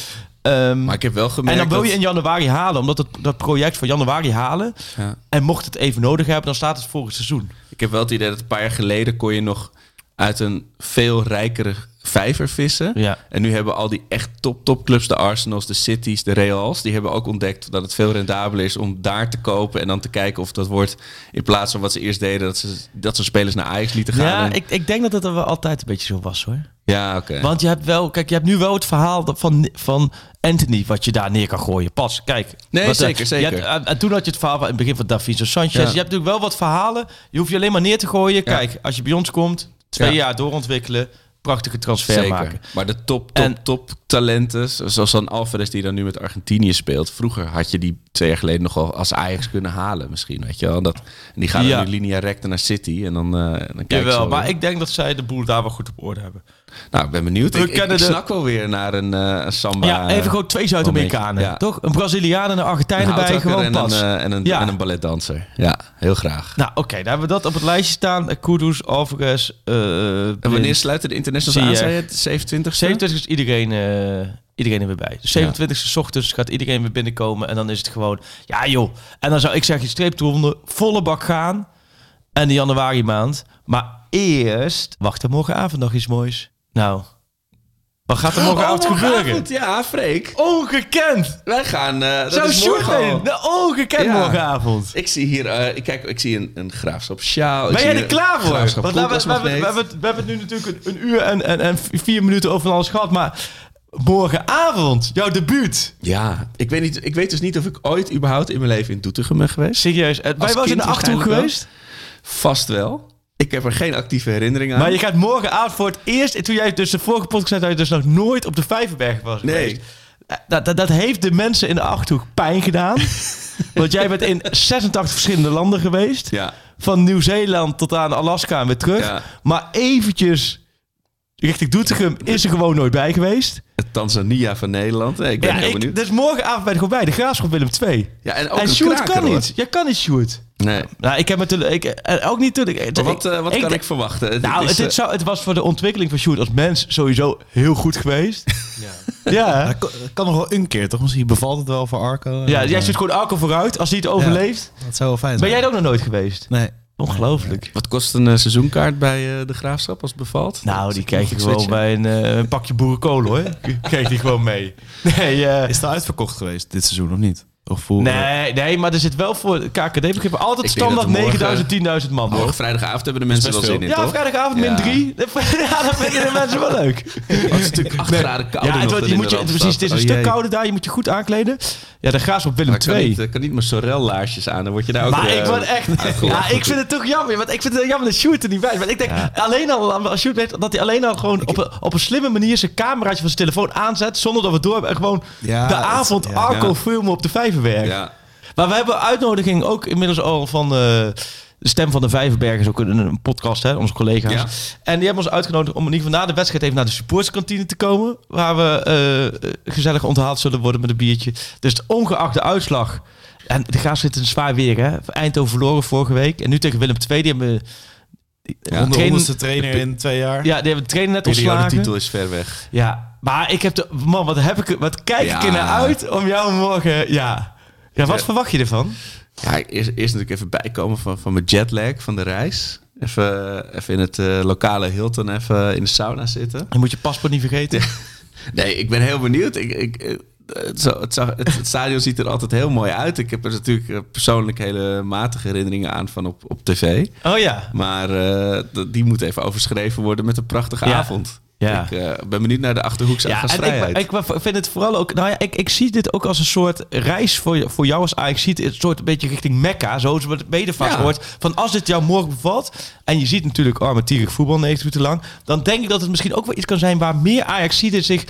Speaker 2: Ehm,
Speaker 3: maar ik heb wel
Speaker 2: en
Speaker 3: gemerkt
Speaker 2: dan wil je in januari halen, omdat het, dat project van januari halen.
Speaker 3: Ja.
Speaker 2: En mocht het even nodig hebben, dan staat het volgend seizoen.
Speaker 3: Ik heb wel het idee dat een paar jaar geleden kon je nog uit een veel rijkere vijver vissen.
Speaker 2: Ja.
Speaker 3: En nu hebben al die echt top topclubs, de Arsenals, de Cities, de Reals, die hebben ook ontdekt dat het veel rendabeler is om daar te kopen en dan te kijken of dat wordt in plaats van wat ze eerst deden, dat ze dat ze spelers naar Ajax lieten gaan.
Speaker 2: Ja,
Speaker 3: En-
Speaker 2: ik, ik denk dat er wel altijd een beetje zo was hoor.
Speaker 3: ja oké.
Speaker 2: Want je hebt wel, kijk, je hebt nu wel het verhaal dat van, van Anthony wat je daar neer kan gooien. Pas, kijk.
Speaker 3: Nee,
Speaker 2: Wat, eh,
Speaker 3: zeker, zeker.
Speaker 2: hebt- en, en toen had je het verhaal van in het begin van Davinson Sanchez.
Speaker 3: Ja.
Speaker 2: Je hebt natuurlijk wel wat verhalen. Je hoeft je alleen maar neer te gooien. Kijk, als je bij ons komt, twee
Speaker 3: Ja.
Speaker 2: jaar doorontwikkelen, prachtige transfer
Speaker 3: Zeker.
Speaker 2: maken.
Speaker 3: Maar de top, top,
Speaker 2: En-
Speaker 3: top talenten, zoals dan Alvarez die dan nu met Argentinië speelt. Vroeger had je die twee jaar geleden nog wel als Ajax kunnen halen misschien, weet je wel. Dat, en die gaan
Speaker 2: Ja.
Speaker 3: dan nu linea recta naar City en dan, eh dan kijken ze
Speaker 2: Jawel,
Speaker 3: wel
Speaker 2: maar ik denk dat zij de boel daar wel goed op orde hebben.
Speaker 3: Nou, ik ben benieuwd.
Speaker 2: We
Speaker 3: Ik, ik,
Speaker 2: kennen
Speaker 3: ik
Speaker 2: de-
Speaker 3: snak wel weer naar een, eh, samba.
Speaker 2: ja, even gewoon twee Zuid-Amerikanen,
Speaker 3: Ja.
Speaker 2: toch? Een Braziliaan en een Argentijn erbij, gewoon
Speaker 3: en een, eh, en, een,
Speaker 2: Ja.
Speaker 3: en een balletdanser. Ja, heel graag.
Speaker 2: Nou, oké, daar hebben we dat op het lijstje staan. Eh, Kudus, Alvarez,
Speaker 3: En wanneer sluiten de internationals aan? Zei het? 27
Speaker 2: 27 is iedereen, iedereen er weer bij. Dus 27 e s ochtends gaat iedereen weer binnenkomen. En dan is het gewoon, ja joh. En dan zou ik zeggen, streep eronder, volle bak gaan. En de januari maand. Maar eerst, wacht er morgenavond nog iets moois. Nou, wat gaat er morgenavond gebeuren?
Speaker 3: Ja, Freek.
Speaker 2: Ongekend!
Speaker 3: Wij gaan... eh dat
Speaker 2: Zou
Speaker 3: is morgen al.
Speaker 2: Nou, ongekend
Speaker 3: Ja.
Speaker 2: morgenavond.
Speaker 3: Ik zie hier... eh, ik, kijk, ik zie een, een graafschap sjaal.
Speaker 2: Ben jij er klaar voor? Want nou, we, we, hebben, we, hebben, het- we hebben het nu natuurlijk een, een uur en, en, en vier minuten over alles gehad. Maar morgenavond, jouw debuut.
Speaker 3: Ja, ik weet, niet, ik weet dus niet of ik ooit überhaupt in mijn leven in Doetinchem ben geweest.
Speaker 2: Serieus, eh, wij was in de Achterhoek geweest.
Speaker 3: Vast wel. Ik heb er geen actieve herinnering aan.
Speaker 2: Maar je gaat morgenavond voor het eerst... en Toen jij dus de vorige podcast zei dat je dus nog nooit op de Vijverberg was
Speaker 3: Nee.
Speaker 2: geweest. Dat, dat, dat heeft de mensen in de Achterhoek pijn gedaan. Want jij bent in 86 verschillende landen geweest.
Speaker 3: Ja.
Speaker 2: Van Nieuw-Zeeland tot aan Alaska en weer terug.
Speaker 3: Ja.
Speaker 2: Maar eventjes richting Doetinchem is er gewoon nooit bij geweest.
Speaker 3: Het Tanzania van Nederland. Nee, ik ben
Speaker 2: Ja,
Speaker 3: heel
Speaker 2: ik,
Speaker 3: benieuwd.
Speaker 2: dus morgenavond ben ik gewoon bij. De Graafschap Willem 2.
Speaker 3: Ja, en ook
Speaker 2: En
Speaker 3: een
Speaker 2: Sjoerd
Speaker 3: kraker,
Speaker 2: kan
Speaker 3: hoor.
Speaker 2: niet. Jij kan niet, Sjoerd.
Speaker 3: Nee.
Speaker 2: Nou, ik heb natuurlijk... Ik, eh, ook niet toen ik...
Speaker 3: Maar wat, eh, wat kan ik verwachten? Het
Speaker 2: Nou,
Speaker 3: is,
Speaker 2: het,
Speaker 3: eh,
Speaker 2: het, zou, het was voor de ontwikkeling van Sjoerd als mens sowieso heel goed geweest. Ja. Ja,
Speaker 4: Dat kan, kan nog wel een keer, toch? Misschien bevalt het wel voor Arco.
Speaker 2: ja
Speaker 4: En,
Speaker 2: jij
Speaker 4: eh,
Speaker 2: zit gewoon Arco vooruit als hij het overleeft.
Speaker 4: Dat zou wel fijn
Speaker 2: Ben
Speaker 4: zijn.
Speaker 2: jij er ook nog nooit geweest?
Speaker 4: Nee.
Speaker 2: Ongelooflijk.
Speaker 3: Wat kost een eh, seizoenkaart bij eh, de Graafschap als het bevalt?
Speaker 2: Nou, die krijg gewoon
Speaker 3: switchen?
Speaker 2: bij een, eh, een pakje boerenkolen, hoor. krijg die gewoon mee. Nee,
Speaker 4: Is het al uitverkocht geweest dit seizoen of niet? Of voor,
Speaker 2: nee, nee, maar er zit wel voor KKD-begrippen altijd
Speaker 3: Ik
Speaker 2: standaard
Speaker 3: dat er morgen-
Speaker 2: 9000, 10.000 man, hoor.
Speaker 3: Morgen vrijdagavond hebben de mensen wel zin
Speaker 4: veel.
Speaker 3: in,
Speaker 2: Ja,
Speaker 3: toch?
Speaker 2: vrijdagavond min
Speaker 3: Ja.
Speaker 2: 3. Ja, dat vinden de mensen wel leuk.
Speaker 3: Oh, het is natuurlijk 8 graden kouder
Speaker 2: Ja, het, wordt, je moet je,
Speaker 3: Randstad.
Speaker 2: precies, het is een
Speaker 3: Oh,
Speaker 2: stuk
Speaker 3: jee.
Speaker 2: kouder daar. Je moet je goed aankleden. Ja, dan ze op Willem
Speaker 3: Maar kan
Speaker 2: 2.
Speaker 3: niet, eh, kan niet mijn Sorel-laarsjes aan, dan word je daar ook
Speaker 2: Maar
Speaker 3: eh,
Speaker 2: ik word echt... Ja, ik vind het toch jammer. Want ik vind het jammer dat Sjoerd er niet bij is. Want ik denk alleen al, als Sjoerd weet, dat hij alleen al gewoon op een, op een slimme manier zijn cameraatje van zijn telefoon aanzet. Zonder dat we het door hebben. En gewoon
Speaker 4: Ja,
Speaker 2: de
Speaker 4: het-
Speaker 2: avond. Arco
Speaker 3: Ja.
Speaker 2: filmen op de Vijverberg.
Speaker 3: Ja.
Speaker 2: Maar we hebben uitnodiging ook inmiddels al van eh, de Stem van de Vijverberg. is ook een, een podcast, hè, onze collega's.
Speaker 3: Ja.
Speaker 2: En die hebben ons uitgenodigd om in ieder geval na de wedstrijd even naar de supporterskantine te komen. Waar we eh, gezellig onthaald zullen worden met een biertje. Dus ongeacht de uitslag. En de Graaf zit in zwaar weer, hè. Eindhoven verloren vorige week. En nu tegen Willem II. Die hebben... Die
Speaker 3: Ja,
Speaker 4: de
Speaker 2: trainen-
Speaker 4: honderdste trainer in twee jaar.
Speaker 2: ja, die hebben de trainer net ontslagen.
Speaker 3: titel is ver weg.
Speaker 2: Ja, maar ik heb de... Man, wat, heb ik, wat kijk ik er naar uit om jou morgen... Ja, ja wat
Speaker 3: Ja.
Speaker 2: verwacht je ervan?
Speaker 3: Ja, eerst, eerst natuurlijk even bijkomen van, van mijn jetlag van de reis. Even, even in het eh, lokale Hilton even in de sauna zitten.
Speaker 2: Je moet je paspoort niet vergeten.
Speaker 3: Nee, ik ben heel benieuwd. Ik, ik, eh, het, zo- het, het, het stadion ziet er altijd heel mooi uit. Ik heb er natuurlijk eh, persoonlijk hele matige herinneringen aan van op, op tv.
Speaker 2: Oh ja.
Speaker 3: Maar die moet even overschreven worden met een prachtige
Speaker 2: Ja.
Speaker 3: avond.
Speaker 2: Ja.
Speaker 3: Ik eh, ben benieuwd naar de Achterhoekse
Speaker 2: Ja, en
Speaker 3: gastvrijheid.
Speaker 2: ik, ik vind het vooral ook... Nou ja, ik, ik zie dit ook als een soort reis voor, voor jou als Ajax. ziet een soort een beetje richting Mekka. Zo is het mede vaak
Speaker 3: Ja.
Speaker 2: gehoord. Van als dit jou morgen bevalt... en je ziet natuurlijk armetierig voetbal 90 minuten lang... dan denk ik dat het misschien ook wel iets kan zijn... waar meer ajax zich zich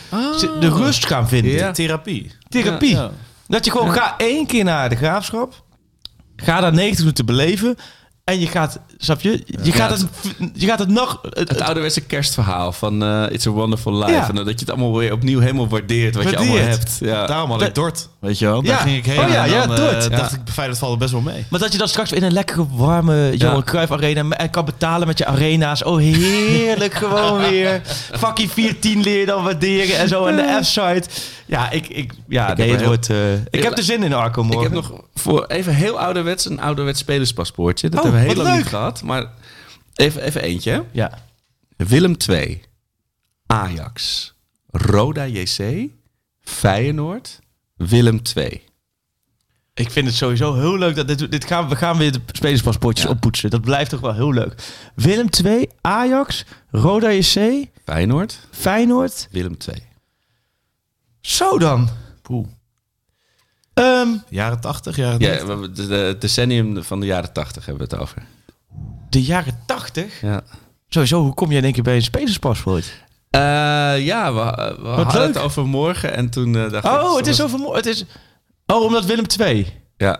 Speaker 2: de rust gaan vinden.
Speaker 3: Ja.
Speaker 4: Therapie.
Speaker 2: Therapie.
Speaker 4: Ja.
Speaker 2: Dat je gewoon ga één keer naar de graafschap. Ga daar 90 minuten beleven. En je gaat, snap je? Je, gaat, het, je gaat het nog... Het,
Speaker 3: Het
Speaker 2: het-
Speaker 3: ouderwetse kerstverhaal van eh, It's a Wonderful Life.
Speaker 2: Ja.
Speaker 3: En dat je het allemaal weer opnieuw helemaal waardeert wat je allemaal hebt. Ja.
Speaker 4: Daarom had
Speaker 2: Dat-
Speaker 4: ik Dort, weet je wel. Daar ging ik heen.
Speaker 2: Oh ja,
Speaker 4: en
Speaker 2: ja,
Speaker 4: dan, eh,
Speaker 2: Ja.
Speaker 4: dacht ik, Feyenoord valt er best wel mee.
Speaker 2: Maar dat je dan straks in een lekkere, warme Johan Cruijff Arena... en kan betalen met je arena's. Oh, heerlijk gewoon weer. Vakkie 410 leer je dan waarderen en zo. En de F-site. Ja, ik, ik, ja
Speaker 3: heb
Speaker 2: nee,
Speaker 3: er
Speaker 2: het wordt... eh, ik heb er zin in, Arco,
Speaker 3: Ik
Speaker 2: morgen.
Speaker 3: heb nog voor even heel ouderwets een ouderwets spelerspaspoortje. Dat
Speaker 2: Oh,
Speaker 3: hebben we heel
Speaker 2: wat
Speaker 3: lang
Speaker 2: leuk.
Speaker 3: niet gehad. Maar even, even eentje.
Speaker 2: Ja.
Speaker 3: Willem 2, Ajax, Roda JC, Feyenoord, Willem 2.
Speaker 2: Ik vind het sowieso heel leuk dat dit, dit gaan we gaan weer de spelerspaspoortjes
Speaker 3: Ja.
Speaker 2: oppoetsen. Dat blijft toch wel heel leuk. Willem 2, Ajax, Roda JC,
Speaker 3: Feyenoord,
Speaker 2: Feyenoord.
Speaker 3: Willem 2.
Speaker 2: Zo dan.
Speaker 4: Poeh.
Speaker 2: Ehm,
Speaker 4: Jaren 80, jaren
Speaker 3: Ja,
Speaker 4: 90.
Speaker 3: we hebben de, de- het decennium van de jaren 80 hebben we het over.
Speaker 2: De jaren 80.
Speaker 3: Ja.
Speaker 2: Sowieso, hoe kom je in één keer bij een spelerspaspoort?
Speaker 3: Eh, ja, we, we hadden
Speaker 2: leuk.
Speaker 3: het over morgen en toen eh, dacht ik...
Speaker 2: Oh, het is over mo- het is Oh, omdat Willem 2.
Speaker 3: Ja,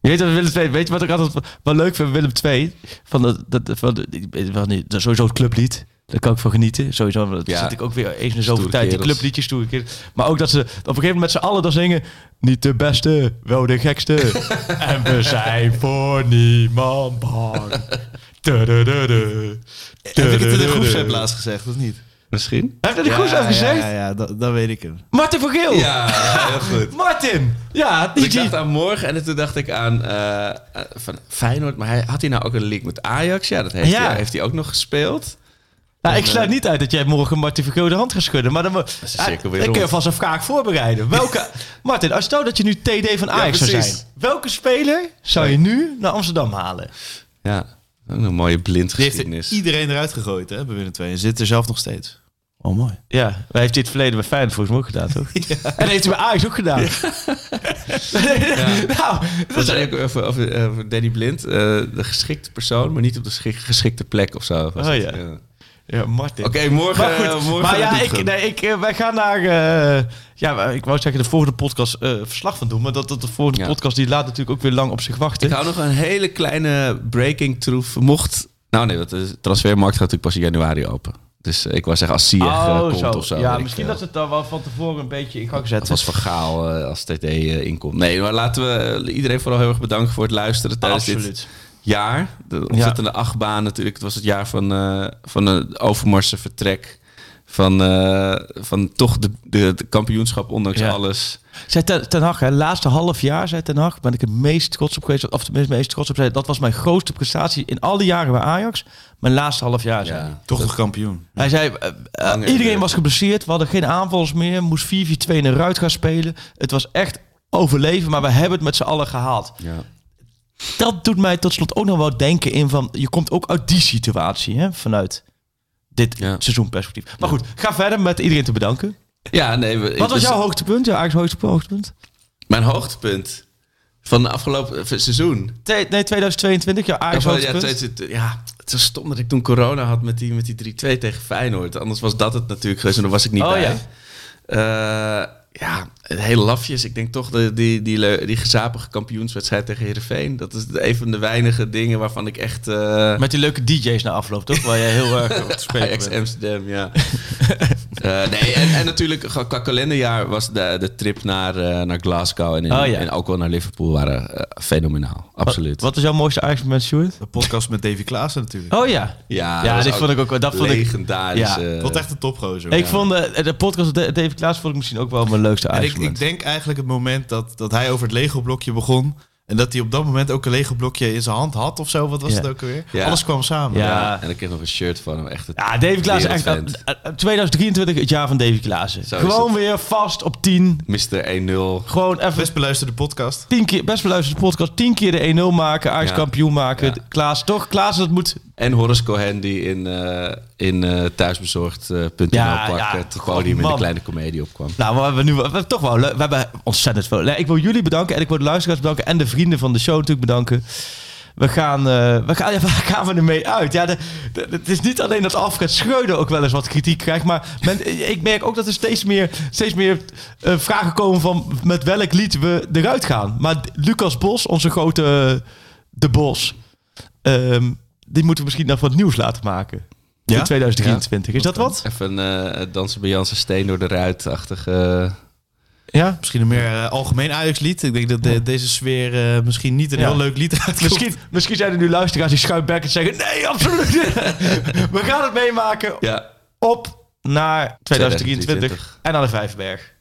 Speaker 2: Je weet dat Willem 2, weet je wat ik altijd wel leuk vind van Willem 2? Van dat, dat, van, de- van is sowieso het clublied. Daar kan ik van genieten. Sowieso, dat
Speaker 3: Ja.
Speaker 2: zit ik ook weer eens in de zoveel tijd. Die clubliedjes stoere kerels. Maar ook dat ze op een gegeven moment met z'n allen dan zingen... Niet de beste, wel de gekste. en we zijn voor niemand bang. Tudududu.
Speaker 4: Heb ik het in de groepsapp laatst gezegd, of niet?
Speaker 3: misschien?
Speaker 2: Heb je dat goed
Speaker 4: ja,
Speaker 2: gezegd?
Speaker 4: Ja, ja, dat, dat weet ik hem.
Speaker 2: Martin van Geel.
Speaker 3: Ja, heel goed.
Speaker 2: Martin. Ja, die
Speaker 3: Ik dacht aan morgen en toen dacht ik aan van Feyenoord. Maar hij, had hij nou ook een link met Ajax? Ja, dat heeft,
Speaker 2: Ja.
Speaker 3: Hij, heeft hij ook nog gespeeld.
Speaker 2: Nou, ik sluit niet uit dat jij morgen Martin Vergeel de hand gaat schudden. Maar dan, mo-
Speaker 3: is zeker weer
Speaker 2: ik kun je vast een vraag voorbereiden. Welke, Martin, als stel dat je nu TD van Ajax zou zijn. Welke speler zou je nu naar Amsterdam halen?
Speaker 3: Ja, ook een mooie blind
Speaker 4: Die heeft
Speaker 3: geschiedenis.
Speaker 4: er iedereen eruit gegooid, hè, bij Willem II. En zit er zelf nog steeds. Oh, mooi.
Speaker 2: Ja, wij heeft dit het verleden bij Feyenoord volgens mij ook gedaan, toch? En heeft hij bij Ajax ook gedaan. nou, dat
Speaker 3: We
Speaker 2: is,
Speaker 3: zijn ook over, over, over Danny Blind. eh, de geschikte persoon, maar niet op de schik- geschikte plek of zo. was
Speaker 2: Oh,
Speaker 3: het.
Speaker 2: ja. Ja, Martin.
Speaker 3: Oké, morgen,
Speaker 2: Maar goed,
Speaker 3: morgen
Speaker 2: maar ja, ik, nee, ik, eh, wij gaan naar... eh, ja, ik wou zeggen de volgende podcast eh, verslag van doen. Maar dat, dat de volgende
Speaker 3: Ja.
Speaker 2: podcast die laat natuurlijk ook weer lang op zich wachten.
Speaker 3: Ik hou nog een hele kleine breaking troef. Mocht... Nou nee, de transfermarkt gaat natuurlijk pas in januari open. Dus ik wou zeggen als Sieg eh, komt of zo.
Speaker 2: Ja,
Speaker 3: ik
Speaker 2: misschien dat ze het dan wel van tevoren een beetje in gang zetten.
Speaker 3: als Van Gaal als TD inkomt. Nee, maar laten we iedereen vooral heel erg bedanken voor het luisteren tijdens dit
Speaker 2: Absoluut.
Speaker 3: Jaar. De ontzettende achtbaan natuurlijk. Het was het jaar van, eh van de Overmarse vertrek Van, eh, van toch de, de, de kampioenschap ondanks
Speaker 2: Ja.
Speaker 3: alles.
Speaker 2: Zei ten, ten Hag, hè, laatste half jaar, zei Ten Hag, ben ik het meest trots op geweest. Of tenminste, meest trots op. Zei, dat was mijn grootste prestatie in alle jaren bij Ajax. Mijn laatste half jaar, zei.
Speaker 3: Ja.
Speaker 4: Toch nog kampioen.
Speaker 2: Hij zei, eh, iedereen was geblesseerd. We hadden geen aanvallers meer. Moest 4-4-2 in de ruit gaan spelen. Het was echt overleven, maar we hebben het met z'n allen gehaald.
Speaker 3: Ja.
Speaker 2: Dat doet mij tot slot ook nog wel denken in van... Je komt ook uit die situatie, hè, vanuit dit
Speaker 3: Ja.
Speaker 2: seizoenperspectief. Maar goed, ga verder met iedereen te bedanken.
Speaker 3: Ja, nee. we-
Speaker 2: Wat was
Speaker 3: dus
Speaker 2: jouw hoogtepunt? Ja, Ajax hoogtepunt?
Speaker 3: Mijn hoogtepunt van de afgelopen eh, seizoen.
Speaker 2: Nee, 2022, ja, Ajax hoogtepunt.
Speaker 3: ja, ja, het was stom dat ik toen corona had met die, met die 3-2 tegen Feyenoord. Anders was dat het natuurlijk geweest en dan was ik niet
Speaker 2: Oh,
Speaker 3: bij.
Speaker 2: ja.
Speaker 3: Eh, ja, hele lafjes. Ik denk toch de, die, die, die gezapige kampioenswedstrijd tegen Heerenveen. Dat is een van de weinige dingen waarvan ik echt... eh,
Speaker 2: Met die leuke DJ's na afloop, toch? Waar je heel erg op te spelen
Speaker 3: Ajax
Speaker 2: bent.
Speaker 3: Amsterdam, ja. Eh, nee, en, en natuurlijk qua kalenderjaar was de, de trip naar, eh, naar Glasgow en, in-
Speaker 2: Oh, ja.
Speaker 3: en ook wel naar Liverpool waren fenomenaal. Absoluut.
Speaker 2: Wat was jouw mooiste Ajax-moment, Stuart?
Speaker 4: De podcast met Davy Klaassen natuurlijk.
Speaker 2: Oh ja.
Speaker 3: Ja,
Speaker 2: Ja,
Speaker 3: dat
Speaker 2: vond ik ook wel- dat vond ik-
Speaker 3: legendarisch.
Speaker 2: Ja.
Speaker 3: eh,
Speaker 4: echt een topgozer.
Speaker 2: Ik vond de, de podcast met David Klaas vond ik misschien ook wel mijn leukste
Speaker 4: ik, ik denk eigenlijk het moment dat, dat hij over het Lego-blokje begon. En dat hij op dat moment ook een Lego-blokje in zijn hand had of zo. Wat was
Speaker 2: Ja.
Speaker 4: het ook alweer?
Speaker 3: Ja.
Speaker 4: Alles kwam samen.
Speaker 2: Ja.
Speaker 3: ja. En ik kreeg nog een shirt van hem. Echt het
Speaker 2: Ja, David Klaassen echt...
Speaker 3: wereldvent.
Speaker 2: eh, eh, 2023, het jaar van David Klaassen.
Speaker 3: Zo
Speaker 2: Gewoon weer vast op 10.
Speaker 3: Mr. 1-0.
Speaker 2: Gewoon even
Speaker 4: Best beluisterde podcast.
Speaker 2: tien keer, best beluisterde podcast, 10 keer de 1-0 maken, Ajax
Speaker 3: Ja.
Speaker 2: kampioen maken.
Speaker 3: Ja.
Speaker 2: Klaas, toch? Klaas, dat moet...
Speaker 3: En Horace Cohen die in, eh in eh thuisbezorgd.nl
Speaker 2: Ja,
Speaker 3: pak
Speaker 2: ja.
Speaker 3: het podium in de kleine komedie opkwam.
Speaker 2: Nou, we hebben nu we hebben toch wel leuk. We hebben ontzettend veel. Ik wil jullie bedanken en ik wil de luisteraars bedanken en de vrienden van de show natuurlijk bedanken. We gaan, eh, we gaan, ja, waar gaan we ermee uit? Ja, de, de- het is niet alleen dat Alfred Schreuder ook wel eens wat kritiek krijgt, maar men, ik merk ook dat er steeds meer, steeds meer eh, vragen komen van met welk lied we eruit gaan. Maar Lucas Bos, onze grote eh, De Bos, ehm, die moeten we misschien nog wat nieuws laten maken.
Speaker 4: Ja?
Speaker 2: In 2023. Is dat wat?
Speaker 3: Even eh, dansen bij Jansen Steen door de ruit-achtige...
Speaker 2: Ja?
Speaker 4: Misschien een meer eh, algemeen Ajax-lied. Ik denk dat de- deze sfeer eh, misschien niet een
Speaker 2: Ja.
Speaker 4: heel leuk lied uitkomt.
Speaker 2: Misschien, misschien zijn er nu luisteraars die schuimbekkend zeggen... Nee, absoluut niet. We gaan het meemaken
Speaker 3: Ja,
Speaker 2: op naar 2023
Speaker 3: 2023.
Speaker 2: en naar de Vijverberg.